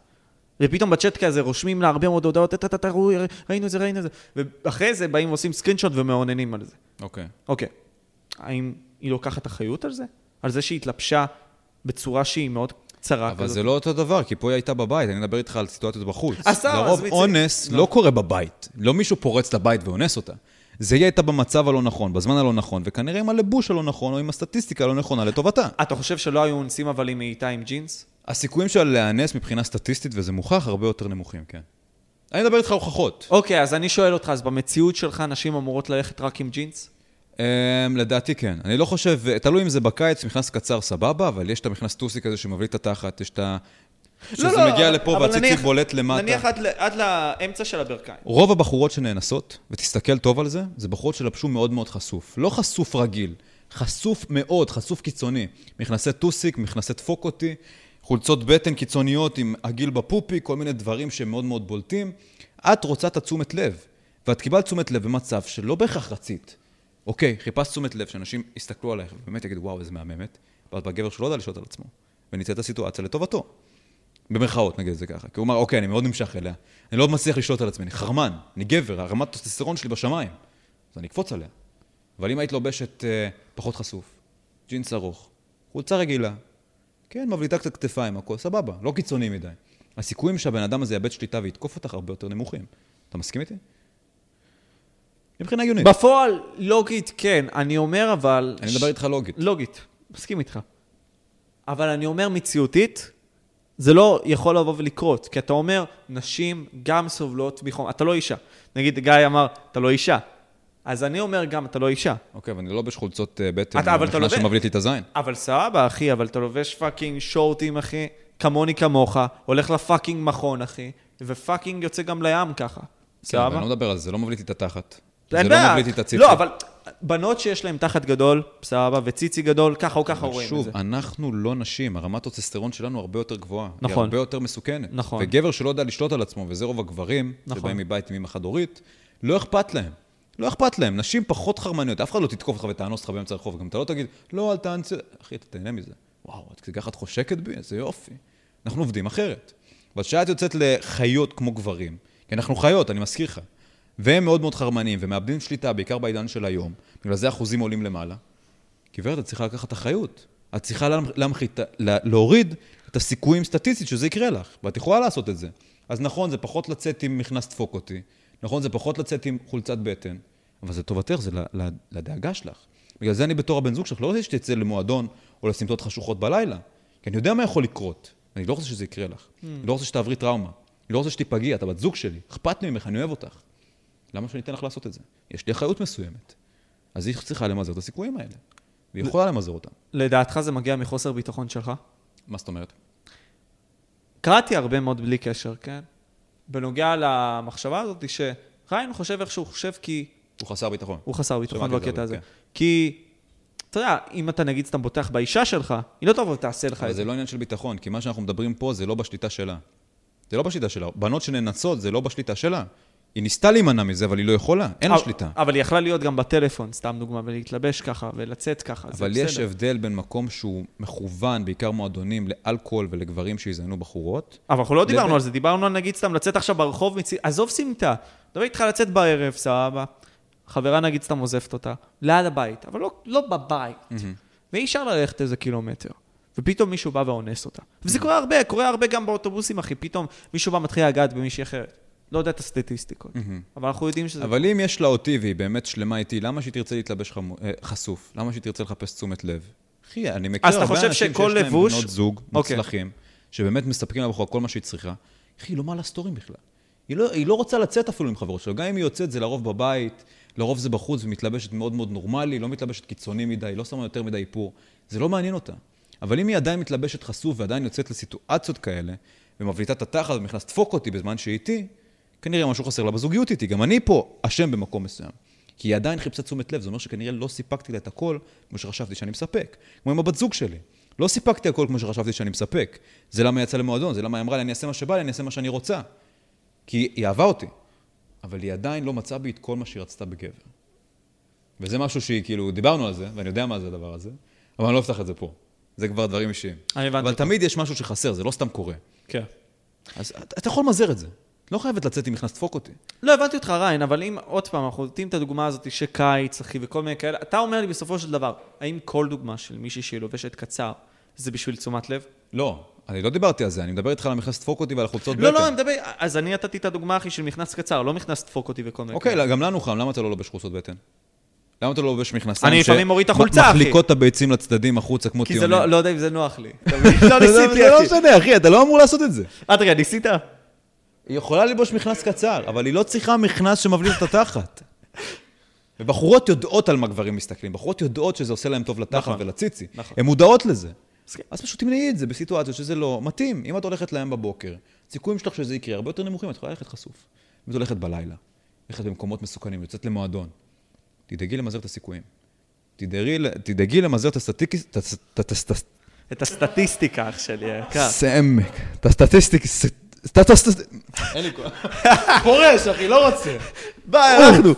[SPEAKER 2] ופתאום בצ'אט כזה רושמים לה הרבה מאוד הודעות, טה טה ראינו את זה, ראינו את זה. ואחרי זה באים ועושים סקרינשוט ומאוננים על זה.
[SPEAKER 1] אוקיי.
[SPEAKER 2] אוקיי. האם היא לוקחת אחריות על זה? על זה שהיא התלבשה בצורה שהיא מאוד צרה
[SPEAKER 1] אבל
[SPEAKER 2] כזאת?
[SPEAKER 1] זה לא אותו דבר, כי פה היא הייתה בבית, אני מדבר איתך על סיטואציות בחוץ.
[SPEAKER 2] אז סבבה,
[SPEAKER 1] לרוב
[SPEAKER 2] אז
[SPEAKER 1] אונס
[SPEAKER 2] לא.
[SPEAKER 1] לא קורה בבית. לא מישהו פורץ לבית ואונס אותה. זה היא הייתה במצב הלא נכון, בזמן הלא נכון, וכנראה עם הלבוש הלא נכון, או עם הסטטיסטיקה הלא נכונה לטובתה.
[SPEAKER 2] אתה חושב שלא היו אונסים אבל אם היא הייתה עם ג'ינס?
[SPEAKER 1] הסיכויים שלה להיאנס מבחינה סטטיסטית, וזה מוכח, הרבה יותר נמוכים, כן. אני מדבר איתך הוכחות.
[SPEAKER 2] אוקיי, אז אני שואל אותך, אז במציאות שלך נשים אמורות ללכת רק עם ג'ינס?
[SPEAKER 1] Um, לדעתי כן. אני לא חושב, תלוי אם זה בקיץ, מכנס קצר סבבה, אבל יש את המכנס טוסי כזה שמבליט את התחת, יש את ה... שזה
[SPEAKER 2] לא, לא,
[SPEAKER 1] מגיע לפה והציצית בולט למטה.
[SPEAKER 2] נניח עד לאמצע של הברכיים.
[SPEAKER 1] רוב הבחורות שנאנסות, ותסתכל טוב על זה, זה בחורות שלבשו מאוד מאוד חשוף. לא חשוף רגיל, חשוף מאוד, חשוף קיצוני. מכנסי טוסיק, מכנסי דפוק אותי, חולצות בטן קיצוניות עם עגיל בפופי, כל מיני דברים שהם מאוד מאוד בולטים. את רוצה את התשומת לב, ואת קיבלת תשומת לב במצב שלא בהכרח רצית. אוקיי, חיפשת תשומת לב, שאנשים יסתכלו עלייך ובאמת יגידו, וואו, איזה מהממת, ואת בגבר שלא יודע לשלוט על עצמו, וניצל את הסיטואציה לטובתו. במרכאות, נגיד את זה ככה. כי הוא אמר, אוקיי, אני מאוד נמשך אליה, אני לא מצליח לשלוט על עצמי, אני חרמן, אני גבר, הרמת טוסטסטרון שלי בשמיים. אז אני אקפוץ עליה. אבל אם היית לובשת אה, פחות חשוף, ג'ינס ארוך, חולצה רגילה, כן, מבליטה קצת כתפיים, הכל סבבה, לא קיצוני מדי. הסיכויים שהבן אדם הזה יאבד שליטה ויתקוף אותך הרבה יותר נמוכים. אתה מסכים איתי? מבחינה הגיונית.
[SPEAKER 2] בפועל, לוגית כן. אני אומר אבל...
[SPEAKER 1] אני מדבר איתך לוגית.
[SPEAKER 2] לוגית, מסכים איתך. אבל אני אומר מציאותית, זה לא יכול לבוא ולקרות, כי אתה אומר, נשים גם סובלות מחום, אתה לא אישה. נגיד, גיא אמר, אתה לא אישה. אז אני אומר גם, אתה לא אישה.
[SPEAKER 1] אוקיי, אבל אני לא לובש חולצות אה, בטן,
[SPEAKER 2] אתה- אבל אתה לובש-
[SPEAKER 1] שמבליט לי את הזין.
[SPEAKER 2] אבל סבבה, אחי, אבל אתה לובש fucking שורטים, אחי, כמוני כמוך, הולך ל fucking מכון, אחי, ו fucking יוצא גם לים ככה.
[SPEAKER 1] כן, אבל
[SPEAKER 2] סבבה?
[SPEAKER 1] אני לא מדבר על זה, זה לא מבליט לי את התחת. זה לא. מבליט לי את הציצי.
[SPEAKER 2] לא, אבל בנות שיש להן תחת גדול, סבבה, וציצי גדול, ככה או ככה
[SPEAKER 1] אבל
[SPEAKER 2] רואים את
[SPEAKER 1] שוב,
[SPEAKER 2] זה.
[SPEAKER 1] אנחנו לא נשים, הרמת טוסטסטרון שלנו הרבה יותר גבוהה. היא
[SPEAKER 2] נכון.
[SPEAKER 1] הרבה יותר מסוכנת.
[SPEAKER 2] נכון.
[SPEAKER 1] וגבר שלא יודע לשלוט על עצמו, וזה רוב הגברים,
[SPEAKER 2] נכון.
[SPEAKER 1] שבאים מבית עם אמא חד-הורית, לא אכפת להם. לא אכפת להם. נשים פחות חרמניות, אף אחד לא תתקוף אותך ותאנוס אותך באמצע הרחוב, גם אתה לא תגיד, לא, אל תאנס... אחי, אתה תהנה מזה. וואו, את ככה את חושקת בי? איזה יופי. אנחנו עובדים אחרת. אבל כשאת יוצאת לחיות כמו גברים, כי אנחנו חיות, אני מזכיר לך, והם מאוד מאוד חרמניים ומאבדים שליטה, בעיקר בעידן של היום, בגלל זה אחוזים עולים למעלה, גברת, את צריכה לקחת אחריות. את צריכה להמח- להמחית, לה- להוריד את הסיכויים סטטיסטית שזה יקרה לך, ואת יכולה לעשות את זה. אז נכון, זה פחות לצאת עם מכנס דפוק אותי, נכון, זה פחות לצאת עם חולצת בטן, אבל זה טובתך, זה לדאגה שלך. בגלל זה אני בתור הבן זוג שלך לא רוצה שתצא למועדון או לסמטות חשוכות בלילה, כי אני יודע מה יכול לקרות, אני לא רוצה שזה יקרה לך. אני לא רוצה שתעברי טראומה, אני לא רוצה שתיפגעי, אתה בת זוג שלי, אכפת לי ממך, אני אוהב אותך. למה שאני אתן לך לעשות את זה? יש לי אחריות מסוימת. אז היא צריכה למזער את הסיכויים האלה. והיא יכולה למזער אותם.
[SPEAKER 2] לדעתך זה מגיע מחוסר ביטחון שלך?
[SPEAKER 1] מה זאת אומרת?
[SPEAKER 2] קראתי הרבה מאוד בלי קשר, כן? בנוגע למחשבה הזאת, שריין חושב איך שהוא חושב כי
[SPEAKER 1] הוא חסר ביטחון.
[SPEAKER 2] הוא חסר ביטחון בקטע הזה.
[SPEAKER 1] כן.
[SPEAKER 2] כי, אתה יודע, אם אתה נגיד סתם בוטח באישה שלך, היא לא תבוא ותעשה לך
[SPEAKER 1] אבל
[SPEAKER 2] את זה.
[SPEAKER 1] זה לא עניין של ביטחון, כי מה שאנחנו מדברים פה זה לא בשליטה שלה. זה לא בשליטה שלה. בנות שנאנסות זה לא בשליטה שלה. היא ניסתה להימנע מזה, אבל היא לא יכולה. אין לה שליטה.
[SPEAKER 2] אבל היא יכלה להיות גם בטלפון, סתם דוגמה, ולהתלבש ככה, ולצאת ככה, זה
[SPEAKER 1] אבל יש
[SPEAKER 2] בסדר.
[SPEAKER 1] הבדל בין מקום שהוא מכוון, בעיקר מועדונים, לאלכוהול ולגברים שיזיינו בחורות.
[SPEAKER 2] אבל אנחנו לא דיברנו על זה, דיברנו על נגיד סתם לצאת עכשיו ברחוב. עזוב סמטה, דבר איתך לצאת בערב, סבבה. חברה נגיד סתם עוזבת אותה, ליד הבית, אבל לא, לא בבית. ואי אפשר ללכת איזה קילומטר. ופתאום מישהו בא ואונס אותה. וזה קורה הרבה, קורה הרבה גם באוטובוסים, אחי. פתאום מישהו בא מתחיל לגעת במישהי אחרת. לא יודע את הסטטיסטיקות. אבל אנחנו יודעים שזה...
[SPEAKER 1] אבל אם יש לה אותי והיא באמת שלמה איתי, למה שהיא תרצה להתלבש אה, חשוף? למה שהיא תרצה לחפש תשומת לב? אחי, אני מכיר הרבה אנשים שיש להם
[SPEAKER 2] לבוש-
[SPEAKER 1] בנות זוג
[SPEAKER 2] אוקיי.
[SPEAKER 1] מוצלחים, שבאמת מספקים לה בחורה כל מה שהיא צריכה. אחי, היא לא מעלה סטורים בכלל. היא לא, היא לא רוצה לצאת אפילו עם חברות שלו. גם אם היא יוצאת, זה לרוב בבית, לרוב זה בחוץ, ומתלבשת מאוד מאוד נורמלי, לא מתלבשת קיצוני מדי, לא שמה יותר מדי איפור. זה לא מעניין אותה. אבל אם היא עדיין מתלבשת חשוף ועדיין יוצאת לסיטואציות כאלה, ומבליטה את התחת ומכנס דפוק אותי בזמן שהיא איתי, כנראה משהו חסר לה בזוגיות איתי. גם אני פה אשם במקום מסוים. כי היא עדיין חיפשה תשומת לב, זה אומר שכנראה לא סיפקתי לה את הכל כמו שחשבתי שאני מספק. כמו עם הבת זוג שלי. לא סיפקתי הכל כמו שחשבתי שאני מספק. זה למה היא יצאה למועדון, זה למה היא אמרה לי, אני אעשה מה שבא לי, אני אעשה מה שאני רוצה. כי היא אהבה אותי. אבל היא עדיין לא מצאה בי את כל מה שהיא רצתה בגבר. וזה משהו שהיא, כאילו, דיברנו על זה, ואני יודע מה זה הדבר הזה, אבל אני לא אפתח את זה פה. זה כבר דברים אישיים.
[SPEAKER 2] אני הבנתי.
[SPEAKER 1] אבל תמיד יש משהו שחסר, זה לא סתם קורה.
[SPEAKER 2] כן.
[SPEAKER 1] אז אתה אתה יכול למזער את זה. את לא חייבת לצאת עם מכנס דפוק אותי.
[SPEAKER 2] לא, הבנתי אותך, ריין, אבל אם, עוד פעם, אנחנו נותנים את הדוגמה הזאת שקיץ, אחי, וכל מיני כאלה, אתה אומר לי בסופו של דבר, האם כל דוגמה של מישהי שהיא לובשת קצר, זה בשביל תשומת לב?
[SPEAKER 1] לא, אני לא דיברתי על זה, אני מדבר איתך על המכנס דפוק אותי ועל החולצות
[SPEAKER 2] לא, לא, אני מדבר, אז אני נתתי את הדוגמה, אחי, של מכנס קצר, לא מכנס דפוק אותי וכל מיני
[SPEAKER 1] אוקיי, גם לנו חם, למה אתה לא לובש חולצות בטן? למה אתה לא לובש מכנסיים
[SPEAKER 2] אני לפעמים מוריד את החולצה, אחי.
[SPEAKER 1] מחליקות את הביצים לצדדים החוצה כמו
[SPEAKER 2] כי זה? לא, לא יודע אם זה נוח לי. לא <laughs> ניסיתי,
[SPEAKER 1] זה לא
[SPEAKER 2] אחי.
[SPEAKER 1] משנה, אחי, אתה לא אמור לעשות את זה.
[SPEAKER 2] אה, רגע, ניסית?
[SPEAKER 1] היא יכולה ללבוש מכנס קצר, אבל היא לא צריכה מכנס שמבליט את התחת. ובחורות יודעות על מה גברים מסתכלים, בחורות יודעות שזה עושה להם טוב לתחת
[SPEAKER 2] נכון.
[SPEAKER 1] ולציצי.
[SPEAKER 2] נכון.
[SPEAKER 1] הן מודעות לזה.
[SPEAKER 2] מסכים.
[SPEAKER 1] אז פשוט תמנעי את זה בסיטואציות שזה לא מתאים. אם את הולכת לים בבוקר, הסיכויים שלך שזה יקרה הרבה יותר נמוכים, את יכולה ללכת חשוף. אם את הולכת בלילה, ללכת במקומות מסוכנים, יוצאת למועדון, תדאגי למזער את הסיכויים. תדאגי, למזער את הסטטיק... את הסט- את הסט-
[SPEAKER 2] את הסטטיסטיקה, אח שלי.
[SPEAKER 1] סעמק. את הסטטיסטיק... סטטוסט... אין לי כוח. <laughs> פורש, אחי, לא רוצה.
[SPEAKER 2] ביי,
[SPEAKER 1] אנחנו.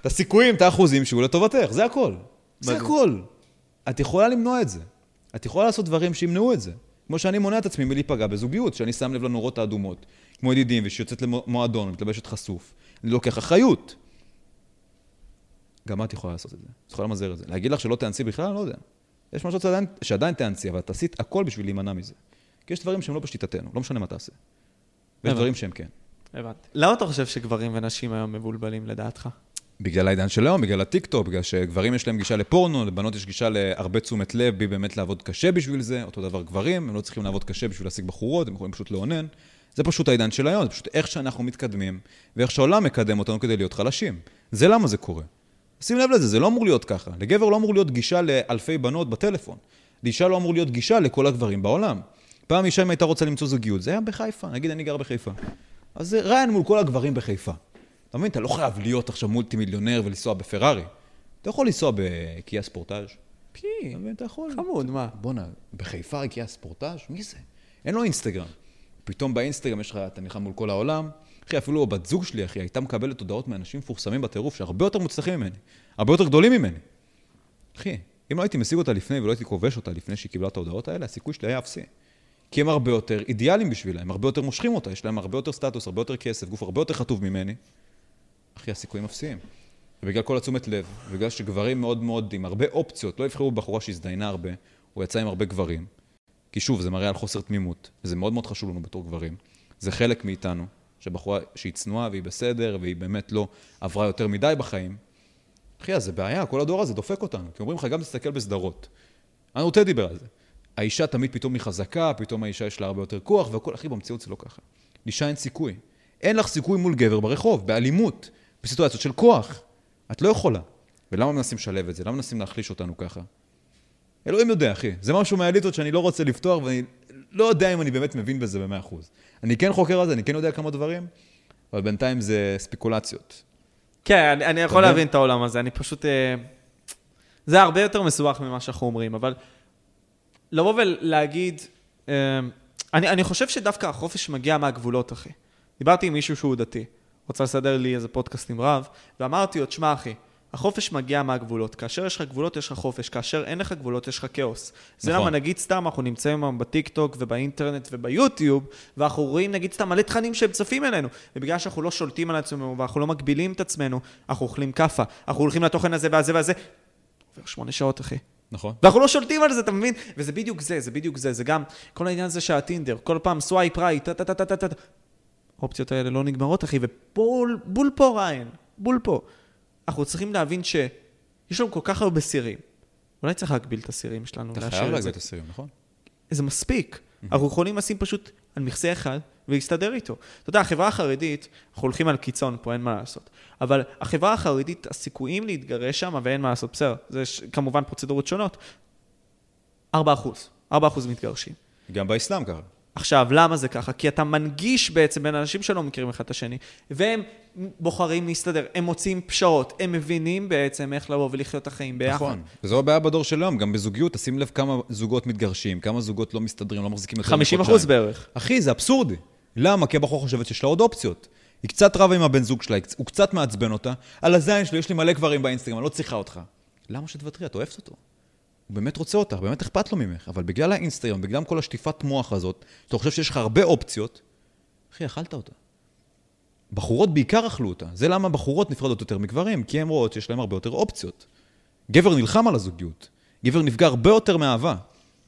[SPEAKER 1] את הסיכויים, את האחוזים שהוא לטובתך, זה הכל. זה. הכל. את יכולה למנוע את זה. את יכולה לעשות דברים שימנעו את זה. כמו שאני מונע את עצמי מלהיפגע בזוגיות, שאני שם לב לנורות האדומות. כמו ידידים, ושיוצאת למועדון, מתלבשת חשוף. אני לוקח אחריות. גם את יכולה לעשות את זה. את יכולה למזער את זה. להגיד לך שלא תאנסי בכלל, אני לא יודע. יש משהו שעדיין, שעדיין תאנסי, אבל תעשית הכל בשביל להימנע מזה. כי יש דברים שהם לא בשליטתנו, לא משנה מה תעשה. ויש. דברים שהם כן.
[SPEAKER 2] הבנתי. למה אתה חושב שגברים ונשים היום מבולבלים לדעתך?
[SPEAKER 1] בגלל העידן של היום, בגלל הטיקטוק, בגלל שגברים יש להם גישה לפורנו, לבנות יש גישה להרבה תשומת לב, בי באמת לעבוד קשה בשביל זה, אותו דבר גברים, הם לא צריכים לעבוד קשה בשביל להשיג בחורות, הם יכולים פשוט לאונן. זה פשוט העידן של היום, זה פשוט איך שאנחנו מתקדמים, ואיך שהעולם מקדם אותנו כדי להיות חלשים. זה למה זה קורה. שים לב לזה, זה לא אמור להיות ככה. לגבר לא אמור להיות גישה לאלפי בנות בטלפון. לאישה לא אמור להיות גישה לכל הגברים בעולם. פעם אישה אם הייתה רוצה למצוא זוגיות, זה היה בחיפה, נגיד אני גר בחיפה. אז זה ריין מול כל הגברים בחיפה. אתה מבין? אתה לא חייב להיות עכשיו מולטי מיליונר ולנסוע בפרארי. אתה יכול לנסוע בקיה ספורטאז'.
[SPEAKER 2] פי,
[SPEAKER 1] אתה יכול.
[SPEAKER 2] חמוד, מה?
[SPEAKER 1] בואנה, בחיפה קיה ספורטאז'? מי זה? אין לו אינסטגרם. פתאום באינסטגרם יש לך, אתה נלחם מול כל העולם. אחי, אפילו הבת זוג שלי, אחי, הייתה מקבלת הודעות מאנשים מפורסמים בטירוף, שהרבה יותר מוצלחים ממני. הרבה יותר גדולים ממני. אחי, אם לא הייתי משיג אותה לפני ולא הייתי כובש אותה לפני שהיא קיבלה את ההודעות האלה, הסיכוי שלי היה אפסי. כי הם הרבה יותר אידיאליים בשבילה, הם הרבה יותר מושכים אותה, יש להם הרבה יותר סטטוס, הרבה יותר כסף, גוף הרבה יותר חטוב ממני. אחי, הסיכויים אפסיים. ובגלל כל התשומת לב, ובגלל שגברים מאוד מאוד עם הרבה אופציות, לא יבחרו בבחורה שהזדיינה הרבה, או יצאה עם הרבה גברים. כי שוב, זה מראה על חוסר תמימות, וזה מאוד מאוד חשוב לנו בתור גברים. זה חלק מאיתנו, שבחורה שהיא צנועה והיא בסדר, והיא באמת לא עברה יותר מדי בחיים. אחי, אז זה בעיה, כל הדור הזה דופק אותנו. כי אומרים לך, גם תסתכל בסדרות. אנו תה דיבר על זה. האישה תמיד פתאום היא חזקה, פתאום האישה יש לה הרבה יותר כוח, והכל, אחי, במציאות זה לא ככה. לאישה אין סיכוי. אין לך סיכוי מול גבר ברחוב, באלימות, בסיטואציות של כוח. את לא יכולה. ולמה מנסים לשלב את זה? למה מנסים להחליש אותנו ככה? אלוהים יודע, אחי. זה משהו מהאליטות שאני לא רוצה לפתוח, ואני לא יודע אם אני באמת מבין בזה במאה אחוז. אני כן חוקר על זה, אני כן יודע כמה דברים, אבל בינתיים זה ספקולציות.
[SPEAKER 2] כן, אני, אני יכול? להבין את העולם הזה, אני פשוט... אה, זה הרבה יותר מסובך ממה שאנחנו אומרים, אבל לבוא ולהגיד... אה, אני, אני חושב שדווקא החופש מגיע מהגבולות, אחי. דיברתי עם מישהו שהוא דתי, רוצה לסדר לי איזה פודקאסט עם רב, ואמרתי לו, תשמע, אחי, החופש מגיע מהגבולות. כאשר יש לך גבולות, יש לך חופש. כאשר אין לך גבולות, יש לך כאוס. זה
[SPEAKER 1] נכון.
[SPEAKER 2] למה, נגיד סתם, אנחנו נמצאים היום בטיקטוק ובאינטרנט וביוטיוב, ואנחנו רואים, נגיד סתם, מלא תכנים שהם צפים אלינו. ובגלל שאנחנו לא שולטים על עצמנו, ואנחנו לא מגבילים את עצמנו, אנחנו אוכלים כאפה. אנחנו הולכים לתוכן הזה והזה והזה. עובר שמונה שעות, אחי.
[SPEAKER 1] נכון?
[SPEAKER 2] ואנחנו לא שולטים על זה, אתה מבין? וזה בדיוק זה, זה בדיוק זה. זה גם כל העניין הזה שהטינדר, כל פעם swipe right, טה טה טה טה טה טה. האופציות האלה לא נגמרות, אחי, ובול בול פה, ריין, בול פה. אנחנו צריכים להבין שיש לנו כל כך הרבה סירים. אולי צריך להגביל את הסירים שלנו,
[SPEAKER 1] אתה חייב להגביל. את הסירים, נכון?
[SPEAKER 2] זה מספיק. אנחנו יכולים לשים פשוט על מכסה אחד ולהסתדר איתו. אתה יודע, החברה החרדית, אנחנו הולכים על קיצון פה, אין מה לעשות. אבל החברה החרדית, הסיכויים להתגרש שם, ואין מה לעשות, בסדר, זה ש- כמובן פרוצדורות שונות, 4 אחוז. 4 אחוז מתגרשים.
[SPEAKER 1] גם באסלאם ככה.
[SPEAKER 2] עכשיו, למה זה ככה? כי אתה מנגיש בעצם בין אנשים שלא מכירים אחד את השני, והם בוחרים להסתדר, הם מוצאים פשרות, הם מבינים בעצם איך לבוא ולחיות את החיים ביחד.
[SPEAKER 1] נכון. וזו הבעיה בדור של היום, גם בזוגיות, תשים לב כמה זוגות מתגרשים, כמה זוגות לא מסתדרים, לא מחזיקים יותר
[SPEAKER 2] 50
[SPEAKER 1] מחודשיים.
[SPEAKER 2] אחוז בערך.
[SPEAKER 1] אחי, זה אבסורדי. למה? כי הבחור חושבת שיש לה עוד אופציות. היא קצת רבה עם הבן זוג שלה, הוא קצת מעצבן אותה, על הזין שלי, יש לי מלא גברים באינסטגרם, אני לא צריכה אותך. למה שתוותרי? את אוהבת אותו. הוא באמת רוצה אותך, באמת אכפת לו ממך, אבל בגלל האינסטגרם, בגלל כל השטיפת מוח הזאת, אתה חושב שיש לך הרבה אופציות, אחי, אכלת אותה. בחורות בעיקר אכלו אותה. זה למה בחורות נפרדות יותר מגברים, כי הן רואות שיש להן הרבה יותר אופציות. גבר נלחם על הזוגיות. גבר נפגע הרבה יותר מאהבה.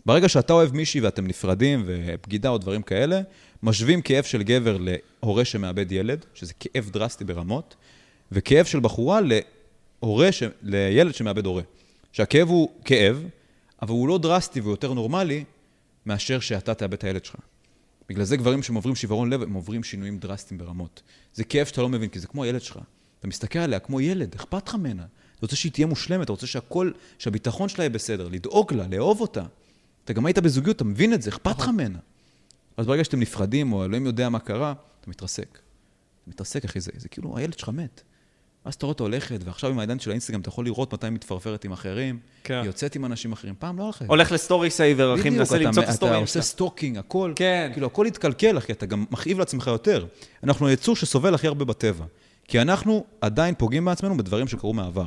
[SPEAKER 1] ברגע שאתה אוהב מישהי ואתם נפרדים, ובגידה או דברים כאלה, משווים כאב של גבר להורה שמאבד ילד, שזה כאב דרסטי ברמות, וכאב של בחורה להורה ש... לילד שמאבד הורה. שהכאב הוא כאב, אבל הוא לא דרסטי והוא יותר נורמלי מאשר שאתה תאבד את הילד שלך. בגלל זה גברים שהם עוברים שברון לב, הם עוברים שינויים דרסטיים ברמות. זה כאב שאתה לא מבין, כי זה כמו הילד שלך. אתה מסתכל עליה כמו ילד, אכפת לך ממנה. אתה רוצה שהיא תהיה מושלמת, אתה רוצה שהכל, שהביטחון שלה יהיה בסדר, לדאוג לה, לאהוב אותה. אתה גם היית בזוגיות, אתה מבין את זה, אכפת לך ממנה. אז ברגע שאתם נפרדים, או אלוהים יודע מה קרה, אתה מתרסק. אתה מתרסק, אחי, זה, זה כאילו, הילד שלך מת. ואז אתה רואה אותה הולכת, ועכשיו עם העידן של האינסטגרם אתה יכול לראות מתי היא מתפרפרת עם אחרים, כן. היא יוצאת עם אנשים אחרים, פעם לא הולכת.
[SPEAKER 2] הולך ל story saver, אחי, מנסה למצוא את הסטורים
[SPEAKER 1] אתה עושה stalking, הכל, כן. כאילו, הכל התקלקל, אחי, אתה גם מכאיב לעצמך יותר. אנחנו היצור שסובל הכי הרבה בטבע. כי אנחנו עדיין פוגעים בעצמנו בדברים שקרו מהעבר.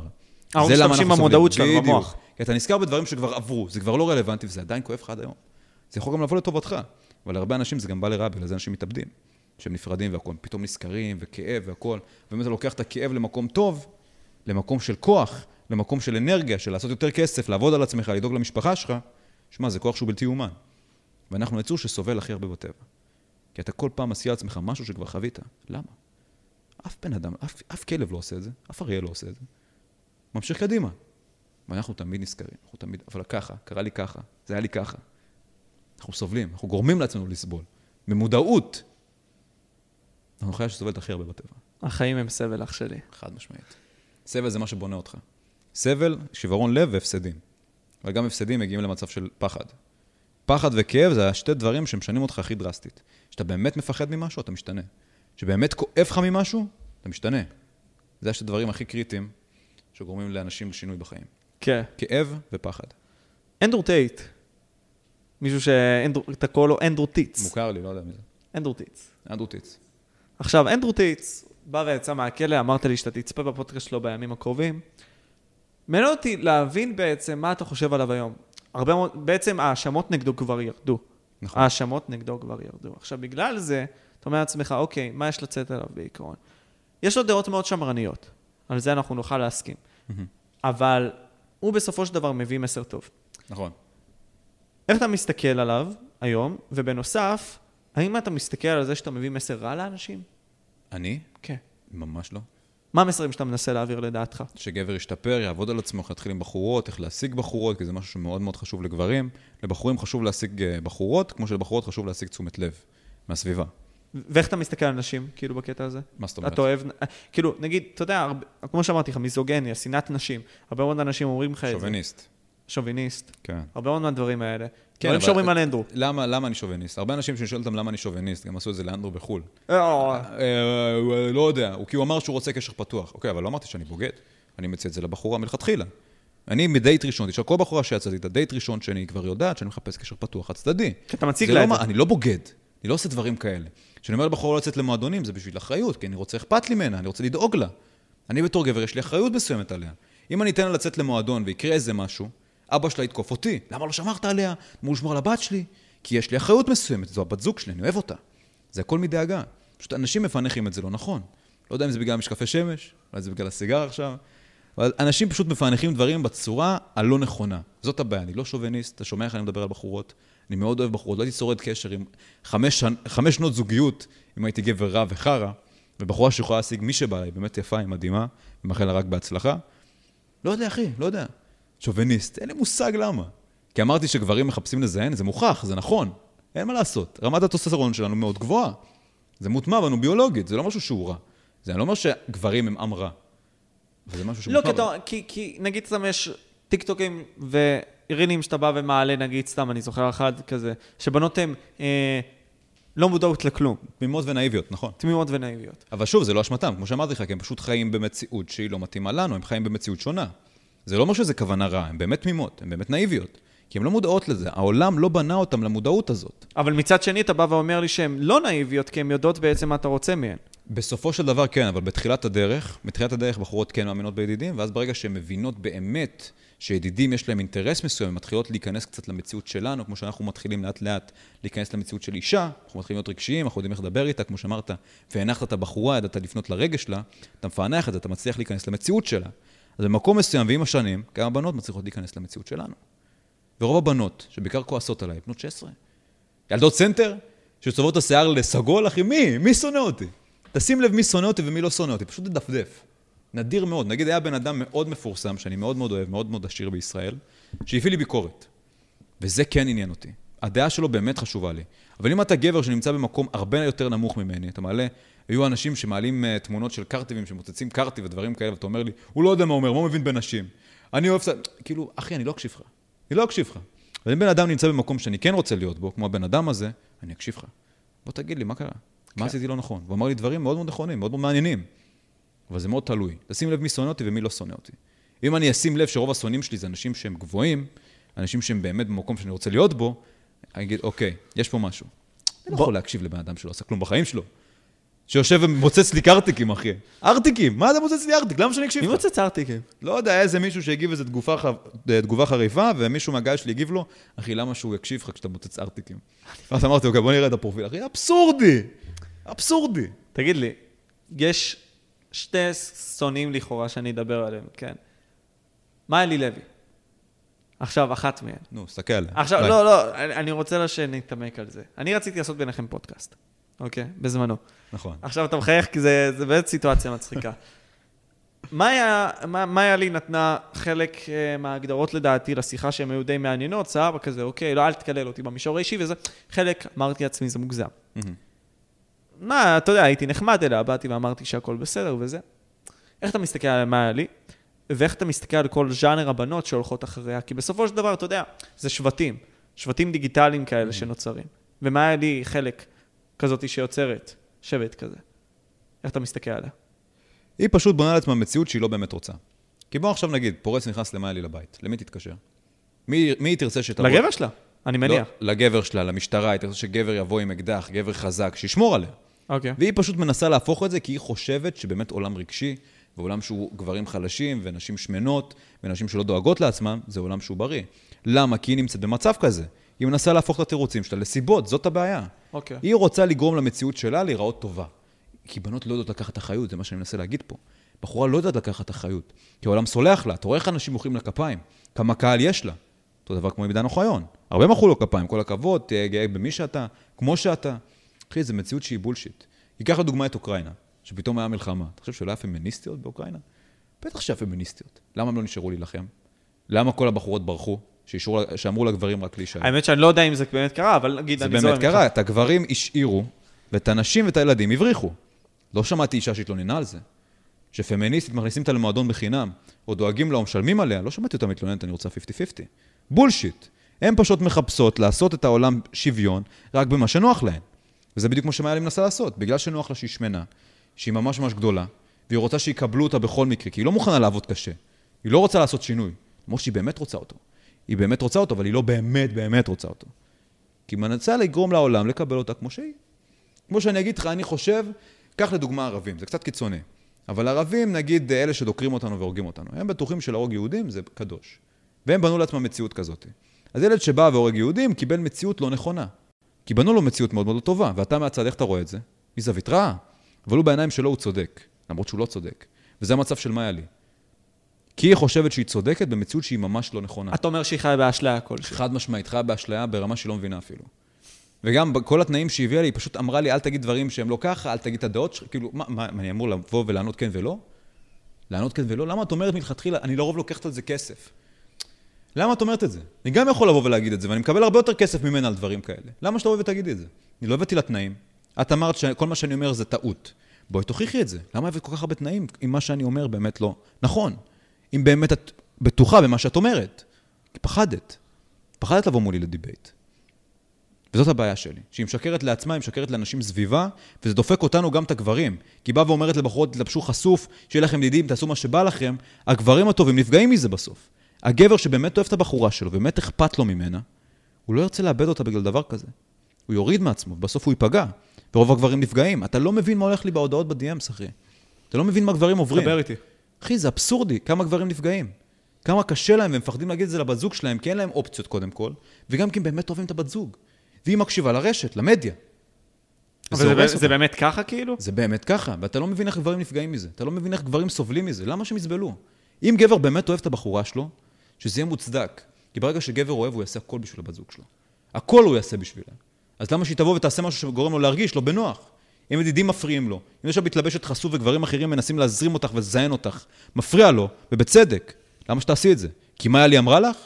[SPEAKER 2] אנחנו משתמשים במודעות שלנו, במוח.
[SPEAKER 1] כי אתה נזכר בדברים שכבר עברו, זה כבר לא רלוונטי וזה עדיין כואב לך עד היום. זה יכול גם לבוא לטובתך, אבל להרבה אנשים זה גם בא לרע, בגלל זה אנשים מתאבדים. שהם נפרדים והכול, פתאום נזכרים וכאב והכול, ובאמת אתה לוקח את הכאב למקום טוב, למקום של כוח, למקום של אנרגיה, של לעשות יותר כסף, לעבוד על עצמך, לדאוג למשפחה שלך, שמע, זה כוח שהוא בלתי אומן. ואנחנו יצור שסובל הכי הרבה בטבע. כי אתה כל פעם מסיע לעצמך משהו שכבר חווית. למה? אף בן אדם, אף, אף כלב לא עושה את זה, אף אריה לא עושה את זה. ממשיך קדימה. ואנחנו תמיד נזכרים, אנחנו תמיד, אבל ככה, קרה לי ככה, זה היה לי ככה. אנחנו סובלים, אנחנו גורמים לעצמנו לסבול. במודעות. אנחנו חיה שסובלת הכי הרבה בטבע.
[SPEAKER 2] החיים הם סבל, אח שלי.
[SPEAKER 1] חד משמעית. סבל זה מה שבונה אותך. סבל, שברון לב והפסדים. אבל גם הפסדים מגיעים למצב של פחד. פחד וכאב זה השתי דברים שמשנים אותך הכי דרסטית. כשאתה באמת מפחד ממשהו, אתה משתנה. כשבאמת כואב לך ממשהו, אתה משתנה. זה השתי דברים הכי קריטיים שגורמים לאנשים לשינוי בחיים.
[SPEAKER 2] כן.
[SPEAKER 1] כאב ופחד.
[SPEAKER 2] אנדרו טייט, מישהו שאתה קורא לו אנדרו טיץ.
[SPEAKER 1] מוכר לי, לא יודע מי זה.
[SPEAKER 2] אנדרו טיץ.
[SPEAKER 1] אנדרו טיץ.
[SPEAKER 2] עכשיו, אנדרו טיץ בא ויצא מהכלא, אמרת לי שאתה תצפה בפודקאסט שלו בימים הקרובים. מעניין אותי להבין בעצם מה אתה חושב עליו היום. הרבה מאוד, בעצם ההאשמות נגדו כבר ירדו. נכון. ההאשמות נגדו כבר ירדו. עכשיו, בגלל זה, אתה אומר לעצמך, אוקיי, מה יש לצאת עליו בעיקרון? יש לו דעות מאוד שמרניות, על זה אנחנו נוכל להסכים. אבל הוא בסופו של דבר מביא מסר טוב.
[SPEAKER 1] נכון.
[SPEAKER 2] איך אתה מסתכל עליו היום, ובנוסף, האם אתה מסתכל על זה שאתה מביא מסר רע לאנשים?
[SPEAKER 1] אני?
[SPEAKER 2] כן.
[SPEAKER 1] ממש לא.
[SPEAKER 2] מה המסרים שאתה מנסה להעביר לדעתך?
[SPEAKER 1] שגבר ישתפר, יעבוד על עצמו, יתחיל עם בחורות, איך להשיג בחורות, כי זה משהו שמאוד מאוד חשוב לגברים. לבחורים חשוב להשיג אה, בחורות, כמו שלבחורות חשוב להשיג תשומת לב מהסביבה.
[SPEAKER 2] ואיך אתה מסתכל על נשים, כאילו, בקטע הזה?
[SPEAKER 1] מה זאת אומרת?
[SPEAKER 2] אתה אוהב, כאילו, נגיד, אתה יודע, הרבה, כמו שאמרתי לך, מיזוגניה, שנאת נשים, הרבה מאוד אנשים אומרים לך את זה.
[SPEAKER 1] שוביניסט.
[SPEAKER 2] שוביניסט.
[SPEAKER 1] כן.
[SPEAKER 2] הרבה מאוד מהדברים האלה. כן, דברים שאומרים על אנדרו.
[SPEAKER 1] למה, למה אני שוביניסט? הרבה אנשים שאני שואל אותם למה אני שוביניסט, גם עשו את זה לאנדרו בחו"ל.
[SPEAKER 2] אה, אה,
[SPEAKER 1] אה, לא יודע, כי הוא אמר שהוא רוצה קשר פתוח. אוקיי, אבל לא אמרתי שאני בוגד. אני מציע את זה לבחורה מלכתחילה. אני מדייט ראשון, תשאל כל בחורה שיצאתי את הדייט ראשון שאני כבר יודעת שאני מחפש קשר פתוח חד צדדי.
[SPEAKER 2] אתה מציג לה
[SPEAKER 1] לא
[SPEAKER 2] את זה.
[SPEAKER 1] אני לא בוגד, אני לא עושה דברים כאלה. כשאני אומר לבחורה לא לצאת למועדונים, זה בשביל אחריות, כי אני רוצה, אכפת לי ממנה, אני רוצה לדאוג לה. אני בתור גבר, יש לי אחריות מסוימת עליה. אם אני אתן לה לצאת למועדון ויקרה איזה משהו, אבא שלה יתקוף אותי. למה לא שמרת עליה? אמור לשמור על הבת שלי. כי יש לי אחריות מסוימת, זו הבת זוג שלי, אני אוהב אותה. זה הכל מדאגה. פשוט אנשים מפענחים את זה לא נכון. לא יודע אם זה בגלל משקפי שמש, אולי זה בגלל הסיגר עכשיו, אבל אנשים פשוט מפענחים דברים בצורה הלא נכונה. זאת הבעיה, אני לא שוביניסט, אתה שומע איך אני מדבר על בחורות, אני מאוד אוהב בחורות, לא הייתי שורד קשר עם חמש, חמש שנות זוגיות, אם הייתי גבר רע וחרא, ובחורה שיכולה להשיג מי שבא, היא באמת יפה, היא מדהימה, ומאחל לה רק בהצלחה. לא יודע, אחי, לא יודע. שוביניסט, אין לי מושג למה. כי אמרתי שגברים מחפשים לזיין, זה מוכח, זה נכון. אין מה לעשות. רמת הטוסטרון שלנו מאוד גבוהה. זה מוטמע בנו ביולוגית, זה לא משהו שהוא רע. זה לא אומר שגברים הם עם רע. וזה משהו שמוטמע
[SPEAKER 2] לא, כי, כי, כי נגיד סתם יש טיקטוקים ורילים שאתה בא ומעלה, נגיד סתם, אני זוכר אחד כזה, שבנות הן אה, לא מודעות לכלום.
[SPEAKER 1] תמימות ונאיביות, נכון.
[SPEAKER 2] תמימות ונאיביות.
[SPEAKER 1] אבל שוב, זה לא אשמתם, כמו שאמרתי לך, כי הם פשוט חיים במציאות שהיא לא מתאימה לנו, הם חיים במציאות שונה. זה לא אומר שזה כוונה רעה, הן באמת תמימות, הן באמת נאיביות. כי הן לא מודעות לזה, העולם לא בנה אותן למודעות הזאת.
[SPEAKER 2] אבל מצד שני, אתה בא ואומר לי שהן לא נאיביות, כי הן יודעות בעצם מה אתה רוצה מהן.
[SPEAKER 1] בסופו של דבר כן, אבל בתחילת הדרך, בתחילת הדרך בחורות כן מאמינות בידידים, ואז ברגע שהן מבינות באמת שידידים יש להם אינטרס מסוים, הן מתחילות להיכנס קצת למציאות שלנו, כמו שאנחנו מתחילים לאט לאט להיכנס למציאות של אישה, אנחנו מתחילים להיות רגשיים, אנחנו יודעים איך לדבר איתה, כמו שאמרת, והנחת את הבחורה, ידעת לפנות לרגש שלה, אתה מפענח את זה, אתה מצליח להיכנס למציאות שלה. אז במקום מסוים ועם השנים, גם הבנות מצליחות להיכנס למציאות שלנו. ורוב הבנות, שבעיקר כועסות עליי, בנות 16. ילדות סנטר, שצובעות את השיער לסגול, אחי, מי? מי שונא אותי? תשים לב מי שונא אותי ומי לא שונא אותי, פשוט תדפדף. נדיר מאוד. נגיד, היה בן אדם מאוד מפורסם, שאני מאוד מאוד אוהב, מאוד מאוד עשיר בישראל, שהביא לי ביקורת. וזה כן עניין אותי. הדעה שלו באמת חשובה לי. אבל אם אתה גבר שנמצא במקום הרבה יותר נמוך ממני, אתה מעלה, היו אנשים שמעלים uh, תמונות של קרטיבים, שמוצצים קרטיב ודברים כאלה, ואתה אומר לי, הוא לא יודע מה אומר, מה הוא מבין בנשים? אני אוהב את כאילו, אחי, אני לא אקשיב לך. אני לא אקשיב לך. אבל אם בן אדם נמצא במקום שאני כן רוצה להיות בו, כמו הבן אדם הזה, אני אקשיב לך. בוא תגיד לי, מה קרה? כן. מה עשיתי לא נכון? הוא אמר לי דברים מאוד מאוד נכונים, מאוד מאוד מעניינים. אבל זה מאוד תלוי. תשים לב מי שונא אותי ומי לא שונא אותי. אם אני אשים לב שרוב השונאים שלי זה אנשים שהם גבוהים, אנשים שהם באמת במקום שאני רוצה להיות בו, אני אגיד, אוקיי, יש פה משהו. אני לא יכול להקשיב לבן אדם שלא עשה כלום בחיים שלו. שיושב ומוצץ לי קרטיקים, אחי. ארטיקים, מה אתה מוצץ לי ארטיק? למה שאני אקשיב לך?
[SPEAKER 2] מי מוצץ ארטיקים?
[SPEAKER 1] לא יודע, איזה מישהו שהגיב איזה תגובה, תגובה חריפה, ומישהו מהגיא שלי הגיב לו, אחי, למה שהוא יקשיב לך כשאתה מוצץ ארטיקים? <laughs> ואז אמרתי, אוקיי, בוא נראה את הפרופיל. אחי, אבסורדי! אבסורדי.
[SPEAKER 2] תגיד לי, יש שתי שונאים לכאורה שאני אדבר עליהם, כן. מה אלי לוי? עכשיו, אחת מהן.
[SPEAKER 1] נו, סתכל עליה.
[SPEAKER 2] עכשיו, לא, לא, אני רוצה שנתעמק על זה. אני רציתי לעשות ביניכם פודקאסט, אוקיי? בזמנו.
[SPEAKER 1] נכון.
[SPEAKER 2] עכשיו אתה מחייך כי זה, זה באמת סיטואציה מצחיקה. מאיה, מאיה לי נתנה חלק uh, מההגדרות לדעתי לשיחה שהן היו די מעניינות, סבבה כזה, אוקיי, לא, אל תקלל אותי במישור האישי וזה. חלק, אמרתי לעצמי, זה מוגזם. מה, אתה יודע, הייתי נחמד אליה, באתי ואמרתי שהכל בסדר וזה. איך אתה מסתכל על מאיה לי, ואיך אתה מסתכל על כל ז'אנר הבנות שהולכות אחריה? כי בסופו של דבר, אתה יודע, זה שבטים, שבטים דיגיטליים כאלה שנוצרים. ומאיה לי חלק כזאת שיוצרת שבט כזה. איך אתה מסתכל עליה?
[SPEAKER 1] היא פשוט בונה לעצמה מציאות שהיא לא באמת רוצה. כי בוא עכשיו נגיד, פורץ נכנס למאיה לי לבית, למי תתקשר? מי, מי תרצה שתבוא?
[SPEAKER 2] לגבר שלה, אני מניח.
[SPEAKER 1] לא, לגבר שלה, למשטרה, היא תרצה שגבר יבוא עם אקדח, גבר חזק, שישמור עליה.
[SPEAKER 2] אוקיי.
[SPEAKER 1] והיא פשוט מנסה להפוך את זה כי היא חושבת שבאמת עולם רגשי, ועולם שהוא גברים חלשים, ונשים שמנות, ונשים שלא דואגות לעצמם, זה עולם שהוא בריא. למה? כי היא נמצאת במצב כזה. היא מנסה להפוך את התירוצים שלה לסיבות, זאת הבעיה.
[SPEAKER 2] אוקיי.
[SPEAKER 1] היא רוצה לגרום למציאות שלה להיראות טובה. כי בנות לא יודעות לקחת אחריות, זה מה שאני מנסה להגיד פה. בחורה לא יודעת לקחת אחריות, כי העולם סולח לה, אתה רואה איך אנשים מוחאים לה כפיים, כמה קהל יש לה. אותו דבר כמו עם עידן אוחיון. הרבה מחאו לו כפיים, כל הכבוד, תהיה גאה במי שאתה, כמו שאתה. אחי, זו מציאות שהיא בולשיט. ייקח לדוגמה את אוקראינה, שפתאום היה מלחמה. אתה חושב שלא היה פמיניסטיות באוקראינה? בטח שהיה פמיניסטיות. למה הם לא נשארו להילחם? למה כל הבחורות ברחו? שאישור, שאמרו לגברים רק להישאר.
[SPEAKER 2] האמת שאני לא יודע אם זה באמת קרה, אבל נגיד,
[SPEAKER 1] אני זורם זה באמת קרה, את הגברים השאירו, ואת הנשים ואת הילדים הבריחו. לא שמעתי אישה שהתלוננה על זה. שפמיניסטית מכניסים אותה למועדון בחינם, או דואגים לה או משלמים עליה, לא שמעתי אותה מתלוננת, אני רוצה 50-50. בולשיט. הן פשוט מחפשות לעשות את העולם שוויון רק במה שנוח להן. וזה בדיוק מה שמאיה מנסה לעשות. בגלל שנוח לה שהיא שמנה, שהיא ממש ממש גדולה, והיא רוצה שיקבלו אותה בכל מקרה, כי היא לא מוכנה לעבוד קשה. היא לא רוצה לעשות שינוי, למרות שהיא באמת רוצה אותו. היא באמת רוצה אותו, אבל היא לא באמת באמת רוצה אותו. כי היא מנסה לגרום לעולם לקבל אותה כמו שהיא. כמו שאני אגיד לך, אני חושב, קח לדוגמה ערבים, זה קצת קיצוני. אבל ערבים, נגיד אלה שדוקרים אותנו והורגים אותנו, הם בטוחים שלהרוג יהודים זה קדוש. והם בנו לעצמם מציאות כזאת. אז ילד שבא והורג יהודים קיבל מציאות לא נכונה. כי בנו לו מציאות מאוד מאוד טובה, ואתה מהצד, איך אתה רואה את זה? מזווית רעה. אבל הוא בעיניים שלו הוא צודק, למרות שהוא לא צודק. וזה המצב של מאיה לי. כי היא חושבת שהיא צודקת במציאות שהיא ממש לא נכונה.
[SPEAKER 2] אתה אומר שהיא חיה באשליה כלשהי.
[SPEAKER 1] חד משמעית, חיה באשליה ברמה שהיא לא מבינה אפילו. וגם כל התנאים שהיא הביאה לי, היא פשוט אמרה לי, אל תגיד דברים שהם לא ככה, אל תגיד את הדעות שלך, כאילו, מה, מה, אני אמור לבוא ולענות כן ולא? לענות כן ולא? למה את אומרת מלכתחילה, אני לרוב לוקחת על זה כסף? למה את אומרת את זה? אני גם יכול לבוא ולהגיד את זה, ואני מקבל הרבה יותר כסף ממנה על דברים כאלה. למה שתבואי ותגידי את זה? אני לא הבאתי לה תנאים. את אמרת שכל מה שאני אומר זה טעות. בואי תוכיחי את זה. למה הבאת כל כך הרבה תנאים אם מה שאני אומר באמת לא נכון? אם באמת את בטוחה במה שאת אומרת. כי פחדת. פחדת לבוא מולי לדיבייט. וזאת הבעיה שלי, שהיא משקרת לעצמה, היא משקרת לאנשים סביבה, וזה דופק אותנו גם את הגברים. כי היא באה ואומרת לבחורות, תלבשו חשוף, שיהיה לכם ידידים, תעשו מה שבא לכם, הגברים הטובים נפגעים מזה בסוף. הגבר שבאמת אוהב את הבחורה שלו, באמת אכפת לו ממנה, הוא לא ירצה לאבד אותה בגלל דבר כזה. הוא יוריד מעצמו, בסוף הוא ייפגע. ורוב הגברים נפגעים. אתה לא מבין מה הולך לי בהודעות ב-DMs, אחי. אתה לא מבין מה גברים עוברים.
[SPEAKER 2] דבר איתי.
[SPEAKER 1] אחי, זה אבסורדי, כמה גברים נפגעים. כמה קשה להם, והם מפחדים להגיד את זה לבת זוג שלהם, כי אין להם אופציות קודם כל, וגם כי הם באמת אוהבים את הבת זוג. והיא מקשיבה לרשת, למדיה.
[SPEAKER 2] אבל זה, זה
[SPEAKER 1] אותה.
[SPEAKER 2] באמת ככה כאילו?
[SPEAKER 1] זה באמת ככה, ואתה לא מבין איך גברים נפגעים מזה. אתה לא מבין איך גברים סובלים מזה, למה שהם יסבלו? אם גבר באמת אוהב את הבחורה שלו, שזה יהיה מוצדק. כי ברגע שגבר אוהב, הוא יעשה הכל בשביל הבת זוג שלו. הכל הוא יעשה בשבילה. אז למה שהיא תבוא ותעשה משהו שגורם לו להרגיש לא בנוח? אם ידידים מפריעים לו, אם יש לו מתלבשת חשוף וגברים אחרים מנסים להזרים אותך ולזיין אותך, מפריע לו, ובצדק, למה שתעשי את זה? כי מה לי אמרה לך?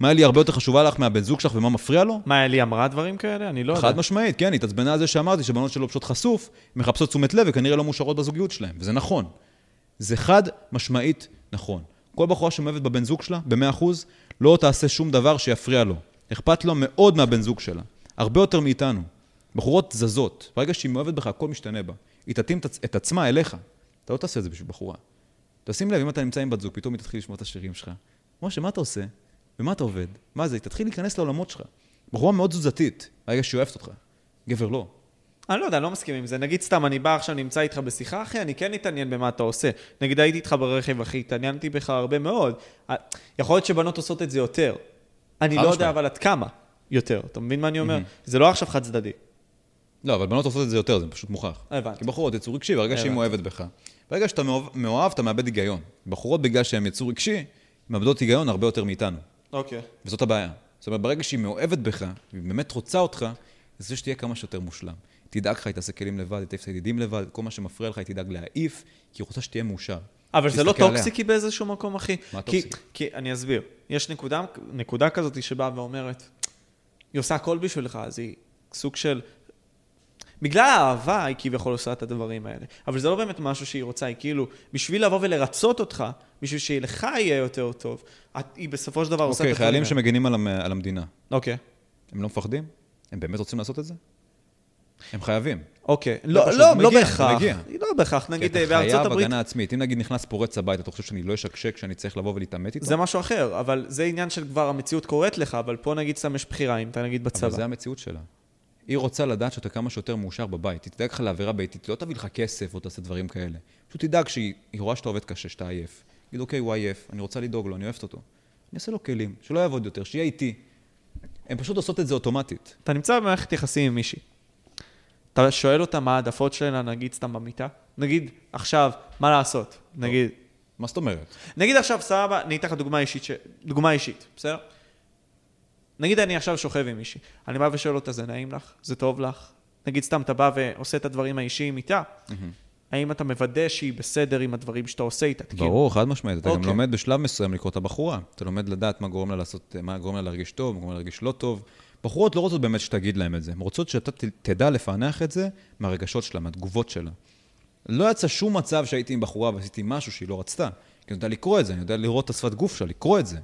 [SPEAKER 1] מה לי הרבה יותר חשובה לך מהבן זוג שלך ומה מפריע לו?
[SPEAKER 2] מה, אלי אמרה דברים כאלה? אני לא יודע.
[SPEAKER 1] חד משמעית, כן, היא התעצבנה על זה שאמרתי שבנות שלו פשוט חשוף, מחפשות תשומת לב וכנראה לא מאושרות בזוגיות שלהם, וזה נכון. זה חד משמעית נכון. כל בחורה שמאוהבת בבן זוג שלה, ב-100%, לא תעשה שום דבר שיפריע לו. אכפת לו מאוד מהבן זוג שלה. הרבה יותר מאיתנו. בחורות זזות. ברגע שהיא מאוהבת בך, הכל משתנה בה. היא תתאים את עצ- את עצמה אליך. אתה לא תעשה את זה בשביל בחורה. תשים לב, אם אתה נמצא עם בת זוג, פתאום היא תתחיל לשמוע את השירים שלך. משה, מה אתה עושה? במה אתה עובד? מה זה? היא תתחיל להיכנס לעולמות שלך. בחורה מאוד תזוזתית, ברגע שהיא אוהבת אותך. גבר לא.
[SPEAKER 2] אני לא יודע, אני לא מסכים עם זה. נגיד סתם, אני בא עכשיו, נמצא איתך בשיחה, אחי, אני כן אתעניין במה אתה עושה. נגיד הייתי איתך ברכב, אחי, התעניינתי בך הרבה מאוד. יכול להיות שבנות עושות את זה יותר. אני לא. יודע אבל עד כמה יותר. אתה מבין מה אני אומר? זה לא עכשיו חד צדדי.
[SPEAKER 1] לא, אבל בנות עושות את זה יותר, זה פשוט מוכח.
[SPEAKER 2] הבנתי.
[SPEAKER 1] כי בחורות יצור רגשי, ברגע שהיא. מאוהבת בך. ברגע שאתה מאוהב, אתה מאבד היגיון. בחורות, בגלל שהן יצור רגשי, מאבדות היגיון הרבה יותר מאיתנו.
[SPEAKER 2] אוקיי.
[SPEAKER 1] וזאת הבעיה. זאת אומרת, ברגע שהיא מאוהבת בך, והיא באמת רוצה אותך, זה זה שתהיה כמה שיותר מושלם. תדאג לך, היא תעשה כלים לבד, היא תעיף את הידידים לבד, כל מה שמפריע לך, היא תדאג להעיף, כי היא רוצה שתהיה מאושר.
[SPEAKER 2] אבל זה לא
[SPEAKER 1] עליה.
[SPEAKER 2] טוקסיקי באיזשהו מקום, אחי?
[SPEAKER 1] מה
[SPEAKER 2] כי-
[SPEAKER 1] טוקסיקי?
[SPEAKER 2] כי, אני אסביר. יש נקודה, נקודה כזאת שבאה ואומרת, היא עושה הכל בשבילך, אז היא סוג של... בגלל האהבה היא כביכול עושה את הדברים האלה. אבל זה לא באמת משהו שהיא רוצה, היא כאילו, בשביל לבוא ולרצות אותך, בשביל שלך יהיה יותר טוב, את, היא בסופו של דבר עושה את
[SPEAKER 1] אוקיי,
[SPEAKER 2] הדברים
[SPEAKER 1] חיילים
[SPEAKER 2] האלה.
[SPEAKER 1] שמגינים על המ- על המדינה,
[SPEAKER 2] אוקיי.
[SPEAKER 1] הם לא מפחדים? הם באמת רוצים לעשות את זה? הם חייבים.
[SPEAKER 2] אוקיי. לא, לא,
[SPEAKER 1] מגיע,
[SPEAKER 2] לא בהכרח. לא בהכרח.
[SPEAKER 1] כי
[SPEAKER 2] נגיד
[SPEAKER 1] אתה
[SPEAKER 2] אה, בארצות
[SPEAKER 1] חייב
[SPEAKER 2] הברית,
[SPEAKER 1] הגנה עצמית. אם נגיד נכנס פורץ הבית, אתה חושב שאני לא אשקשק, שאני צריך לבוא ולהתעמת איתו?
[SPEAKER 2] זה משהו אחר, אבל זה עניין של כבר המציאות קורית לך, אבל פה נגיד סתם יש בחירה, אם אתה נגיד
[SPEAKER 1] אבל
[SPEAKER 2] בצבא.
[SPEAKER 1] זה המציאות שלה. היא רוצה לדעת שאתה כמה שיותר מאושר בבית. היא תדאג לך לעבירה ביתית, לא תביא לך כסף או תעשה דברים כאלה. פשוט תדאג שהיא היא רואה שאתה עובד קשה, שאתה עייף. תגיד, אוקיי, הוא עייף, אני רוצה לדאוג לו, אני אוהבת אותו. אני אעשה לו כלים, שלא יעבוד יותר, שיהיה איתי. הן פשוט עושות את זה אוטומטית.
[SPEAKER 2] אתה נמצא במערכת יחסים עם מישהי. אתה שואל אותה מה העדפות שלה, נגיד סתם במיטה? נגיד, עכשיו, מה לעשות? נגיד,
[SPEAKER 1] מה זאת אומרת?
[SPEAKER 2] נגיד עכשיו, סבבה, אני אתן לך דוגמה אישית, ש... דוגמה אישית, בסדר? נגיד אני עכשיו שוכב עם מישהי, אני בא ושואל אותה, זה נעים לך? זה טוב לך? נגיד סתם אתה בא ועושה את הדברים האישיים איתה, האם אתה מוודא שהיא בסדר עם הדברים שאתה עושה איתה?
[SPEAKER 1] ברור, חד משמעית. אתה גם
[SPEAKER 2] אוקיי.
[SPEAKER 1] לומד בשלב מסוים לקרוא את הבחורה. אתה לומד לדעת מה גורם לה לעשות, מה גורם לה להרגיש טוב, מה גורם לה להרגיש לא טוב. בחורות לא רוצות באמת שתגיד להם את זה. הן רוצות שאתה ת- תדע לפענח את זה מהרגשות שלה, מהתגובות שלה. לא יצא שום מצב שהייתי עם בחורה ועשיתי משהו שהיא לא רצתה. כי אני יודע לקרוא את זה, אני יודע לראות את השפת גוף שלה, לקרוא את זה.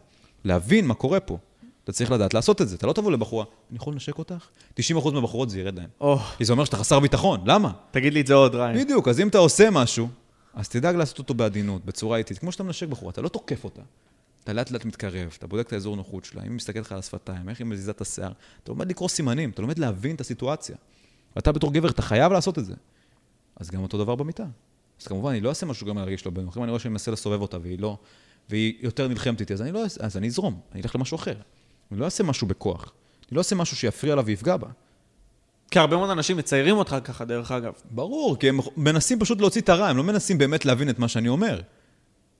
[SPEAKER 1] להבין מה קורה פה. אתה צריך לדעת לעשות את זה. אתה לא תבוא לבחורה, אני יכול לנשק אותך? 90% מהבחורות זה ירד להן.
[SPEAKER 2] או,
[SPEAKER 1] כי זה אומר שאתה חסר ביטחון, למה?
[SPEAKER 2] תגיד לי את זה עוד, ריין.
[SPEAKER 1] בדיוק, אז אם אתה עושה משהו, אז תדאג לעשות אותו בעדינות, בצורה איטית. כמו שאתה מנשק בחורה, אתה לא תוקף אותה. אתה לאט לאט מתקרב, אתה בודק את האזור נוחות שלה, אם היא מסתכלת לך על השפתיים, איך היא מזיזה את השיער, אתה לומד לקרוא סימנים, אתה לומד להבין את הסיטואציה. ואתה בתור גבר, אתה חייב לעשות את זה. אז גם אותו דבר במיטה. אז כמובן, אני לא אעשה משהו גם להרגיש לא בנוח. אם אני רואה שאני מנסה לסובב אותה והיא לא, והיא יותר נלחמת איתי, אז אני לא אעשה, אז אני אזרום, אני אלך למשהו אחר. אני לא אעשה משהו בכוח. אני לא אעשה משהו שיפריע לה ויפגע בה.
[SPEAKER 2] כי הרבה מאוד אנשים מציירים אותך ככה, דרך אגב.
[SPEAKER 1] ברור, כי הם מנסים פשוט להוציא את הרע, הם לא מנסים באמת להבין את מה שאני אומר.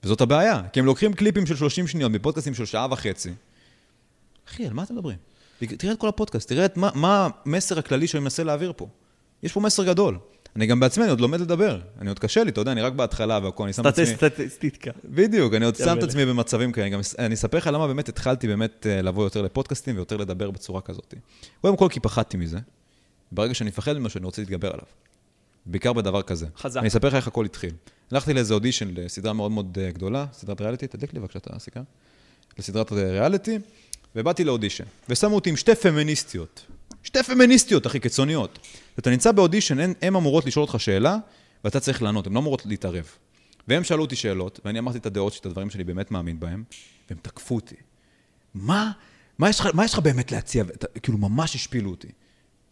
[SPEAKER 1] וזאת הבעיה, כי הם לוקחים קליפים של 30 שניות בפודקאסטים של שעה וחצי. אחי, על מה אתם מדברים? תראה את כל הפודקאסט, תראה את מה, מה המסר הכללי שאני מנסה להעביר פה. יש פה מסר גדול. אני גם בעצמי, אני עוד לומד לדבר. אני עוד קשה לי, אתה יודע, אני רק בהתחלה והכל, אני שם את עצמי...
[SPEAKER 2] סטטיסטיקה.
[SPEAKER 1] בדיוק, אני עוד שם את. עצמי במצבים כאלה. אני אספר לך למה באמת התחלתי באמת אה, לבוא יותר לפודקאסטים ויותר לדבר בצורה כזאת. קודם כל כי פחדתי מזה. ברגע שאני מפחד ממשהו, אני רוצה להתגבר עליו. בעיקר בדבר כזה.
[SPEAKER 2] חזק.
[SPEAKER 1] אני אספר לך איך הכל התחיל. הלכתי לאיזה אודישן לסדרה מאוד מאוד אה, גדולה, סדרת ריאליטי, תדליק לי בבקשה את הסיכה. לסדרת אה, ריאליטי, ובאתי לאודישן. ושמו אותי עם שתי פמיניסטיות. שתי פמיניסטיות, אחי, קיצוניות. ואתה נמצא באודישן, הן, הן אמורות לשאול אותך שאלה, ואתה צריך לענות, הן לא אמורות להתערב. והם שאלו אותי שאלות, ואני אמרתי את הדעות שלי, את הדברים שאני באמת מאמין בהם, והם תקפו אותי. מה, מה יש לך, מה יש לך באמת להציע? כאילו, ממש השפילו אותי.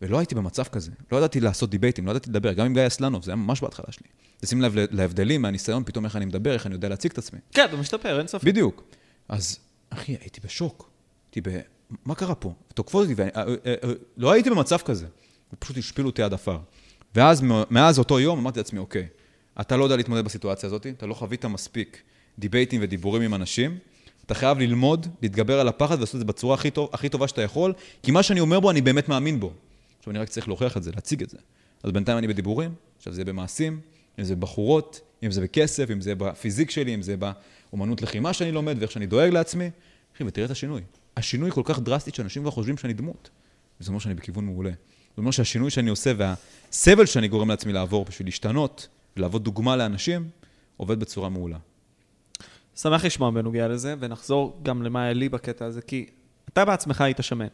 [SPEAKER 1] ולא הייתי במצב כזה. לא ידעתי לעשות דיבייטים, לא ידעתי לדבר, גם עם גיא אסלנוב, זה היה ממש בהתחלה שלי. תשים לב להבדלים מהניסיון, פתאום איך אני מדבר, איך אני יודע להציג את עצמי.
[SPEAKER 2] כן, אתה משתפר, אין ספק.
[SPEAKER 1] בדיוק. אז, אחי, הייתי בשוק. הייתי ב... מה קרה פה? תוקפו אותי, ולא אה, לא הייתי במצב כזה. פשוט השפילו אותי עד עפר. ואז, מאז אותו יום, אמרתי לעצמי, אוקיי, אתה לא יודע להתמודד בסיטואציה הזאת, אתה לא חווית מספיק דיבייטים ודיבורים עם אנשים, אתה חייב ללמוד, להתגבר על הפחד ולעשות את זה בצורה הכי, טוב, הכי טובה שאתה יכול, כי מה שאני אומר בו, אני באמת מאמין בו. עכשיו, אני רק צריך להוכיח את זה, להציג את זה. אז בינתיים אני בדיבורים, עכשיו זה במעשים, אם זה בחורות, אם זה בכסף, אם זה בפיזיק שלי, אם זה באומנות לחימה שאני לומד ואיך שאני דואג לעצמי. אחי, ותראה את השינוי. השינוי כל כך דרסטי שאנשים כבר חושבים שאני דמות. וזה אומר שאני בכיוון מעולה. זה אומר שהשינוי שאני עושה והסבל שאני גורם לעצמי לעבור בשביל להשתנות ולהוות דוגמה לאנשים, עובד בצורה מעולה.
[SPEAKER 2] שמח לשמוע בנוגע לזה, ונחזור גם למה היה לי בקטע הזה, כי אתה בעצמך היית שמן.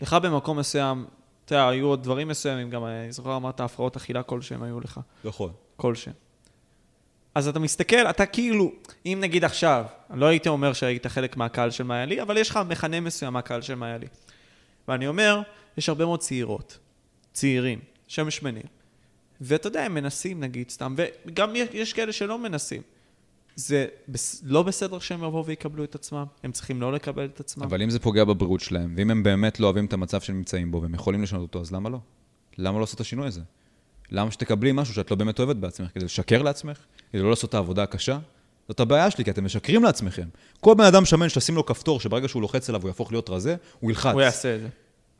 [SPEAKER 2] לך במקום מסוים, אתה יודע, היו עוד דברים מסוימים, גם אני זוכר אמרת הפרעות אכילה כלשהם היו לך.
[SPEAKER 1] נכון.
[SPEAKER 2] כלשהם. אז אתה מסתכל, אתה כאילו, אם נגיד עכשיו, לא הייתי אומר שהיית חלק מהקהל של מאיה לי, אבל יש לך מכנה מסוים מהקהל של מאיה לי. ואני אומר, יש הרבה מאוד צעירות, צעירים, שהם שמנים. ואתה יודע, הם מנסים נגיד סתם, וגם יש כאלה שלא מנסים. זה. לא בסדר שהם יבואו ויקבלו את עצמם, הם צריכים לא לקבל את עצמם.
[SPEAKER 1] אבל אם זה פוגע בבריאות שלהם, ואם הם באמת לא אוהבים את המצב שהם נמצאים בו, והם יכולים לשנות אותו, אז למה לא? למה לא לעשות את השינוי הזה? למה שתקבלי משהו שאת לא באמת אוהבת בעצמך? כדי לשקר לעצמך? כדי לא לעשות את העבודה הקשה? זאת הבעיה שלי, כי אתם משקרים לעצמכם. כל בן אדם שמן שתשים לו כפתור, שברגע שהוא לוחץ עליו הוא יהפוך להיות רזה, הוא ילחץ.
[SPEAKER 2] הוא יעשה את זה.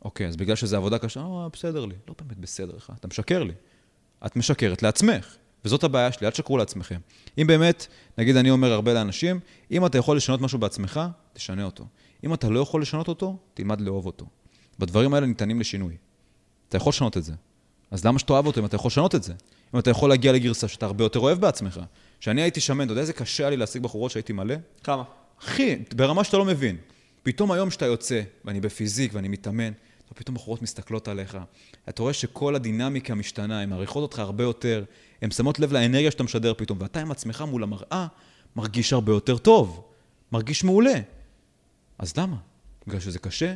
[SPEAKER 1] אוקיי, אז בגלל שזו עבודה קשה, אה, בסדר לי. לא באמת בסדר לך, אתה משקר לי. את משקרת לעצמך. וזאת הבעיה שלי, אל תשקרו לעצמכם. אם באמת, נגיד אני אומר הרבה לאנשים, אם אתה יכול לשנות משהו בעצמך, תשנה אותו. אם אתה לא יכול לשנות אותו, תלמד לאהוב אותו. בדברים האלה ניתנים לשינוי. אתה יכול לשנות את זה. אז למה שתאהב אותו אם אתה יכול לשנות את זה? אם אתה יכול להגיע לגרסה שאתה הרבה יותר אוהב בעצמך. כשאני הייתי שמן, אתה יודע איזה קשה היה לי להשיג בחורות שהייתי מלא?
[SPEAKER 2] כמה?
[SPEAKER 1] אחי, ברמה שאתה לא מבין. פתאום היום שאתה יוצא, ואני בפיזיק ואני מתאמן, ופתאום בחורות מסתכלות עליך. אתה רואה שכל הדינמיקה משתנה, הן מעריכות אותך הרבה יותר, הן שמות לב לאנרגיה שאתה משדר פתאום, ואתה עם עצמך מול המראה מרגיש הרבה יותר טוב, מרגיש מעולה. אז למה? בגלל שזה קשה,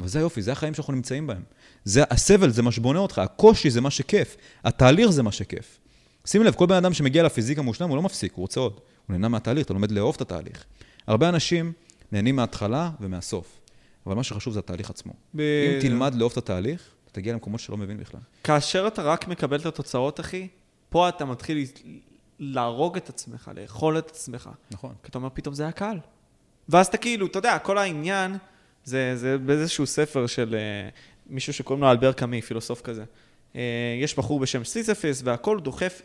[SPEAKER 1] וזה היופי, זה החיים שאנחנו נמצאים בהם. זה, הסבל זה מה שבונה אותך, הקושי זה מה שכיף, התהליך זה מה שכיף. שים לב, כל בן אדם שמגיע לפיזיקה מושלם, הוא לא מפסיק, הוא רוצה עוד. הוא נהנה מהתהליך, אתה לומד לאהוב את התהליך. הרבה אנשים נהנים מההתחלה ומהסוף. אבל מה שחשוב זה התהליך עצמו. ב... אם תלמד לאהוב את התהליך, אתה תגיע למקומות שלא מבין בכלל.
[SPEAKER 2] כאשר אתה רק מקבל את התוצאות, אחי, פה אתה מתחיל להרוג את עצמך, לאכול את עצמך.
[SPEAKER 1] נכון.
[SPEAKER 2] כי אתה אומר, פתאום זה היה קל. ואז אתה כאילו, אתה יודע, כל העניין, זה, זה באיזשהו ספר של uh, מישהו שקוראים לו אלבר קאמי, פילוסוף כזה. Uh, יש בחור בשם סיזפס, והכל דוחף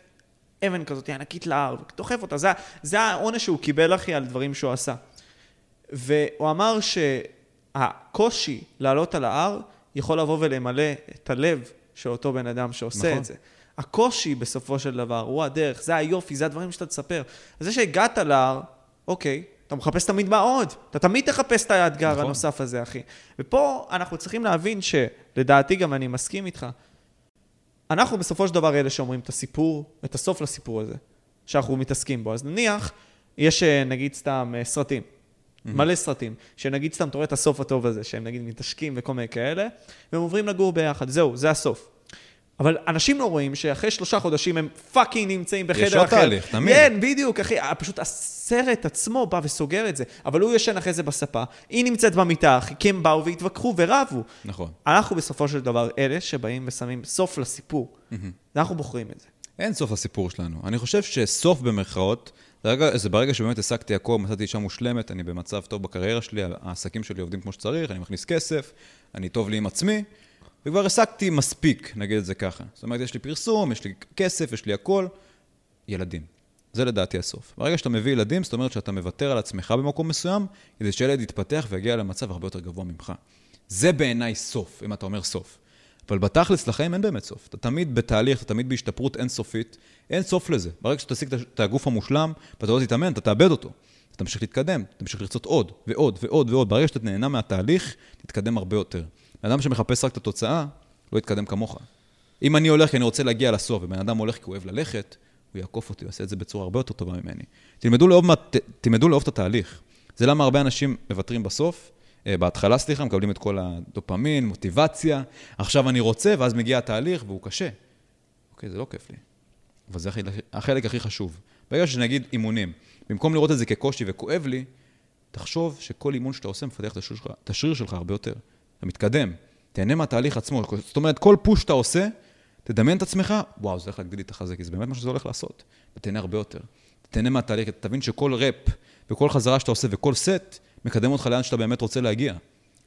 [SPEAKER 2] אבן כזאת ענקית להר, דוחף אותה. זה, זה העונש שהוא קיבל, אחי, על דברים שהוא עשה. והוא אמר שהקושי לעלות על ההר יכול לבוא ולמלא את הלב של אותו בן אדם שעושה נכון. את זה. הקושי בסופו של דבר הוא הדרך, זה היופי, זה הדברים שאתה תספר. אז זה שהגעת להר, אוקיי, אתה מחפש תמיד מה עוד. אתה תמיד תחפש את האתגר נכון. הנוסף הזה, אחי. ופה אנחנו צריכים להבין שלדעתי גם אני מסכים איתך, אנחנו בסופו של דבר אלה שאומרים את הסיפור, את הסוף לסיפור הזה, שאנחנו מתעסקים בו. אז נניח, יש אה, נגיד סתם אה, סרטים, mm-hmm. מלא סרטים, שנגיד סתם אתה רואה את הסוף הטוב הזה, שהם נגיד מתנשקים וכל מיני כאלה, והם עוברים לגור ביחד, זהו, זה הסוף. אבל אנשים לא רואים שאחרי שלושה חודשים הם fucking נמצאים בחדר אחר. יש
[SPEAKER 1] עוד תהליך, תמיד.
[SPEAKER 2] כן, בדיוק, אחי. פשוט הסרט עצמו בא וסוגר את זה. אבל הוא ישן אחרי זה בספה, היא נמצאת במיטה, אחי, כי הם באו והתווכחו ורבו.
[SPEAKER 1] נכון.
[SPEAKER 2] אנחנו בסופו של דבר אלה שבאים ושמים סוף לסיפור. אנחנו בוחרים את זה.
[SPEAKER 1] אין סוף לסיפור שלנו. אני חושב שסוף במרכאות, זה ברגע שבאמת השגתי הכל, מצאתי אישה מושלמת, אני במצב טוב בקריירה שלי, העסקים שלי עובדים כמו שצריך, אני מכניס כסף, אני טוב לי עם עצמי. וכבר השגתי מספיק, נגיד את זה ככה. זאת אומרת, יש לי פרסום, יש לי כסף, יש לי הכל. ילדים. זה לדעתי הסוף. ברגע שאתה מביא ילדים, זאת אומרת שאתה מוותר על עצמך במקום מסוים, כדי שילד יתפתח ויגיע למצב הרבה יותר גבוה ממך. זה בעיניי סוף, אם אתה אומר סוף. אבל בתכלס לחיים אין באמת סוף. אתה תמיד בתהליך, אתה תמיד בהשתפרות אינסופית, אין סוף לזה. ברגע שתשיג את הגוף המושלם, ואתה לא תתאמן, אתה תאבד אותו. אתה תמשיך להתקדם, תמשיך לרצות עוד, ועוד, ועוד, ועוד. ברגע שאתה נהנה מהתהליך, תתקדם הרבה יותר. אדם שמחפש רק את התוצאה, לא יתקדם כמוך. אם אני הולך כי אני רוצה להגיע לסוף, ובן אדם הולך כי הוא אוהב ללכת, הוא יעקוף אותי, הוא יעשה את זה בצורה הרבה יותר טובה ממני. תלמדו לאהוב, ת, תלמדו לאהוב את התהליך. זה למה הרבה אנשים מוותרים בסוף, אה, בהתחלה, סליחה, מקבלים את כל הדופמין, מוטיבציה, עכשיו אני רוצה, ואז מגיע התהליך והוא קשה. אוקיי, זה לא כיף לי. אבל זה החלק הכי חשוב. ברגע שנגיד אימונים, במקום לראות את זה כקושי וכואב לי, תחשוב שכל אימון שאתה עושה מפתח את השריר שלך הרבה יותר. אתה מתקדם, תהנה מהתהליך עצמו. זאת אומרת, כל פוש שאתה עושה, תדמיין את עצמך, וואו, זה הולך להגדיל לי את החזה, כי זה באמת מה שזה הולך לעשות. אתה תהנה הרבה יותר. תהנה מהתהליך, תבין שכל ראפ וכל חזרה שאתה עושה וכל סט, מקדם אותך לאן שאתה באמת רוצה להגיע.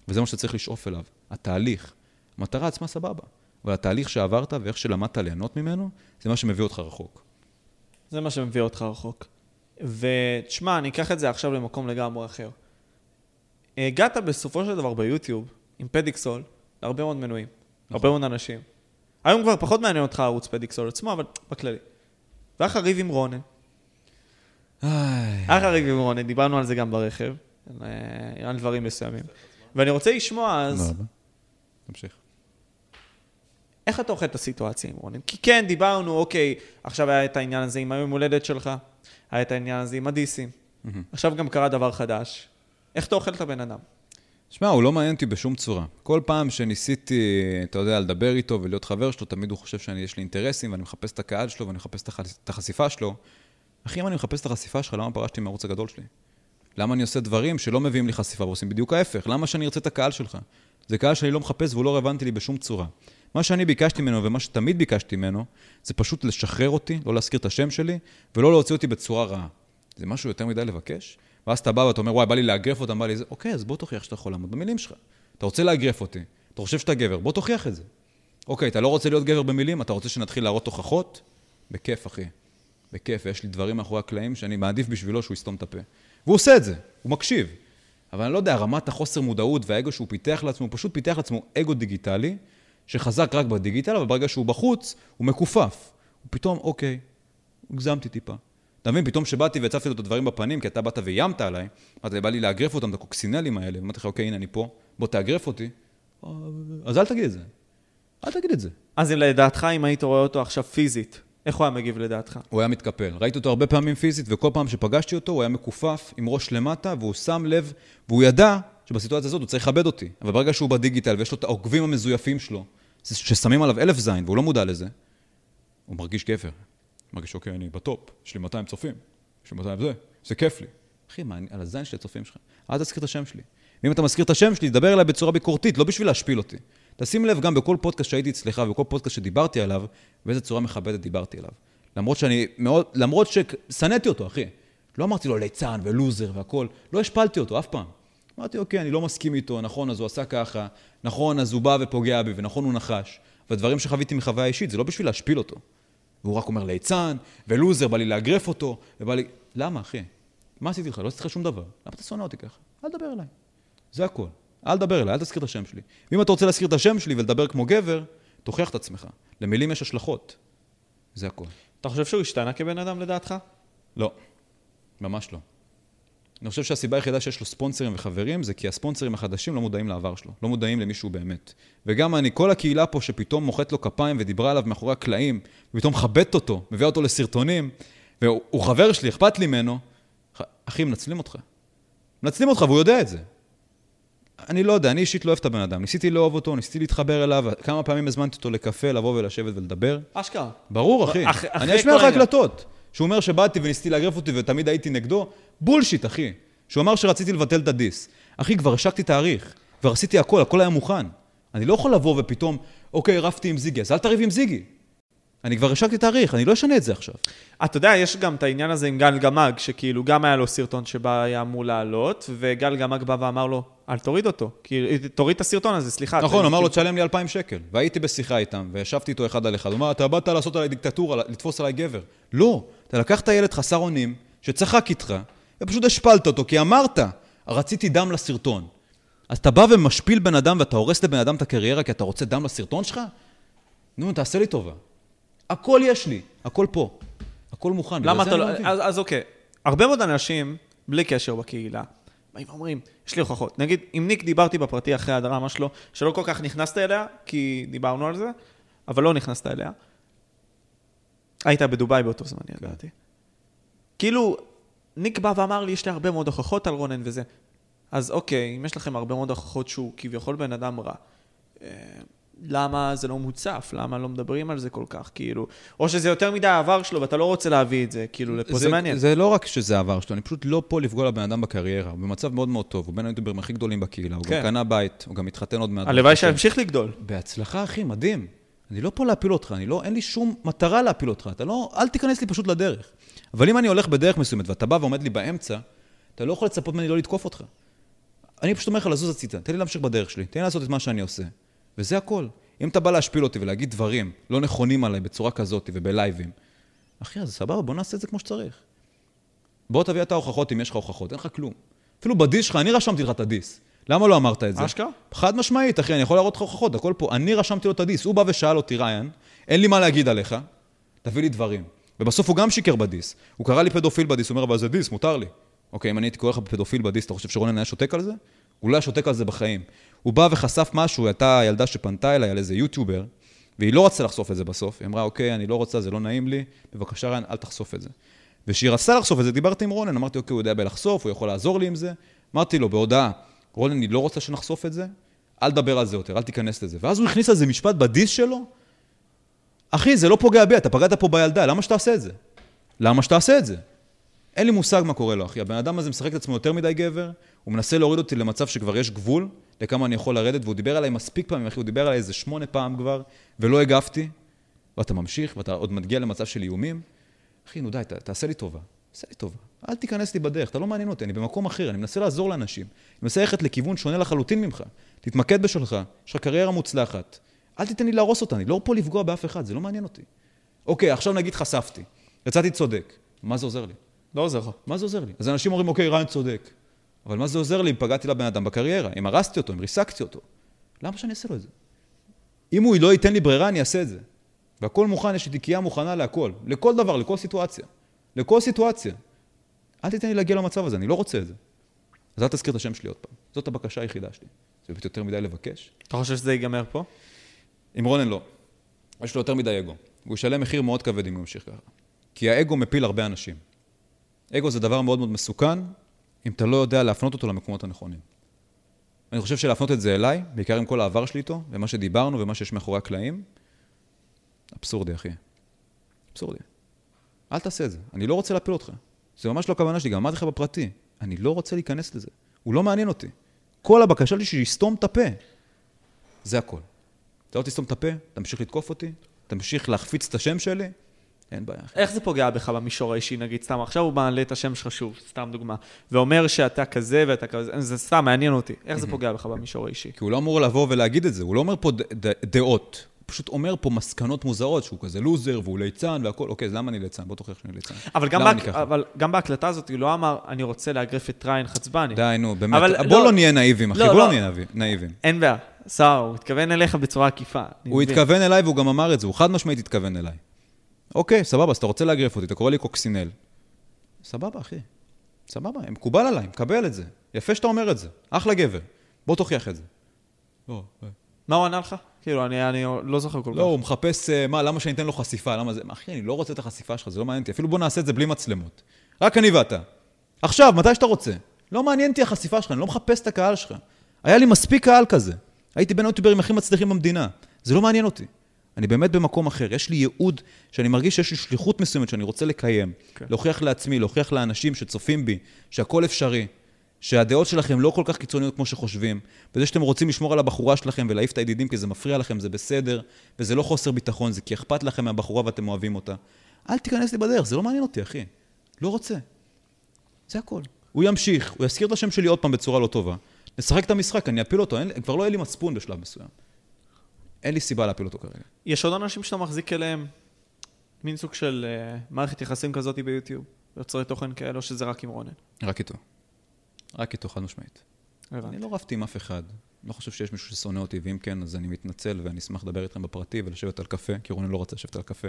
[SPEAKER 1] וזה מה שאתה צריך לשאוף אליו, התהליך. המטרה עצמה סבבה, אבל התהליך שעברת ואיך שלמדת ליהנות ממנו, זה מה שמביא אותך רחוק.
[SPEAKER 2] זה מה שמביא אותך רחוק. ותשמע, אני אקח את זה עכשיו למקום לגמרי אחר. הגעת בסופו של דבר ביוטיוב, עם פדיקסול, להרבה מאוד מנויים, נכון. הרבה מאוד אנשים. היום כבר פחות מעניין אותך ערוץ פדיקסול עצמו, אבל בכללי. לך ריב עם רונן. לך ריב עם רונן, דיברנו על זה גם ברכב, על דברים מסוימים. ואני רוצה לשמוע אז...
[SPEAKER 1] תמשיך.
[SPEAKER 2] איך אתה אוכל את הסיטואציה עם רונן? כי כן, דיברנו, אוקיי, עכשיו היה את העניין הזה עם היום הולדת שלך, היה את העניין הזה עם הדיסים. עכשיו גם קרה דבר חדש. איך אתה אוכל את הבן אדם?
[SPEAKER 1] שמע, הוא לא מעניין אותי בשום צורה. כל פעם שניסיתי, אתה יודע, לדבר איתו ולהיות חבר שלו, תמיד הוא חושב שיש לי אינטרסים, ואני מחפש את הקהל שלו, ואני מחפש את החשיפה שלו. אחי, אם אני מחפש את החשיפה שלך, למה פרשתי מהערוץ הגדול שלי? למה אני עושה דברים שלא מביאים לי חשיפה ועושים בדיוק ההפך? למה שאני ארצה את הקהל שלך? זה קהל שאני לא מחפש והוא לא רלוונטי לי בשום צורה. מה שאני ביקשתי ממנו ומה שתמיד ביקשתי ממנו, זה פשוט לשחרר אותי, לא להזכיר את השם שלי, ולא להוציא אותי בצורה רעה. זה משהו יותר מדי לבקש? ואז אתה בא ואתה אומר, וואי, בא לי לאגרף אותם, בא לי זה, אוקיי, אז בוא תוכיח שאתה יכול לעמוד במילים שלך. אתה רוצה לאגרף אותי, אתה חושב שאתה גבר, בוא תוכיח את זה. אוקיי, אתה לא רוצה להיות גבר במילים, אתה רוצה שנתחיל להראות תוכחות? בכיף, אחי. בכיף, ויש לי דברים מאחורי הקלעים שאני מעדיף בשבילו שהוא יסתום את הפה. והוא עושה את זה, הוא מקשיב. אבל אני לא יודע, רמת החוסר מודעות והאגו שהוא פיתח לעצמו, הוא פשוט פיתח לעצמו אגו דיגיטלי, שחזק רק בדיגיטל, אבל ברגע שהוא בחוץ, הוא מכופף. הוא פתאום, אוקיי, הגזמתי טיפה. אתה מבין, פתאום שבאתי והצפתי לו את הדברים בפנים, כי אתה באת ואיימת עליי, אמרתי, בא לי לאגרף אותם, את הקוקסינלים האלה, ואמרתי לך, אוקיי, הנה אני פה, בוא תאגרף אותי, אז אל תגיד את זה. אל תגיד את זה.
[SPEAKER 2] אז אם לדעתך, אם היית רואה אותו עכשיו פיזית, איך הוא היה מגיב לדעתך?
[SPEAKER 1] הוא היה מתקפל. ראיתי אותו הרבה פעמים פיזית, וכל פעם שפגשתי אותו, הוא היה מכופף, עם ראש למטה, והוא שם לב, והוא ידע שבסיטואציה הזאת הוא צריך לכבד אותי. אבל ברגע שהוא בדיגיטל ויש לו את העוקבים המזויפים שלו, ששמים עליו אלף זין, והוא לא מודע לזה, הוא מרגיש גבר. מרגיש, אוקיי, אני בטופ, יש לי 200 צופים, יש לי 200 זה, זה כיף לי. אחי, מה, אני, על הזין של הצופים שלך, אל תזכיר את השם שלי. ואם אתה מזכיר את השם שלי, תדבר אליי בצורה ביקורתית, לא בשביל להשפיל אותי. תשים לב גם בכל פודקאסט שהייתי אצלך ובכל פודקאסט שדיברתי עליו, באיזה צורה מכבדת דיברתי עליו. למרות שאני מאוד, למרות ששנאתי אותו, אחי. לא אמרתי לו ליצן ולוזר והכול, לא השפלתי אותו אף פעם. אמרתי, אוקיי, אני לא מסכים איתו, נכון, אז הוא עשה ככה, נכון, אז הוא בא ופוגע בי, ונכון, הוא נחש. ודברים שחוויתי מחוויה אישית, זה לא בשביל להשפיל אותו. והוא רק אומר ליצן, ולוזר, בא לי לאגרף אותו, ובא לי... למה, אחי? מה עשיתי לך? לא עשיתי לך שום דבר. למה אתה שונא אותי ככה? אל תדבר אליי. זה הכל. אל תדבר אליי, אל תזכיר את השם שלי. ואם אתה רוצה להזכיר את השם שלי ולדבר כמו גבר, תוכיח את עצמך. למילים יש השלכות. זה הכל.
[SPEAKER 2] אתה חושב שהוא השתנה כבן אדם לדעתך?
[SPEAKER 1] לא. ממש לא. אני חושב שהסיבה היחידה שיש לו ספונסרים וחברים זה כי הספונסרים החדשים לא מודעים לעבר שלו, לא מודעים למי שהוא באמת. וגם אני, כל הקהילה פה שפתאום מוחאת לו כפיים ודיברה עליו מאחורי הקלעים, ופתאום מכבדת אותו, מביאה אותו לסרטונים, והוא חבר שלי, אכפת לי ממנו, אחי, מנצלים אותך. מנצלים אותך והוא יודע את זה. אני לא יודע, אני אישית לא אוהב את הבן אדם. ניסיתי לאהוב אותו, ניסיתי להתחבר אליו, כמה פעמים הזמנתי אותו לקפה, לבוא ולשבת ולדבר.
[SPEAKER 2] אשכרה.
[SPEAKER 1] ברור, אחי. אח, אני אשמיע לך הקלטות. שהוא אומר שבאתי וניסיתי לאגרף אותי ותמיד הייתי נגדו, בולשיט, אחי. שהוא אמר שרציתי לבטל את הדיס. אחי, כבר השקתי תאריך, כבר עשיתי הכל, הכל היה מוכן. אני לא יכול לבוא ופתאום, אוקיי, רבתי עם זיגי, אז אל תריב עם זיגי. אני כבר השקתי תאריך, אני לא אשנה את זה עכשיו.
[SPEAKER 2] אתה יודע, יש גם את העניין הזה עם גל גמג, שכאילו גם היה לו סרטון שבה היה אמור לעלות, וגל גמג בא ואמר לו, אל תוריד אותו, כי תוריד את הסרטון הזה, סליחה.
[SPEAKER 1] נכון, אמר לו, תשלם לי 2,000 שקל. והייתי בשיחה איתם, וישבתי איתו אחד על אחד. הוא אמר, אתה באת לעשות עליי דיקטטורה, לתפוס עליי גבר. לא, אתה לקחת ילד חסר אונים, שצחק איתך, ופשוט השפלת אותו, כי אמרת, רציתי דם לסרטון. אז אתה בא ומשפיל בן אדם ואתה הורס לבן אדם את הקריירה כי אתה רוצה דם לסרטון שלך? נו, תעשה לי טובה. הכל יש לי, הכל פה. הכל מוכן.
[SPEAKER 2] למה אתה לא... אז, אז אוקיי, הרבה מאוד אנשים, בלי קשר בקהילה, באים ואומרים, יש לי הוכחות. נגיד, עם ניק דיברתי בפרטי אחרי הדרמה שלו, שלא כל כך נכנסת אליה, כי דיברנו על זה, אבל לא נכנסת אליה. היית בדובאי באותו זמן, כן. ידעתי. כאילו, ניק בא ואמר לי, יש לי הרבה מאוד הוכחות על רונן וזה. אז אוקיי, אם יש לכם הרבה מאוד הוכחות שהוא כביכול בן אדם רע, אה, למה זה לא מוצף? למה לא מדברים על זה כל כך? כאילו, או שזה יותר מדי העבר שלו ואתה לא רוצה להביא את זה, כאילו, לפה זה, מעניין.
[SPEAKER 1] זה לא רק שזה העבר שלו, אני פשוט לא פה לפגוע לבן אדם בקריירה. הוא במצב מאוד מאוד טוב, הוא בין היוטיוברים הכי גדולים בקהילה, הוא
[SPEAKER 2] כן.
[SPEAKER 1] גם קנה בית, הוא גם מתחתן עוד מעט.
[SPEAKER 2] הלוואי שימשיך לגדול.
[SPEAKER 1] בהצלחה, אחי, מדהים. אני לא פה להפיל אותך, אני לא, אין לי שום מטרה להפיל אותך, אתה לא, אל תיכנס לי פשוט לדרך. אבל אם אני הולך בדרך מסוימת ואתה בא ועומד לי באמצע, אתה לא יכול לצפות ממני לא לתקוף אותך. אני פשוט אומר לך לזוז הצידה, תן לי להמשיך בדרך שלי, תן לי לעשות את מה שאני עושה. וזה הכל. אם אתה בא להשפיל אותי ולהגיד דברים לא נכונים עליי בצורה כזאת ובלייבים, אחי, אז סבבה, בוא נעשה את זה כמו שצריך. בוא תביא את ההוכחות אם יש לך הוכחות, אין לך כלום. אפילו בדיס שלך, אני רשמתי לך את הדיס. למה לא אמרת את זה?
[SPEAKER 2] אשכרה?
[SPEAKER 1] חד משמעית, אחי, אני יכול להראות לך הוכחות, הכל פה. אני רשמתי לו את ה diss, הוא בא ושאל אותי, ריין, אין לי מה להגיד עליך, תביא לי דברים. ובסוף הוא גם שיקר ב diss. הוא קרא לי פדופיל ב diss, הוא אומר, אבל זה diss, מותר לי. אוקיי, אם אני הייתי קורא לך פדופיל ב diss, אתה חושב שרונן היה שותק על זה? הוא לא היה שותק על זה בחיים. הוא בא וחשף משהו, הייתה ילדה שפנתה אליי על איזה יוטיובר, והיא לא רצתה לחשוף את זה בסוף. היא אמרה, אוקיי, אני לא רוצה, זה לא נעים לי, בבקשה, ריין, אל תחשוף את זה. וכשהיא רצתה לחשוף את זה, דיברתי עם רונן, אמרתי, אוקיי, הוא יודע בלחשוף, הוא יכול לעזור לי עם זה. אמרתי לו, בהודעה, רונן, אני לא רוצה שנחשוף את זה, אל תדבר על זה יותר, אל תיכנס לזה. ואז הוא הכניס על זה משפט בדיס שלו, אחי, זה לא פוגע בי, אתה פגעת פה בילדה, למה שתעשה את זה? למה שתעשה את זה? אין לי מושג מה קורה לו, אחי. הבן אדם הזה משחק את עצמו יותר מדי גבר, הוא מנסה להוריד אותי למצב שכבר יש גבול לכמה אני יכול לרדת, והוא דיבר עליי מספיק פעמים, אחי, הוא דיבר עליי איזה שמונה פעם כבר, ולא הגבתי, ואתה ממשיך, ואתה עוד מגיע למצב של איומים. אחי, נו די, ת, תעשה לי טובה. תעשה לי טובה. אל תיכנס לי בדרך, אתה לא מעניין אותי, אני במקום אחר, אני מנסה לעזור לאנשים. אני מנסה ללכת לכיוון שונה לחלוטין ממך. תתמקד בשלך, יש לך קריירה מוצלחת. אל תיתן לי להרוס אותה, אני לא פה לפגוע באף אחד, זה לא מעניין אותי. אוקיי, עכשיו נגיד חשפתי. יצאתי צודק. מה זה עוזר לי?
[SPEAKER 2] לא עוזר לך.
[SPEAKER 1] מה זה עוזר לי? אז אנשים אומרים, אוקיי, רן צודק. אבל מה זה עוזר לי אם פגעתי לבן אדם בקריירה? אם הרסתי אותו, אם ריסקתי אותו? למה שאני אעשה לו את זה? אם הוא לא ייתן לי ברירה, אני אעשה את זה. והכל מוכן, יש לי תיקייה מוכנה להכל. לכל דבר, לכל סיטואציה. לכל סיטואציה. אל תיתן לי להגיע למצב הזה, אני לא רוצה את זה. אז אל תזכיר את השם שלי עוד פעם. זאת הבקשה היחידה שלי. זה באמת יותר מדי לבקש.
[SPEAKER 2] אתה חושב שזה ייגמר פה?
[SPEAKER 1] עם רונן לא. יש לו יותר מדי אגו. הוא ישלם מחיר מאוד כבד אם הוא ימשיך ככה. כי האגו מפיל הרבה אנשים. אגו זה דבר מאוד מאוד מסוכן, אם אתה לא יודע להפנות אותו למקומות הנכונים. אני חושב שלהפנות את זה אליי, בעיקר עם כל העבר שלי איתו, ומה שדיברנו ומה שיש מאחורי הקלעים, אבסורדי, אחי. אבסורדי. אל תעשה את זה. אני לא רוצה להפיל אותך. זה ממש לא הכוונה שלי, גם אמרתי לך בפרטי. אני לא רוצה להיכנס לזה. הוא לא מעניין אותי. כל הבקשה שלי שיסתום את הפה. זה הכל. אתה לא תסתום את הפה, תמשיך לתקוף אותי, תמשיך להחפיץ את השם שלי, אין בעיה.
[SPEAKER 2] איך זה פוגע בך במישור האישי, נגיד, סתם, עכשיו הוא מעלה את השם שלך שוב, סתם דוגמה, ואומר שאתה כזה ואתה כזה, זה סתם מעניין אותי. איך זה פוגע בך במישור האישי?
[SPEAKER 1] כי הוא לא אמור לבוא ולהגיד את זה, הוא לא אומר פה דעות. פשוט אומר פה מסקנות מוזרות, שהוא כזה לוזר והוא ליצן והכל, אוקיי, אז למה אני ליצן? בוא תוכיח שאני ליצן.
[SPEAKER 2] אבל גם, בהק... אבל גם בהקלטה הזאת הוא לא אמר, אני רוצה לאגרף את ריין חצבני.
[SPEAKER 1] די, נו, באמת.
[SPEAKER 2] אבל
[SPEAKER 1] בוא
[SPEAKER 2] לא-
[SPEAKER 1] לא נהיה נאיבים, אחי,
[SPEAKER 2] לא,
[SPEAKER 1] בוא
[SPEAKER 2] לא.
[SPEAKER 1] לא נהיה נאיב- נאיבים.
[SPEAKER 2] אין בעיה. סער, הוא התכוון אליך בצורה עקיפה.
[SPEAKER 1] הוא
[SPEAKER 2] מבין.
[SPEAKER 1] התכוון אליי והוא גם אמר את זה, הוא חד משמעית התכוון אליי. אוקיי, סבבה, אז אתה רוצה להגריף אותי, אתה קורא לי קוקסינל. סבבה, אחי. סבבה, מקובל עליי, מקבל את זה. יפה שאתה אומר את זה. אחלה גבר. בוא תוכיח את זה. לא,
[SPEAKER 2] מה הוא ענה לך? כאילו, אני, אני לא זוכר כל כך.
[SPEAKER 1] לא, הוא מחפש, אה, מה, למה שאני אתן לו חשיפה? למה זה? אחי, אני לא רוצה את החשיפה שלך, זה לא מעניין אותי. אפילו בוא נעשה את זה בלי מצלמות. רק אני ואתה. עכשיו, מתי שאתה רוצה. לא מעניין אותי החשיפה שלך, אני לא מחפש את הקהל שלך. היה לי מספיק קהל כזה. הייתי בין היוטיוברים הכי מצליחים במדינה. זה לא מעניין אותי. אני באמת במקום אחר. יש לי ייעוד שאני מרגיש שיש לי שליחות מסוימת שאני רוצה לקיים.
[SPEAKER 2] כן.
[SPEAKER 1] להוכיח לעצמי, להוכיח לאנשים שצופים בי, שהכל אפשרי. שהדעות שלכם לא כל כך קיצוניות כמו שחושבים, וזה שאתם רוצים לשמור על הבחורה שלכם ולהעיף את הידידים כי זה מפריע לכם, זה בסדר, וזה לא חוסר ביטחון, זה כי אכפת לכם מהבחורה ואתם אוהבים אותה. אל תיכנס לי בדרך, זה לא מעניין אותי, אחי. לא רוצה. זה הכל. הוא ימשיך, הוא יזכיר את השם שלי עוד פעם בצורה לא טובה. נשחק את המשחק, אני אפיל אותו, אין, כבר לא יהיה לי מצפון בשלב מסוים. אין לי סיבה להפיל אותו כרגע.
[SPEAKER 2] יש עוד אנשים שאתה מחזיק אליהם מין סוג של uh, מערכת יחסים כזאת ביוטיוב, יוצרי תוכן כאלו, שזה רק עם רונן.
[SPEAKER 1] רק איתו. רק איתו, חד משמעית. אני לא רבתי עם אף אחד. לא חושב שיש מישהו ששונא אותי, ואם כן, אז אני מתנצל ואני אשמח לדבר איתכם בפרטי ולשבת על קפה, כי רונן לא רוצה לשבת על קפה.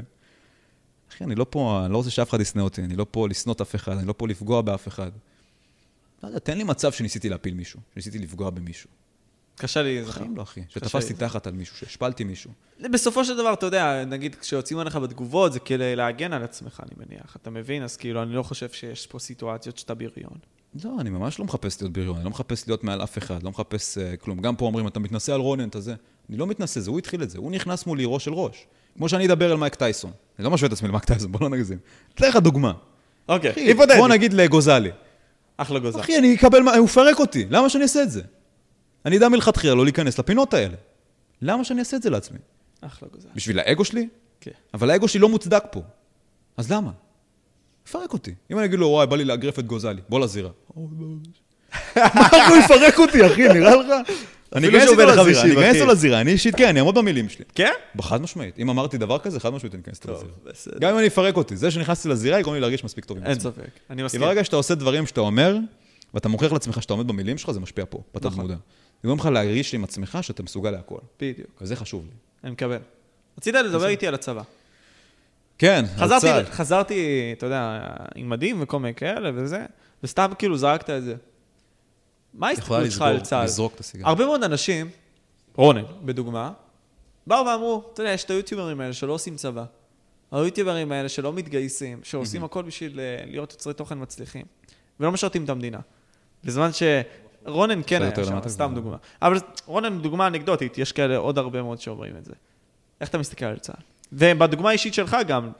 [SPEAKER 1] אחי, אני לא פה, אני לא רוצה שאף אחד ישנא אותי, אני לא פה לשנוא את אף אחד, אני לא פה לפגוע באף אחד. לא יודע, תן לי מצב שניסיתי להפיל מישהו, שניסיתי לפגוע במישהו.
[SPEAKER 2] קשה לי...
[SPEAKER 1] בחיים לא, אחי. שתפסתי תחת על מישהו, שהשפלתי מישהו.
[SPEAKER 2] בסופו של דבר, אתה יודע, נגיד כשיוצאים עליך בתגובות, זה כדי להגן על עצמך, אני מניח. אתה מבין? אז כאילו, אני לא חושב שיש פה סיטואציות שאתה בריון.
[SPEAKER 1] לא, אני ממש לא מחפש להיות בריון, אני לא מחפש להיות מעל אף אחד, לא מחפש uh, כלום. גם פה אומרים, אתה מתנשא על רונן, אתה זה. אני לא מתנשא, זה הוא התחיל את זה, הוא נכנס מולי ראש של ראש. כמו שאני אדבר על מייק טייסון. אני לא משווה את עצמי למייק טייסון, בוא לא נגזים. אתן לך דוגמה.
[SPEAKER 2] אוקיי, היפותטי.
[SPEAKER 1] בוא נגיד לגוזלי.
[SPEAKER 2] אחלה גוזל.
[SPEAKER 1] אחי, אני אקבל, מה- הוא יפרק אותי, למה שאני אעשה את זה? אני אדע מלכתחילה לא להיכנס לפינות האלה. למה שאני אעשה את זה לעצמי?
[SPEAKER 2] אחלה גוזל.
[SPEAKER 1] בשביל האגו שלי?
[SPEAKER 2] כן.
[SPEAKER 1] אבל האגו שלי לא מוצדק פה. אז למה? יפרק אותי. אם אני אגיד לו, וואי, בא לי לאגרף את גוזלי, בוא לזירה. <laughs> מה הוא יפרק אותי, אחי, נראה לך? אני איתו
[SPEAKER 2] בן
[SPEAKER 1] לזירה,
[SPEAKER 2] 50,
[SPEAKER 1] אני אכנס
[SPEAKER 2] אחי.
[SPEAKER 1] איתו לזירה, אני אישית, כן, אני אעמוד במילים שלי.
[SPEAKER 2] כן?
[SPEAKER 1] חד משמעית. אם אמרתי דבר כזה, חד משמעית אני אכנס איתו לזירה. גם אם אני אפרק אותי, זה שנכנסתי לזירה יגרום לי להרגיש מספיק טוב עם
[SPEAKER 2] אין
[SPEAKER 1] עצמי.
[SPEAKER 2] ספק. אני
[SPEAKER 1] כי
[SPEAKER 2] מסכים.
[SPEAKER 1] ברגע שאתה עושה דברים שאתה אומר, ואתה מוכיח לעצמך שאתה עומד במילים שלך, זה משפיע פה, בתת
[SPEAKER 2] נכון.
[SPEAKER 1] מודע. זה גורם לך להרגיש עם עצמך שאתה מסוגל להכל.
[SPEAKER 2] בדיוק.
[SPEAKER 1] וזה חשוב לי.
[SPEAKER 2] אני מקבל. רצית לדבר איתי על הצבא.
[SPEAKER 1] כן, על
[SPEAKER 2] חזרתי,
[SPEAKER 1] צה"ל.
[SPEAKER 2] חזרתי, אתה יודע, עם מדים וכל מיני כאלה וזה, וסתם כאילו זרקת את זה. מה ההסתכלות שלך על צה"ל?
[SPEAKER 1] לזרוק את הסיגר.
[SPEAKER 2] הרבה מאוד אנשים, רונן, בדוגמה, באו ואמרו, אתה יודע, יש את היוטיוברים האלה שלא עושים צבא. היוטיוברים האלה שלא מתגייסים, שעושים הכל בשביל אה, להיות יוצרי תוכן מצליחים, ולא משרתים את המדינה. בזמן שרונן כן היה שם, סתם. דוגמה. אבל רונן דוגמה אנקדוטית, יש כאלה עוד הרבה מאוד שאומרים את זה. איך אתה מסתכל על צה"ל? ובדוגמה האישית שלך גם,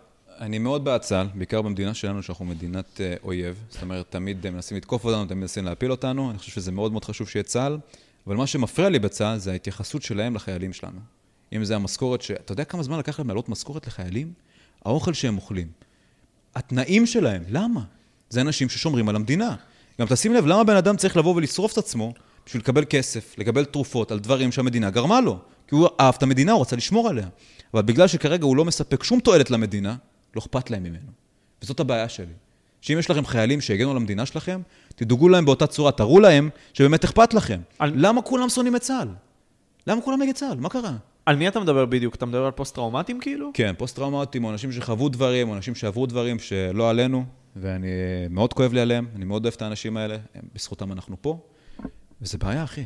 [SPEAKER 1] אני מאוד בעד צה"ל, בעיקר במדינה שלנו, שאנחנו מדינת אה, אויב. זאת אומרת, תמיד מנסים לתקוף אותנו, תמיד מנסים להפיל אותנו. אני חושב שזה מאוד מאוד חשוב שיהיה צה"ל. אבל מה שמפריע לי בצה"ל זה ההתייחסות שלהם לחיילים שלנו. אם זה המשכורת ש... אתה יודע כמה זמן לקח להם להעלות משכורת לחיילים? האוכל שהם אוכלים. התנאים שלהם, למה? זה אנשים ששומרים על המדינה. גם תשים לב, למה בן אדם צריך לבוא ולשרוף את עצמו בשביל לקבל כסף, לקבל תרופות על דברים שהמדינה גרמה לו? כי הוא אהב את המדינה, הוא רצה לשמור עליה. אבל בגלל שכרגע הוא לא מספק שום תועלת למדינה, לא אכפת להם ממנו. וזאת הבעיה שלי. שאם יש לכם חיילים שהגנו על המדינה שלכם, תדאגו להם באותה צורה, תראו להם שבאמת אכפת לכם.
[SPEAKER 2] על-
[SPEAKER 1] למה כולם שונאים את צה"ל? למה כולם נגד צה"ל? מה קרה?
[SPEAKER 2] על מי אתה מדבר בדיוק? אתה מדבר על פוסט-טראומטיים כאילו?
[SPEAKER 1] כן, פוסט-טראומטיים, או אנשים שחוו דברים, או אנשים שעברו דברים שלא עלינו, ואני, מאוד כואב לי עליהם, אני מאוד אוהב את האנשים האלה, הם- בזכותם אנחנו פה, וזה בעיה, אחי.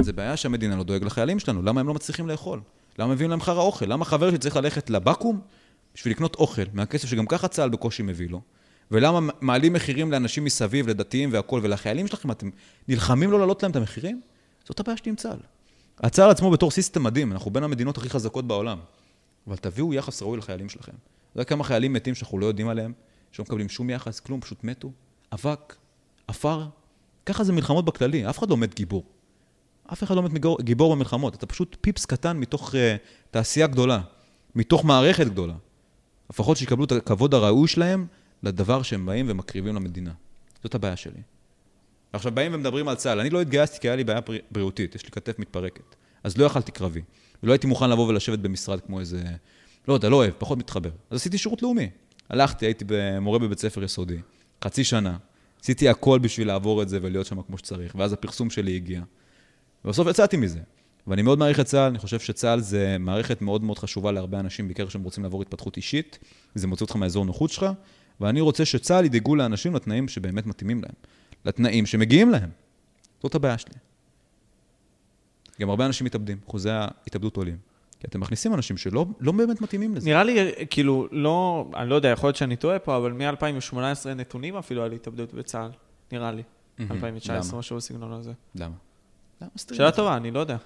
[SPEAKER 1] זה בעיה שהמדינה לא דואג לחיילים שלנו, למה הם לא מצליחים לאכול? למה מביאים להם חרא אוכל? למה חבר שלי צריך ללכת לבקו"ם בשביל לקנות אוכל, מהכסף שגם ככה צה"ל בקושי מביא לו? ולמה מעלים מחירים לאנשים מסביב, לדתיים והכול, ולחיילים שלכם, אתם נלחמים לא להעלות להם את המחירים? זאת הבעיה שלי עם צה"ל. הצה"ל עצמו בתור סיסטם מדהים, אנחנו בין המדינות הכי חזקות בעולם. אבל תביאו יחס ראוי לחיילים שלכם. אתה יודע כמה חיילים מתים שאנחנו לא יודעים עליהם, שלא מקבלים שום יחס, כלום, פשוט מתו? אבק, עפר. ככה זה מלחמות בכללי, אף אחד לא מת גיבור. אף אחד לא מת מגור- גיבור במלחמות, אתה פשוט פיפס קטן מתוך uh, תעשייה גדולה, מתוך מערכת גדולה. לפחות שיקבלו את הכבוד הראוי שלהם לדבר שהם באים ומקריבים למדינה. זאת הבעיה שלי. עכשיו באים ומדברים על צה"ל, אני לא התגייסתי כי היה לי בעיה בריא- בריאותית, יש לי כתף מתפרקת. אז לא יכלתי קרבי. ולא הייתי מוכן לבוא ולשבת במשרד כמו איזה... לא יודע, לא אוהב, פחות מתחבר. אז עשיתי שירות לאומי. הלכתי, הייתי מורה בבית ספר יסודי, חצי שנה. עשיתי הכל בשביל לעבור את זה ולהיות שם כמו שצריך, ואז הפרסום שלי הגיע. ובסוף יצאתי מזה. ואני מאוד מעריך את צה"ל, אני חושב שצה"ל זה מערכת מאוד מאוד חשובה להרבה אנשים, בעיקר כשהם רוצים לעבור התפתחות אישית, וזה מוציא אותך מהאזור נוחות שלך, ואני רוצה שצה"ל ידאגו לאנשים לתנאים שבאמת מתאימים להם, לתנאים שמגיעים להם. זאת הבעיה שלי. גם הרבה אנשים מתאבדים, אחוזי ההתאבדות עולים. כי אתם מכניסים אנשים שלא לא באמת מתאימים לזה.
[SPEAKER 2] נראה לי, כאילו, לא, אני לא יודע, יכול להיות שאני טועה פה, אבל מ-2018 אין נתונים אפילו על התאבדות בצה"ל, נראה לי.
[SPEAKER 1] מהמם.
[SPEAKER 2] 2019,
[SPEAKER 1] למה?
[SPEAKER 2] משהו בסגנון הזה.
[SPEAKER 1] למה?
[SPEAKER 2] שאלה? טובה, אני לא יודע.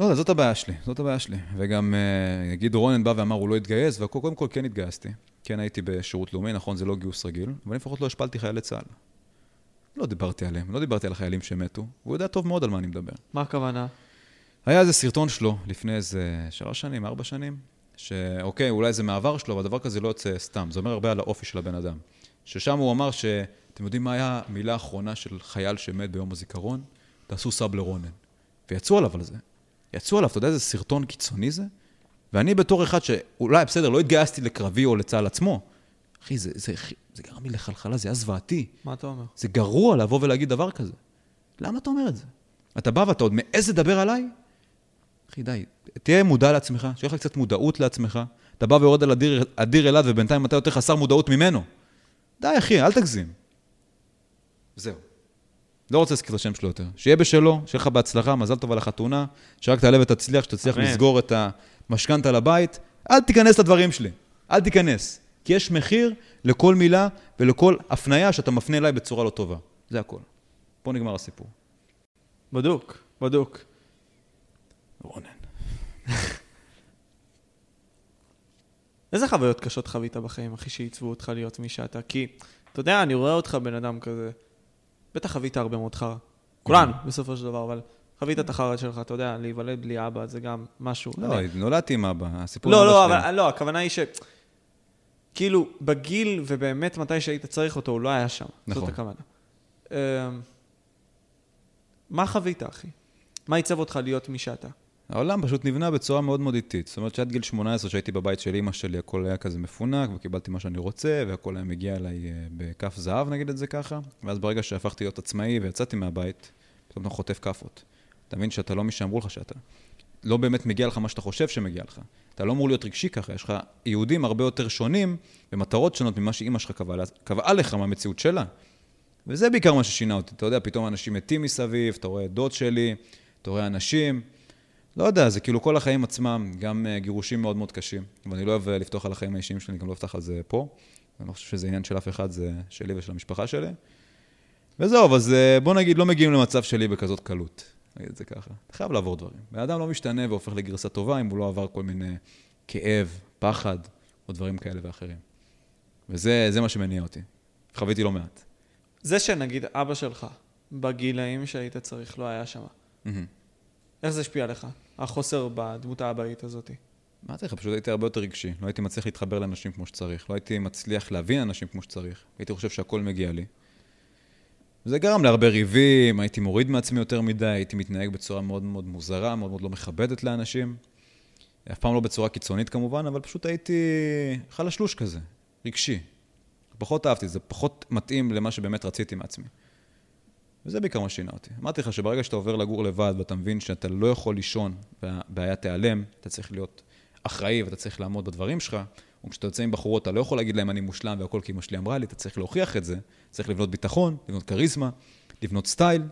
[SPEAKER 1] לא יודע, זאת הבעיה שלי, זאת הבעיה שלי. וגם, אה, נגיד רונן בא ואמר, הוא לא התגייס, וקודם כל כן התגייסתי. כן הייתי בשירות לאומי, נכון, זה לא גיוס רגיל, אבל לפחות לא השפלתי חיילי צה"ל. לא דיברתי עליהם, לא דיברתי על החיילים שמתו, הוא יודע טוב מאוד על מה אני מדבר.
[SPEAKER 2] מה הכוונה?
[SPEAKER 1] היה איזה סרטון שלו לפני איזה שלוש שנים, ארבע שנים, שאוקיי, אולי זה מעבר שלו, אבל דבר כזה לא יוצא סתם, זה אומר הרבה על האופי של הבן אדם. ששם הוא אמר ש... אתם יודעים מה היה המילה האחרונה של חייל שמת ביום הזיכרון? תעשו סאב לרונן. ויצאו עליו על זה. יצאו עליו, אתה יודע איזה סרטון קיצוני זה? ואני בתור אחד שאולי, בסדר, לא התגייסתי לקרבי או לצה"ל עצמו. אחי, זה, זה, זה גרם לי לחלחלה, זה היה זוועתי.
[SPEAKER 2] מה אתה אומר?
[SPEAKER 1] זה גרוע לבוא ולהגיד דבר כזה. למה אתה אומר את זה? אתה בא ואתה עוד מעז לדבר עליי? אחי, די, תהיה מודע לעצמך, שיהיה לך קצת מודעות לעצמך. אתה בא ויורד על אדיר, אדיר אלעד ובינתיים אתה יותר חסר מודעות ממנו. די, אחי, אל תגזים. זהו. לא רוצה להזכיר את השם שלו יותר. שיהיה בשלו, שיהיה לך בהצלחה, מזל טוב על החתונה, שרק תעלה ותצליח, שתצליח
[SPEAKER 2] אמן.
[SPEAKER 1] לסגור את המשכנתה לבית. אל תיכנס לדברים שלי. אל תיכנס. כי יש מחיר לכל מילה ולכל הפניה שאתה מפנה אליי בצורה לא טובה. זה הכל. פה נגמר הסיפור.
[SPEAKER 2] בדוק, בדוק.
[SPEAKER 1] רונן. <laughs>
[SPEAKER 2] איזה חוויות קשות חווית בחיים, אחי, שעיצבו אותך להיות מי שאתה? כי, אתה יודע, אני רואה אותך בן אדם כזה, בטח חווית הרבה מאוד חרא. כולנו, בסופו של דבר, אבל חווית את החרא שלך, אתה יודע, להיוולד בלי אבא זה גם משהו.
[SPEAKER 1] לא, נולדתי עם אבא, הסיפור
[SPEAKER 2] לא, לא. אבל לא, הכוונה היא ש... כאילו, בגיל ובאמת מתי שהיית צריך אותו, הוא לא היה שם.
[SPEAKER 1] נכון.
[SPEAKER 2] זאת הכוונה. אמ, מה חווית, אחי? מה עיצב אותך להיות מי שאתה?
[SPEAKER 1] העולם פשוט נבנה בצורה מאוד מאוד איטית. זאת אומרת שעד גיל 18, שהייתי בבית של אימא שלי, הכל היה כזה מפונק, וקיבלתי מה שאני רוצה, והכל היה מגיע אליי אה, בכף זהב, נגיד את זה ככה. ואז ברגע שהפכתי להיות עצמאי ויצאתי מהבית, פתאום אתה חוטף כאפות. אתה מבין שאתה לא מי שאמרו לך שאתה. לא באמת מגיע לך מה שאתה חושב שמגיע לך. אתה לא אמור להיות רגשי ככה, יש לך יהודים הרבה יותר שונים ומטרות שונות ממה שאימא שלך קבעה, קבעה לך מהמציאות שלה. וזה בעיקר מה ששינה אותי. אתה יודע, פתאום אנשים מתים מסביב, אתה רואה דוד שלי, אתה רואה אנשים. לא יודע, זה כאילו כל החיים עצמם, גם אה, גירושים מאוד מאוד קשים. ואני לא אוהב אה, לפתוח על החיים האישיים שלי, אני גם לא אפתח על זה פה. אני לא חושב שזה עניין של אף אחד, זה שלי ושל המשפחה שלי. וזהו, אז אה, בוא נגיד, לא מגיעים למצב שלי בכזאת קלות. נגיד את זה ככה. אתה חייב לעבור דברים. בן אדם לא משתנה והופך לגרסה טובה אם הוא לא עבר כל מיני כאב, פחד, או דברים כאלה ואחרים. וזה זה מה שמניע אותי. חוויתי לא מעט.
[SPEAKER 2] זה שנגיד אבא שלך, בגילאים שהיית צריך, לא היה שם.
[SPEAKER 1] מהמם.
[SPEAKER 2] איך זה השפיע עליך? החוסר בדמות האבאית הזאת.
[SPEAKER 1] מה צריך? פשוט הייתי הרבה יותר רגשי. לא הייתי מצליח להתחבר לאנשים כמו שצריך. לא הייתי מצליח להבין אנשים כמו שצריך. הייתי חושב שהכל מגיע לי. זה גרם להרבה ריבים, הייתי מוריד מעצמי יותר מדי, הייתי מתנהג בצורה מאוד מאוד מוזרה, מאוד מאוד לא מכבדת לאנשים. אף פעם לא בצורה קיצונית כמובן, אבל פשוט הייתי חלשלוש כזה, רגשי. פחות אהבתי זה, פחות מתאים למה שבאמת רציתי מעצמי. וזה בעיקר מה שינה אותי. אמרתי לך שברגע שאתה עובר לגור לבד ואתה מבין שאתה לא יכול לישון והבעיה תיעלם, אתה צריך להיות אחראי ואתה צריך לעמוד בדברים שלך, או כשאתה יוצא עם בחורות, אתה לא יכול להגיד להם אני מושלם והכל כי אמא שלי אמרה לי, אתה צריך להוכיח את זה, צריך לבנות ביטחון, לבנות כריזמה, לבנות סטייל,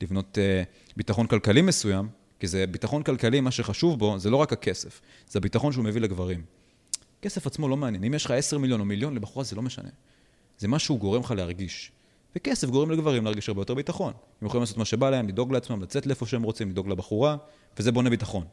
[SPEAKER 1] לבנות uh, ביטחון כלכלי מסוים, כי זה ביטחון כלכלי, מה שחשוב בו זה לא רק הכסף, זה הביטחון שהוא מביא לגברים. כסף עצמו לא מעניין, אם יש לך 10 מיליון או מיליון, לבחורה זה לא משנה. זה מה שהוא גורם לך להרגיש. וכסף גורם לגברים להרגיש הרבה יותר ביטחון. הם יכולים לעשות מה שבא להם, לדאוג לעצמם, לצאת לאיפה שהם רוצים, לדאוג לבחורה, וזה בונה ביטחון.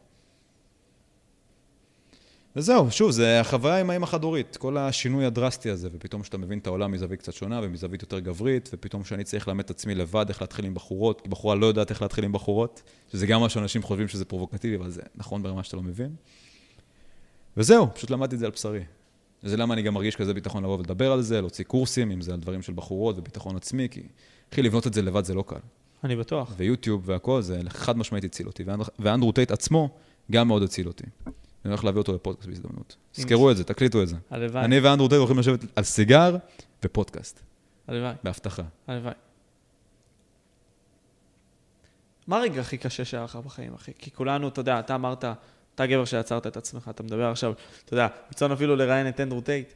[SPEAKER 1] וזהו, שוב, זה החוויה עם האמא החד-הורית, כל השינוי הדרסטי הזה, ופתאום שאתה מבין את העולם מזווית קצת שונה ומזווית יותר גברית, ופתאום שאני צריך לאמת את עצמי לבד איך להתחיל עם בחורות, כי בחורה לא יודעת איך להתחיל עם בחורות, שזה גם מה שאנשים חושבים שזה פרובוקטיבי, אבל זה נכון ברמה שאתה לא מבין. וזהו, פשוט למדתי את זה על בשרי. וזה למה אני גם מרגיש כזה ביטחון לבוא ולדבר על זה, להוציא קורסים, אם זה על דברים של בחורות וביטחון עצמי, כי אחי, לבנות את זה לבד זה לא קל.
[SPEAKER 2] אני בטוח.
[SPEAKER 1] ויוטיוב והכל, זה חד משמעית הציל אותי. ואנד- ואנדרו טייט עצמו גם מאוד הציל אותי. אני הולך להביא אותו לפודקאסט בהזדמנות. תזכרו את זה, תקליטו את זה.
[SPEAKER 2] הלוואי,
[SPEAKER 1] אני ואנדרו טייט הולכים לשבת על סיגר ופודקאסט,
[SPEAKER 2] הלוואי,
[SPEAKER 1] בהבטחה.
[SPEAKER 2] הלוואי. מה הרגע הכי קשה שהיה לך בחיים, אחי? כי כולנו, אתה יודע, אתה אמרת, אתה גבר שיצרת את עצמך, אתה מדבר עכשיו, אתה יודע, רצון אפילו לראיין את אנדרו טייט.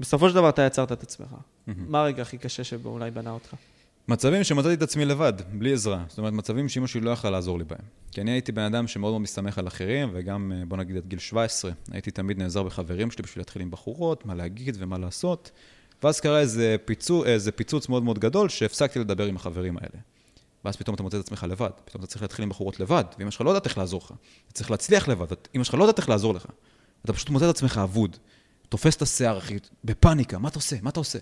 [SPEAKER 2] בסופו של דבר אתה יצרת את עצמך. מה הרגע הכי קשה שבו אולי בנה אותך?
[SPEAKER 1] מצבים שמצאתי את עצמי לבד, בלי עזרה. זאת אומרת, מצבים שאמא שלי לא יכלה לעזור לי בהם. כי אני הייתי בן אדם שמאוד מאוד מסתמך על אחרים, וגם, אה, בוא נגיד, עד גיל 17, הייתי תמיד נעזר בחברים שלי בשביל להתחיל עם בחורות, מה להגיד ומה לעשות. ואז קרה איזה, פיצו, איזה פיצוץ מאוד מאוד גדול, שהפסקתי לדבר עם החברים האלה. ואז פתאום אתה מוצא את עצמך לבד, פתאום אתה צריך להתחיל עם בחורות לבד, ואמא שלך לא יודעת איך לעזור לך. אתה צריך להצליח לבד, אמא שלך לא יודעת איך לעזור לך. אתה פשוט מוצא את עצמך אבוד, תופס את השיער, אחי, בפאניקה, מה אתה עושה? מה אתה עושה?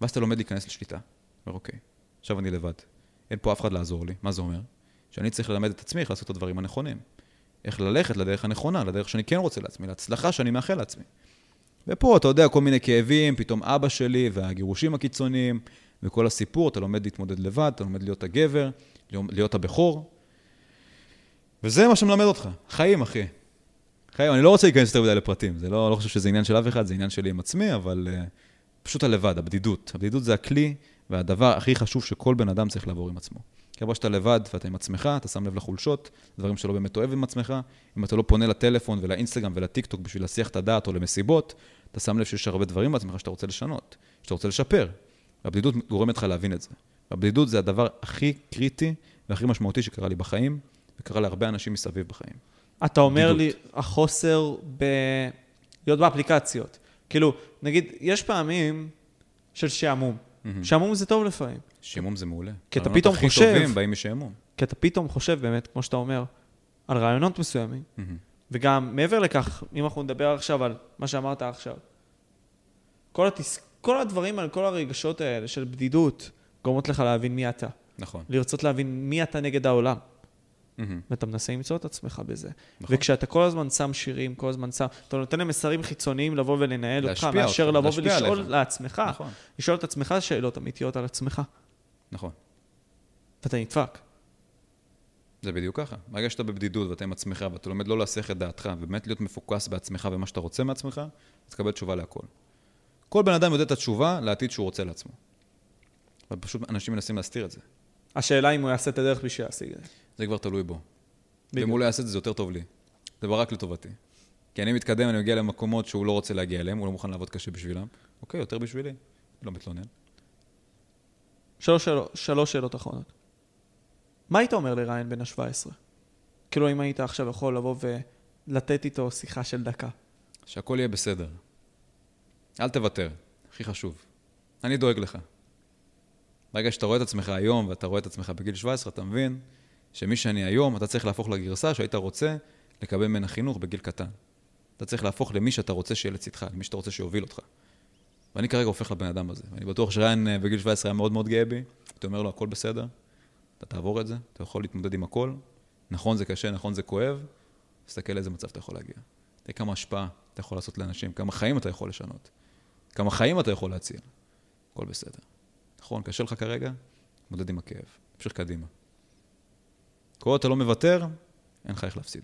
[SPEAKER 1] ואז אתה לומד להיכנס לשליטה. אומר, אוקיי, עכשיו אני לבד. אין פה אף אחד לעזור לי. מה זה אומר? שאני צריך ללמד את עצמי איך לעשות את הדברים הנכונים. איך ללכת לדרך הנכונה, לדרך שאני כן רוצה לעצמי, להצלחה שאני מאחל לעצמי. ופה, אתה יודע, כל מיני כאבים, פתאום אבא שלי והגירושים הקיצוניים, וכל הסיפור, אתה לומד להתמודד לבד, אתה לומד להיות הגבר, להיות הבכור. וזה מה שמלמד אותך. חיים, אחי. חיים, אני לא רוצה להיכנס יותר מדי לפרטים, זה לא, לא חושב שזה עניין של אף אחד, זה עניין שלי עם עצמי, אבל uh, פשוט הלבד, הבדידות. הבדידות זה הכלי והדבר הכי חשוב שכל בן אדם צריך לעבור עם עצמו. כיוון שאתה לבד ואתה עם עצמך, אתה שם לב לחולשות, דברים שלא באמת אוהב עם עצמך, אם אתה לא פונה לטלפון ולאינסטגרם ולטיקטוק בשביל להסיח את הדעת או למסיבות, אתה שם לב שיש הרבה דברים בעצמך שאתה רוצה לשנות, שאתה רוצה לשפר. והבדידות גורמת לך להבין את זה. הבדידות זה הדבר הכי קריטי והכי משמעותי שקרה לי בחיים, וקרה להרבה אנשים מסביב בחיים.
[SPEAKER 2] אתה אומר לי,
[SPEAKER 1] בדידות.
[SPEAKER 2] החוסר ב... להיות באפליקציות. כאילו, נגיד, יש פעמים של שעמום.
[SPEAKER 1] מהמם.
[SPEAKER 2] שעמום זה טוב לפעמים.
[SPEAKER 1] שעמום זה מעולה.
[SPEAKER 2] כי אתה פתאום
[SPEAKER 1] הכי
[SPEAKER 2] חושב-
[SPEAKER 1] טובים באים משעמום.
[SPEAKER 2] כי אתה פתאום חושב באמת, כמו שאתה אומר, על רעיונות מסוימים,
[SPEAKER 1] מהמם.
[SPEAKER 2] וגם מעבר לכך, אם אנחנו נדבר עכשיו על מה שאמרת עכשיו, כל, התס... כל הדברים על כל הרגשות האלה של בדידות, גורמות לך להבין מי אתה.
[SPEAKER 1] נכון.
[SPEAKER 2] לרצות להבין מי אתה נגד העולם.
[SPEAKER 1] מהמם.
[SPEAKER 2] ואתה מנסה למצוא את עצמך בזה.
[SPEAKER 1] נכון.
[SPEAKER 2] וכשאתה כל הזמן שם שירים, כל הזמן שם, אתה נותן להם מסרים חיצוניים לבוא ולנהל אותך, מאשר לבוא ולשאול
[SPEAKER 1] עליך.
[SPEAKER 2] לעצמך,
[SPEAKER 1] נכון.
[SPEAKER 2] לשאול את עצמך שאלות אמיתיות על עצמך.
[SPEAKER 1] נכון.
[SPEAKER 2] ואתה נדפק.
[SPEAKER 1] זה בדיוק ככה. ברגע שאתה בבדידות ואתה עם עצמך ואתה לומד לא להסיח את דעתך ובאמת להיות מפוקס בעצמך ומה שאתה רוצה מעצמך, אז תקבל תשובה להכל. כל בן אדם יודע את התשובה לעתיד שהוא רוצה לעצמו. אבל פשוט אנשים מנסים להסתיר את זה.
[SPEAKER 2] השאלה אם הוא יעשה את הדרך בשביל להשיג את זה.
[SPEAKER 1] זה כבר תלוי בו. ואם הוא לא יעשה את זה, זה יותר טוב לי. זה כבר רק לטובתי. כי אני מתקדם, אני מגיע למקומות שהוא לא רוצה להגיע אליהם, הוא לא מוכן לעבוד קשה בשבילם. אוקיי, יותר בשבילי. לא מתלונן.
[SPEAKER 2] שלוש, שאלות, שלוש שאלות אחרונות. מה היית אומר לריין בן ה-17? כאילו אם היית עכשיו יכול לבוא ולתת איתו שיחה של דקה.
[SPEAKER 1] שהכל יהיה בסדר. אל תוותר, הכי חשוב. אני דואג לך. ברגע שאתה רואה את עצמך היום ואתה רואה את עצמך בגיל 17, אתה מבין שמי שאני היום, אתה צריך להפוך לגרסה שהיית רוצה לקבל ממנה חינוך בגיל קטן. אתה צריך להפוך למי שאתה רוצה שיהיה לצדך, למי שאתה רוצה שיוביל אותך. ואני כרגע הופך לבן אדם הזה. ואני בטוח שריין אה, בגיל 17 היה מאוד מאוד גאה בי. הייתי אומר לו, הכל בסדר, אתה תעבור את זה, אתה יכול להתמודד עם הכל. נכון זה קשה, נכון זה כואב, תסתכל לאיזה מצב אתה יכול להגיע. תראה כמה השפעה אתה יכול לעשות לאנשים, כמה חיים אתה יכול לשנות, כמה חיים אתה יכול להציל. הכל בסדר. נכון, קשה לך כרגע, תתמודד עם הכאב, תמשיך קדימה. כל עוד אתה לא מוותר, אין לך איך להפסיד.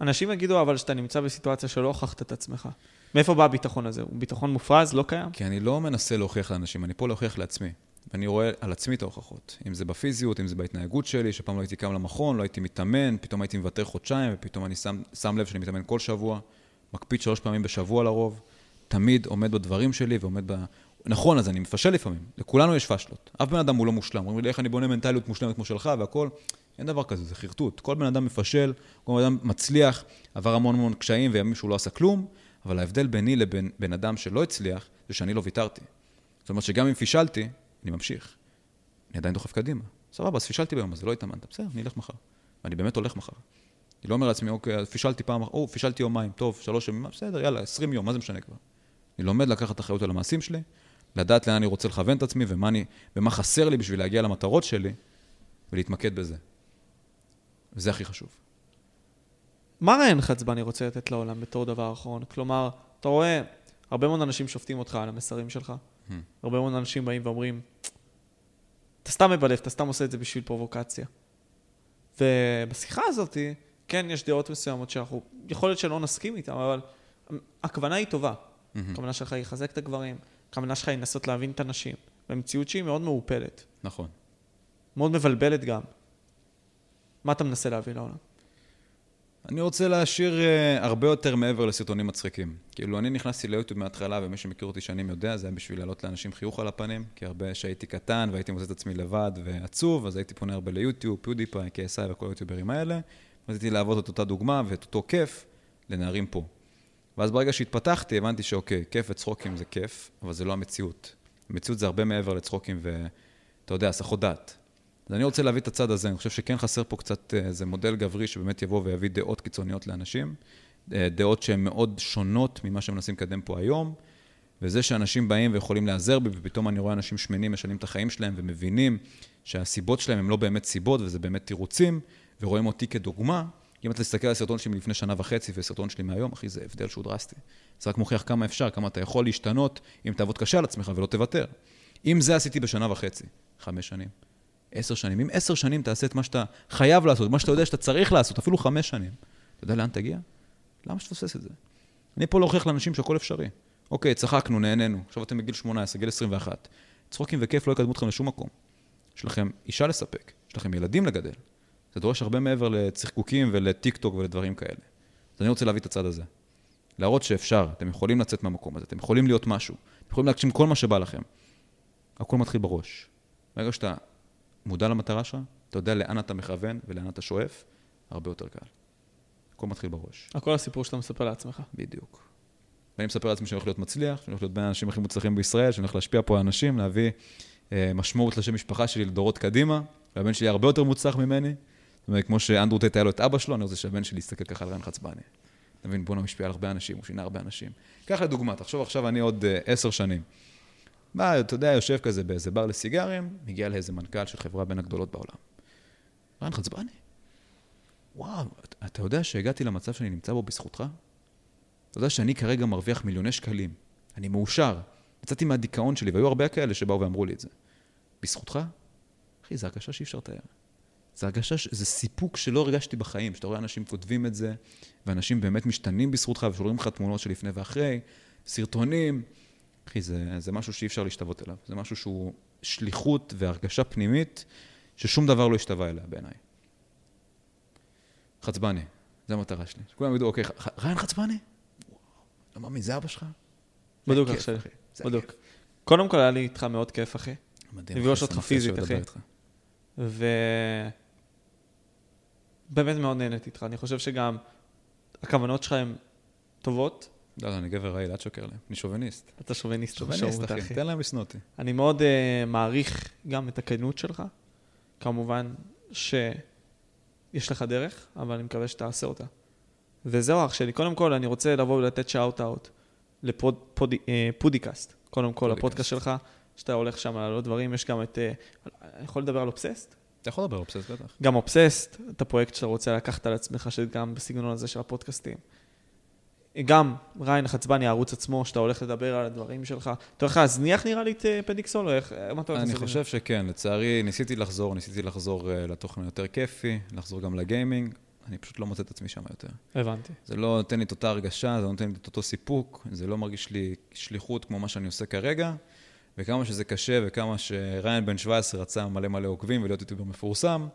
[SPEAKER 2] אנשים יגידו אבל שאתה נמצא בסיטואציה שלא הוכחת את עצמך. מאיפה בא הביטחון הזה? הוא ביטחון מופרז? לא קיים?
[SPEAKER 1] כי אני לא מנסה להוכיח לאנשים, אני פה להוכיח לעצמי. ואני רואה על עצמי את ההוכחות. אם זה בפיזיות, אם זה בהתנהגות שלי, שפעם לא הייתי קם למכון, לא הייתי מתאמן, פתאום הייתי מוותר חודשיים, ופתאום אני שם, שם לב שאני מתאמן כל שבוע, מקפיד שלוש פעמים בשבוע לרוב, תמיד עומד בדברים שלי ועומד ב... נכון, אז אני מפשל לפעמים, לכולנו יש פשלות. אף בן אדם הוא לא מושלם. אומרים לי, איך אני בונה מנטליות מושלמת כמו שלך והכל? אין דבר כזה, זה חרטוט. כל בן אדם מפשל, כל בן אדם מצליח, עבר המון המון קשיים וימים שהוא לא עשה כלום, אבל ההבדל ביני לבין בן אדם שלא הצליח, זה שאני לא ויתרתי. זאת אומרת שגם אם פישלתי, אני ממשיך. אני עדיין דוחף קדימה. סבבה, אז פישלתי ביום הזה, לא התאמנת. בסדר, אני אלך מחר. ואני באמת הולך מחר. אני לא אומר לעצמי, אוקיי, פישלתי פעם, או, פישלתי יומיים, טוב, שלוש ימים, בסדר, יאללה, 20 יום, מה זה משנה כבר? אני לומד לקחת אחריות על המעשים שלי, לדעת לאן אני רוצה לכוון את עצמי ומה, אני, ומה חסר לי בשביל להגיע למטרות שלי, ולהתמקד בזה. וזה הכי חשוב.
[SPEAKER 2] מה רעיון חצבני רוצה לתת לעולם בתור דבר אחרון? כלומר, אתה רואה, הרבה מאוד אנשים שופטים אותך על המסרים שלך.
[SPEAKER 1] Hmm.
[SPEAKER 2] הרבה מאוד אנשים באים ואומרים, אתה סתם מבלף, אתה סתם עושה את זה בשביל פרובוקציה. ובשיחה הזאת, כן, יש דעות מסוימות שאנחנו, יכול להיות שלא נסכים איתן, אבל הכוונה היא טובה. הכוונה שלך היא לחזק את הגברים, הכוונה שלך היא לנסות להבין את הנשים. במציאות שהיא מאוד מעורפלת,
[SPEAKER 1] נכון.
[SPEAKER 2] מאוד מבלבלת גם. מה אתה מנסה להביא לעולם?
[SPEAKER 1] אני רוצה להשאיר uh, הרבה יותר מעבר לסרטונים מצחיקים. כאילו, אני נכנסתי ליוטיוב מההתחלה, ומי שמכיר אותי שנים יודע, זה היה בשביל להעלות לאנשים חיוך על הפנים, כי הרבה שהייתי קטן והייתי מוצא את עצמי לבד ועצוב, אז הייתי פונה הרבה ליוטיוב, פיודיפיי, KSI וכל היוטיוברים האלה. רציתי להוות את אותה דוגמה ואת אותו כיף לנערים פה. ואז ברגע שהתפתחתי, הבנתי שאוקיי, כיף וצחוקים זה כיף, אבל זה לא המציאות. המציאות זה הרבה מעבר לצחוקים ואתה יודע, הסחות דעת. אז אני רוצה להביא את הצד הזה, אני חושב שכן חסר פה קצת אה, איזה מודל גברי שבאמת יבוא ויביא דעות קיצוניות לאנשים, אה, דעות שהן מאוד שונות ממה שמנסים לקדם פה היום, וזה שאנשים באים ויכולים להיעזר בי, ופתאום אני רואה אנשים שמנים משנים את החיים שלהם ומבינים שהסיבות שלהם הם לא באמת סיבות וזה באמת תירוצים, ורואים אותי כדוגמה, אם אתה תסתכל על הסרטון שלי מלפני שנה וחצי וסרטון שלי מהיום, אחי, זה הבדל שהוא דרסטי. זה רק מוכיח כמה אפשר, כמה אתה יכול להשתנות אם תעבוד קשה על עצמך ולא תוותר. אם זה עשיתי בשנה וחצי, חמש שנים, עשר שנים. אם עשר שנים תעשה את מה שאתה חייב לעשות, מה שאתה יודע שאתה צריך לעשות, אפילו חמש שנים, אתה יודע לאן תגיע? למה שתפסס את זה? אני פה להוכיח לאנשים שהכל אפשרי. אוקיי, צחקנו, נהנינו, עכשיו אתם בגיל 18, גיל 21. צחוקים וכיף לא יקדמו אתכם לשום מקום. יש לכם אישה לספק, יש לכם ילדים לגדל. זה דורש הרבה מעבר לצחקוקים ולטיק טוק ולדברים כאלה. אז אני רוצה להביא את הצד הזה. להראות שאפשר, אתם יכולים לצאת מהמקום הזה, אתם יכולים להיות משהו, אתם יכולים להגשים כל מה שבא לכם. הכל מתחיל בראש. ברגע שאתה מודע למטרה שלך, אתה יודע לאן אתה מכוון ולאן אתה שואף, הרבה יותר קל. הכל מתחיל בראש.
[SPEAKER 2] הכל הסיפור שאתה מספר לעצמך.
[SPEAKER 1] בדיוק. ואני מספר לעצמי שאני הולך להיות מצליח, שאני הולך להיות בין האנשים הכי מוצלחים בישראל, שאני הולך להשפיע פה על אנשים, להביא אה, משמעות לשם משפחה שלי לדורות קדימה, והבן שלי הרבה יותר מוצלח ממני. זאת אומרת, כמו שאנדרו טייט היה לו את אבא שלו, אני רוצה שהבן שלי יסתכל ככה על רן חצבני. אתה מבין, בואנה משפיע על הרבה אנשים, הוא שינה הרבה אנשים. קח לדוגמה, תחשוב עכשיו אני עוד אה, עשר שנים. בא, אתה יודע, יושב כזה באיזה בר לסיגרים, מגיע לאיזה מנכ"ל של חברה בין הגדולות בעולם. רן חצבני? וואו, אתה יודע שהגעתי למצב שאני נמצא בו בזכותך? אתה יודע שאני כרגע מרוויח מיליוני שקלים. אני מאושר. יצאתי מהדיכאון שלי, והיו הרבה כאלה שבאו ואמרו לי את זה. בזכותך? אחי, זו הרגשה שאי אפשר לתאר. זו הרגשה, זה סיפוק שלא הרגשתי בחיים, שאתה רואה אנשים כותבים את זה, ואנשים באמת משתנים בזכותך, ושולחים לך תמונות של לפני ואחרי, סרטונים. אחי, זה, זה משהו שאי אפשר להשתוות אליו. זה משהו שהוא שליחות והרגשה פנימית, ששום דבר לא השתווה אליה בעיניי. חצבני, זו המטרה שלי. כולם ידעו, אוקיי, ריין חצבני? לא מאמין, זה אבא שלך?
[SPEAKER 2] בדוק, אח שלי, בדוק. קודם כל היה לי איתך מאוד כיף, אחי.
[SPEAKER 1] מדהים.
[SPEAKER 2] לפגוש אותך פיזית, אחי. ו... באמת מאוד נהניתי איתך. אני חושב שגם הכוונות שלך הן טובות.
[SPEAKER 1] לא, לא, אני גבר רעיל, אל תשקר להם. אני שוביניסט.
[SPEAKER 2] אתה שוביניסט.
[SPEAKER 1] שוביניסט, אחי. תן להם לשנוא אותי.
[SPEAKER 2] אני מאוד uh, מעריך גם את הכנות שלך. כמובן שיש לך דרך, אבל אני מקווה שתעשה אותה. וזהו, אח שלי. קודם כל, אני רוצה לבוא ולתת shout-out לפודקאסט. קודם כל, הפודקאסט שלך, שאתה הולך שם לעלות דברים, יש גם את... אה, אני יכול לדבר על אובססט?
[SPEAKER 1] אתה יכול לדבר אובססט, בטח.
[SPEAKER 2] גם אובססט, את הפרויקט שאתה רוצה לקחת על עצמך, שגם בסגנון הזה של הפודקאסטים. גם ריין חצבני, הערוץ עצמו, שאתה הולך לדבר על הדברים שלך. אתה הולך להזניח נראה לי את אה, פדיקסול, או איך, מה אתה הולך
[SPEAKER 1] לעשות? אני חושב שכן, לצערי, ניסיתי לחזור, ניסיתי לחזור אה, לתוכן היותר כיפי, לחזור גם לגיימינג, אני פשוט לא מוצא את עצמי שם יותר.
[SPEAKER 2] הבנתי.
[SPEAKER 1] זה לא נותן לי את אותה הרגשה, זה לא נותן לי את אותו סיפוק, זה לא מרגיש לי שליחות כמו מה שאני עושה כרגע, וכמה שזה קשה וכמה שריין בן 17 רצה מלא מלא עוקבים ולהיות יוטיובר מפורסם,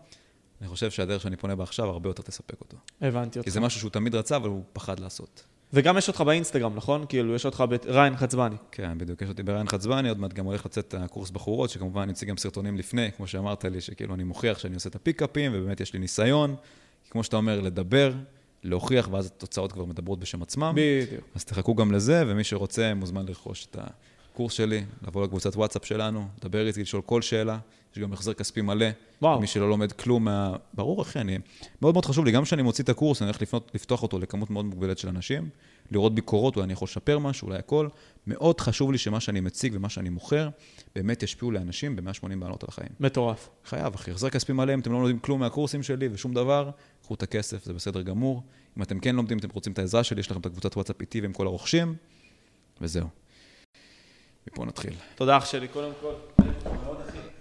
[SPEAKER 1] אני חושב שהדרך שאני פונה בה עכשיו הרבה יותר תספק אותו.
[SPEAKER 2] הבנתי אותך.
[SPEAKER 1] כי זה משהו שהוא תמיד רצה, אבל הוא פחד לעשות.
[SPEAKER 2] וגם יש אותך באינסטגרם, נכון? כאילו, יש אותך בריין חצבני.
[SPEAKER 1] כן, בדיוק, יש אותי בריין חצבני, עוד מעט גם הולך לצאת הקורס בחורות, שכמובן אני אציג גם סרטונים לפני, כמו שאמרת לי, שכאילו אני מוכיח שאני עושה את הפיקאפים, ובאמת יש לי ניסיון. כמו שאתה אומר, לדבר, להוכיח, ואז התוצאות כבר מדברות בשם עצמם.
[SPEAKER 2] בדיוק.
[SPEAKER 1] אז תחכו גם לזה, ומי שרוצה מוזמן לרכוש את הקורס שלי, לבוא לקבוצת וואטסאפ שלנו, לדבר איתי, לשאול כל שאלה. יש גם החזר כספי מלא.
[SPEAKER 2] וואו.
[SPEAKER 1] מי שלא לומד כלום מה... ברור, אחי, אני... מאוד מאוד חשוב לי, גם כשאני מוציא את הקורס, אני הולך לפנות, לפתוח אותו לכמות מאוד מוגבלת של אנשים, לראות ביקורות, אולי אני יכול לשפר משהו, אולי הכל. מאוד חשוב לי שמה שאני מציג ומה שאני מוכר, באמת ישפיעו לאנשים ב-180 מעלות על החיים.
[SPEAKER 2] מטורף.
[SPEAKER 1] חייב, אחי. החזר כספי מלא, אם אתם לא לומדים כלום מהקורסים שלי ושום דבר, קחו את הכסף, זה בסדר גמור. אם אתם כן לומדים, אתם רוצים את העזרה שלי, יש לכם את הקבוצת וואטסאפ איתי ועם כל הרוכשים, וזהו. מפה נתחיל.
[SPEAKER 2] תודה אח שלי, קודם כל.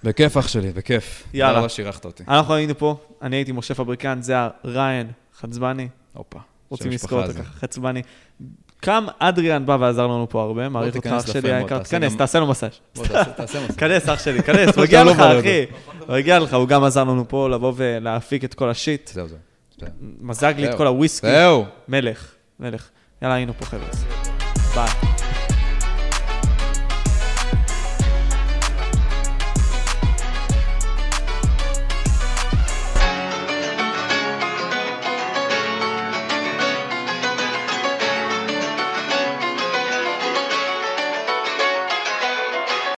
[SPEAKER 1] בכיף אח שלי, בכיף.
[SPEAKER 2] יאללה.
[SPEAKER 1] רבה שאירחת אותי.
[SPEAKER 2] אנחנו היינו פה, אני הייתי משה פבריקן, זה הריין חצבני.
[SPEAKER 1] הופה.
[SPEAKER 2] רוצים לזכור אותו ככה, חצבני. קם אדריאן בא ועזר לנו פה הרבה, מעריך אותך אח שלי היקר, תיכנס, תעשה לו
[SPEAKER 1] מסאז'. <laughs>
[SPEAKER 2] כנס אח שלי, כנס, מגיע לך אחי. מגיע לך, הוא גם עזר לנו פה לבוא ולהפיק את כל השיט.
[SPEAKER 1] זהו, זהו.
[SPEAKER 2] מזג לי את כל הוויסקי.
[SPEAKER 1] זהו.
[SPEAKER 2] מלך, מלך. יאללה, היינו פה חבר'ה. ביי.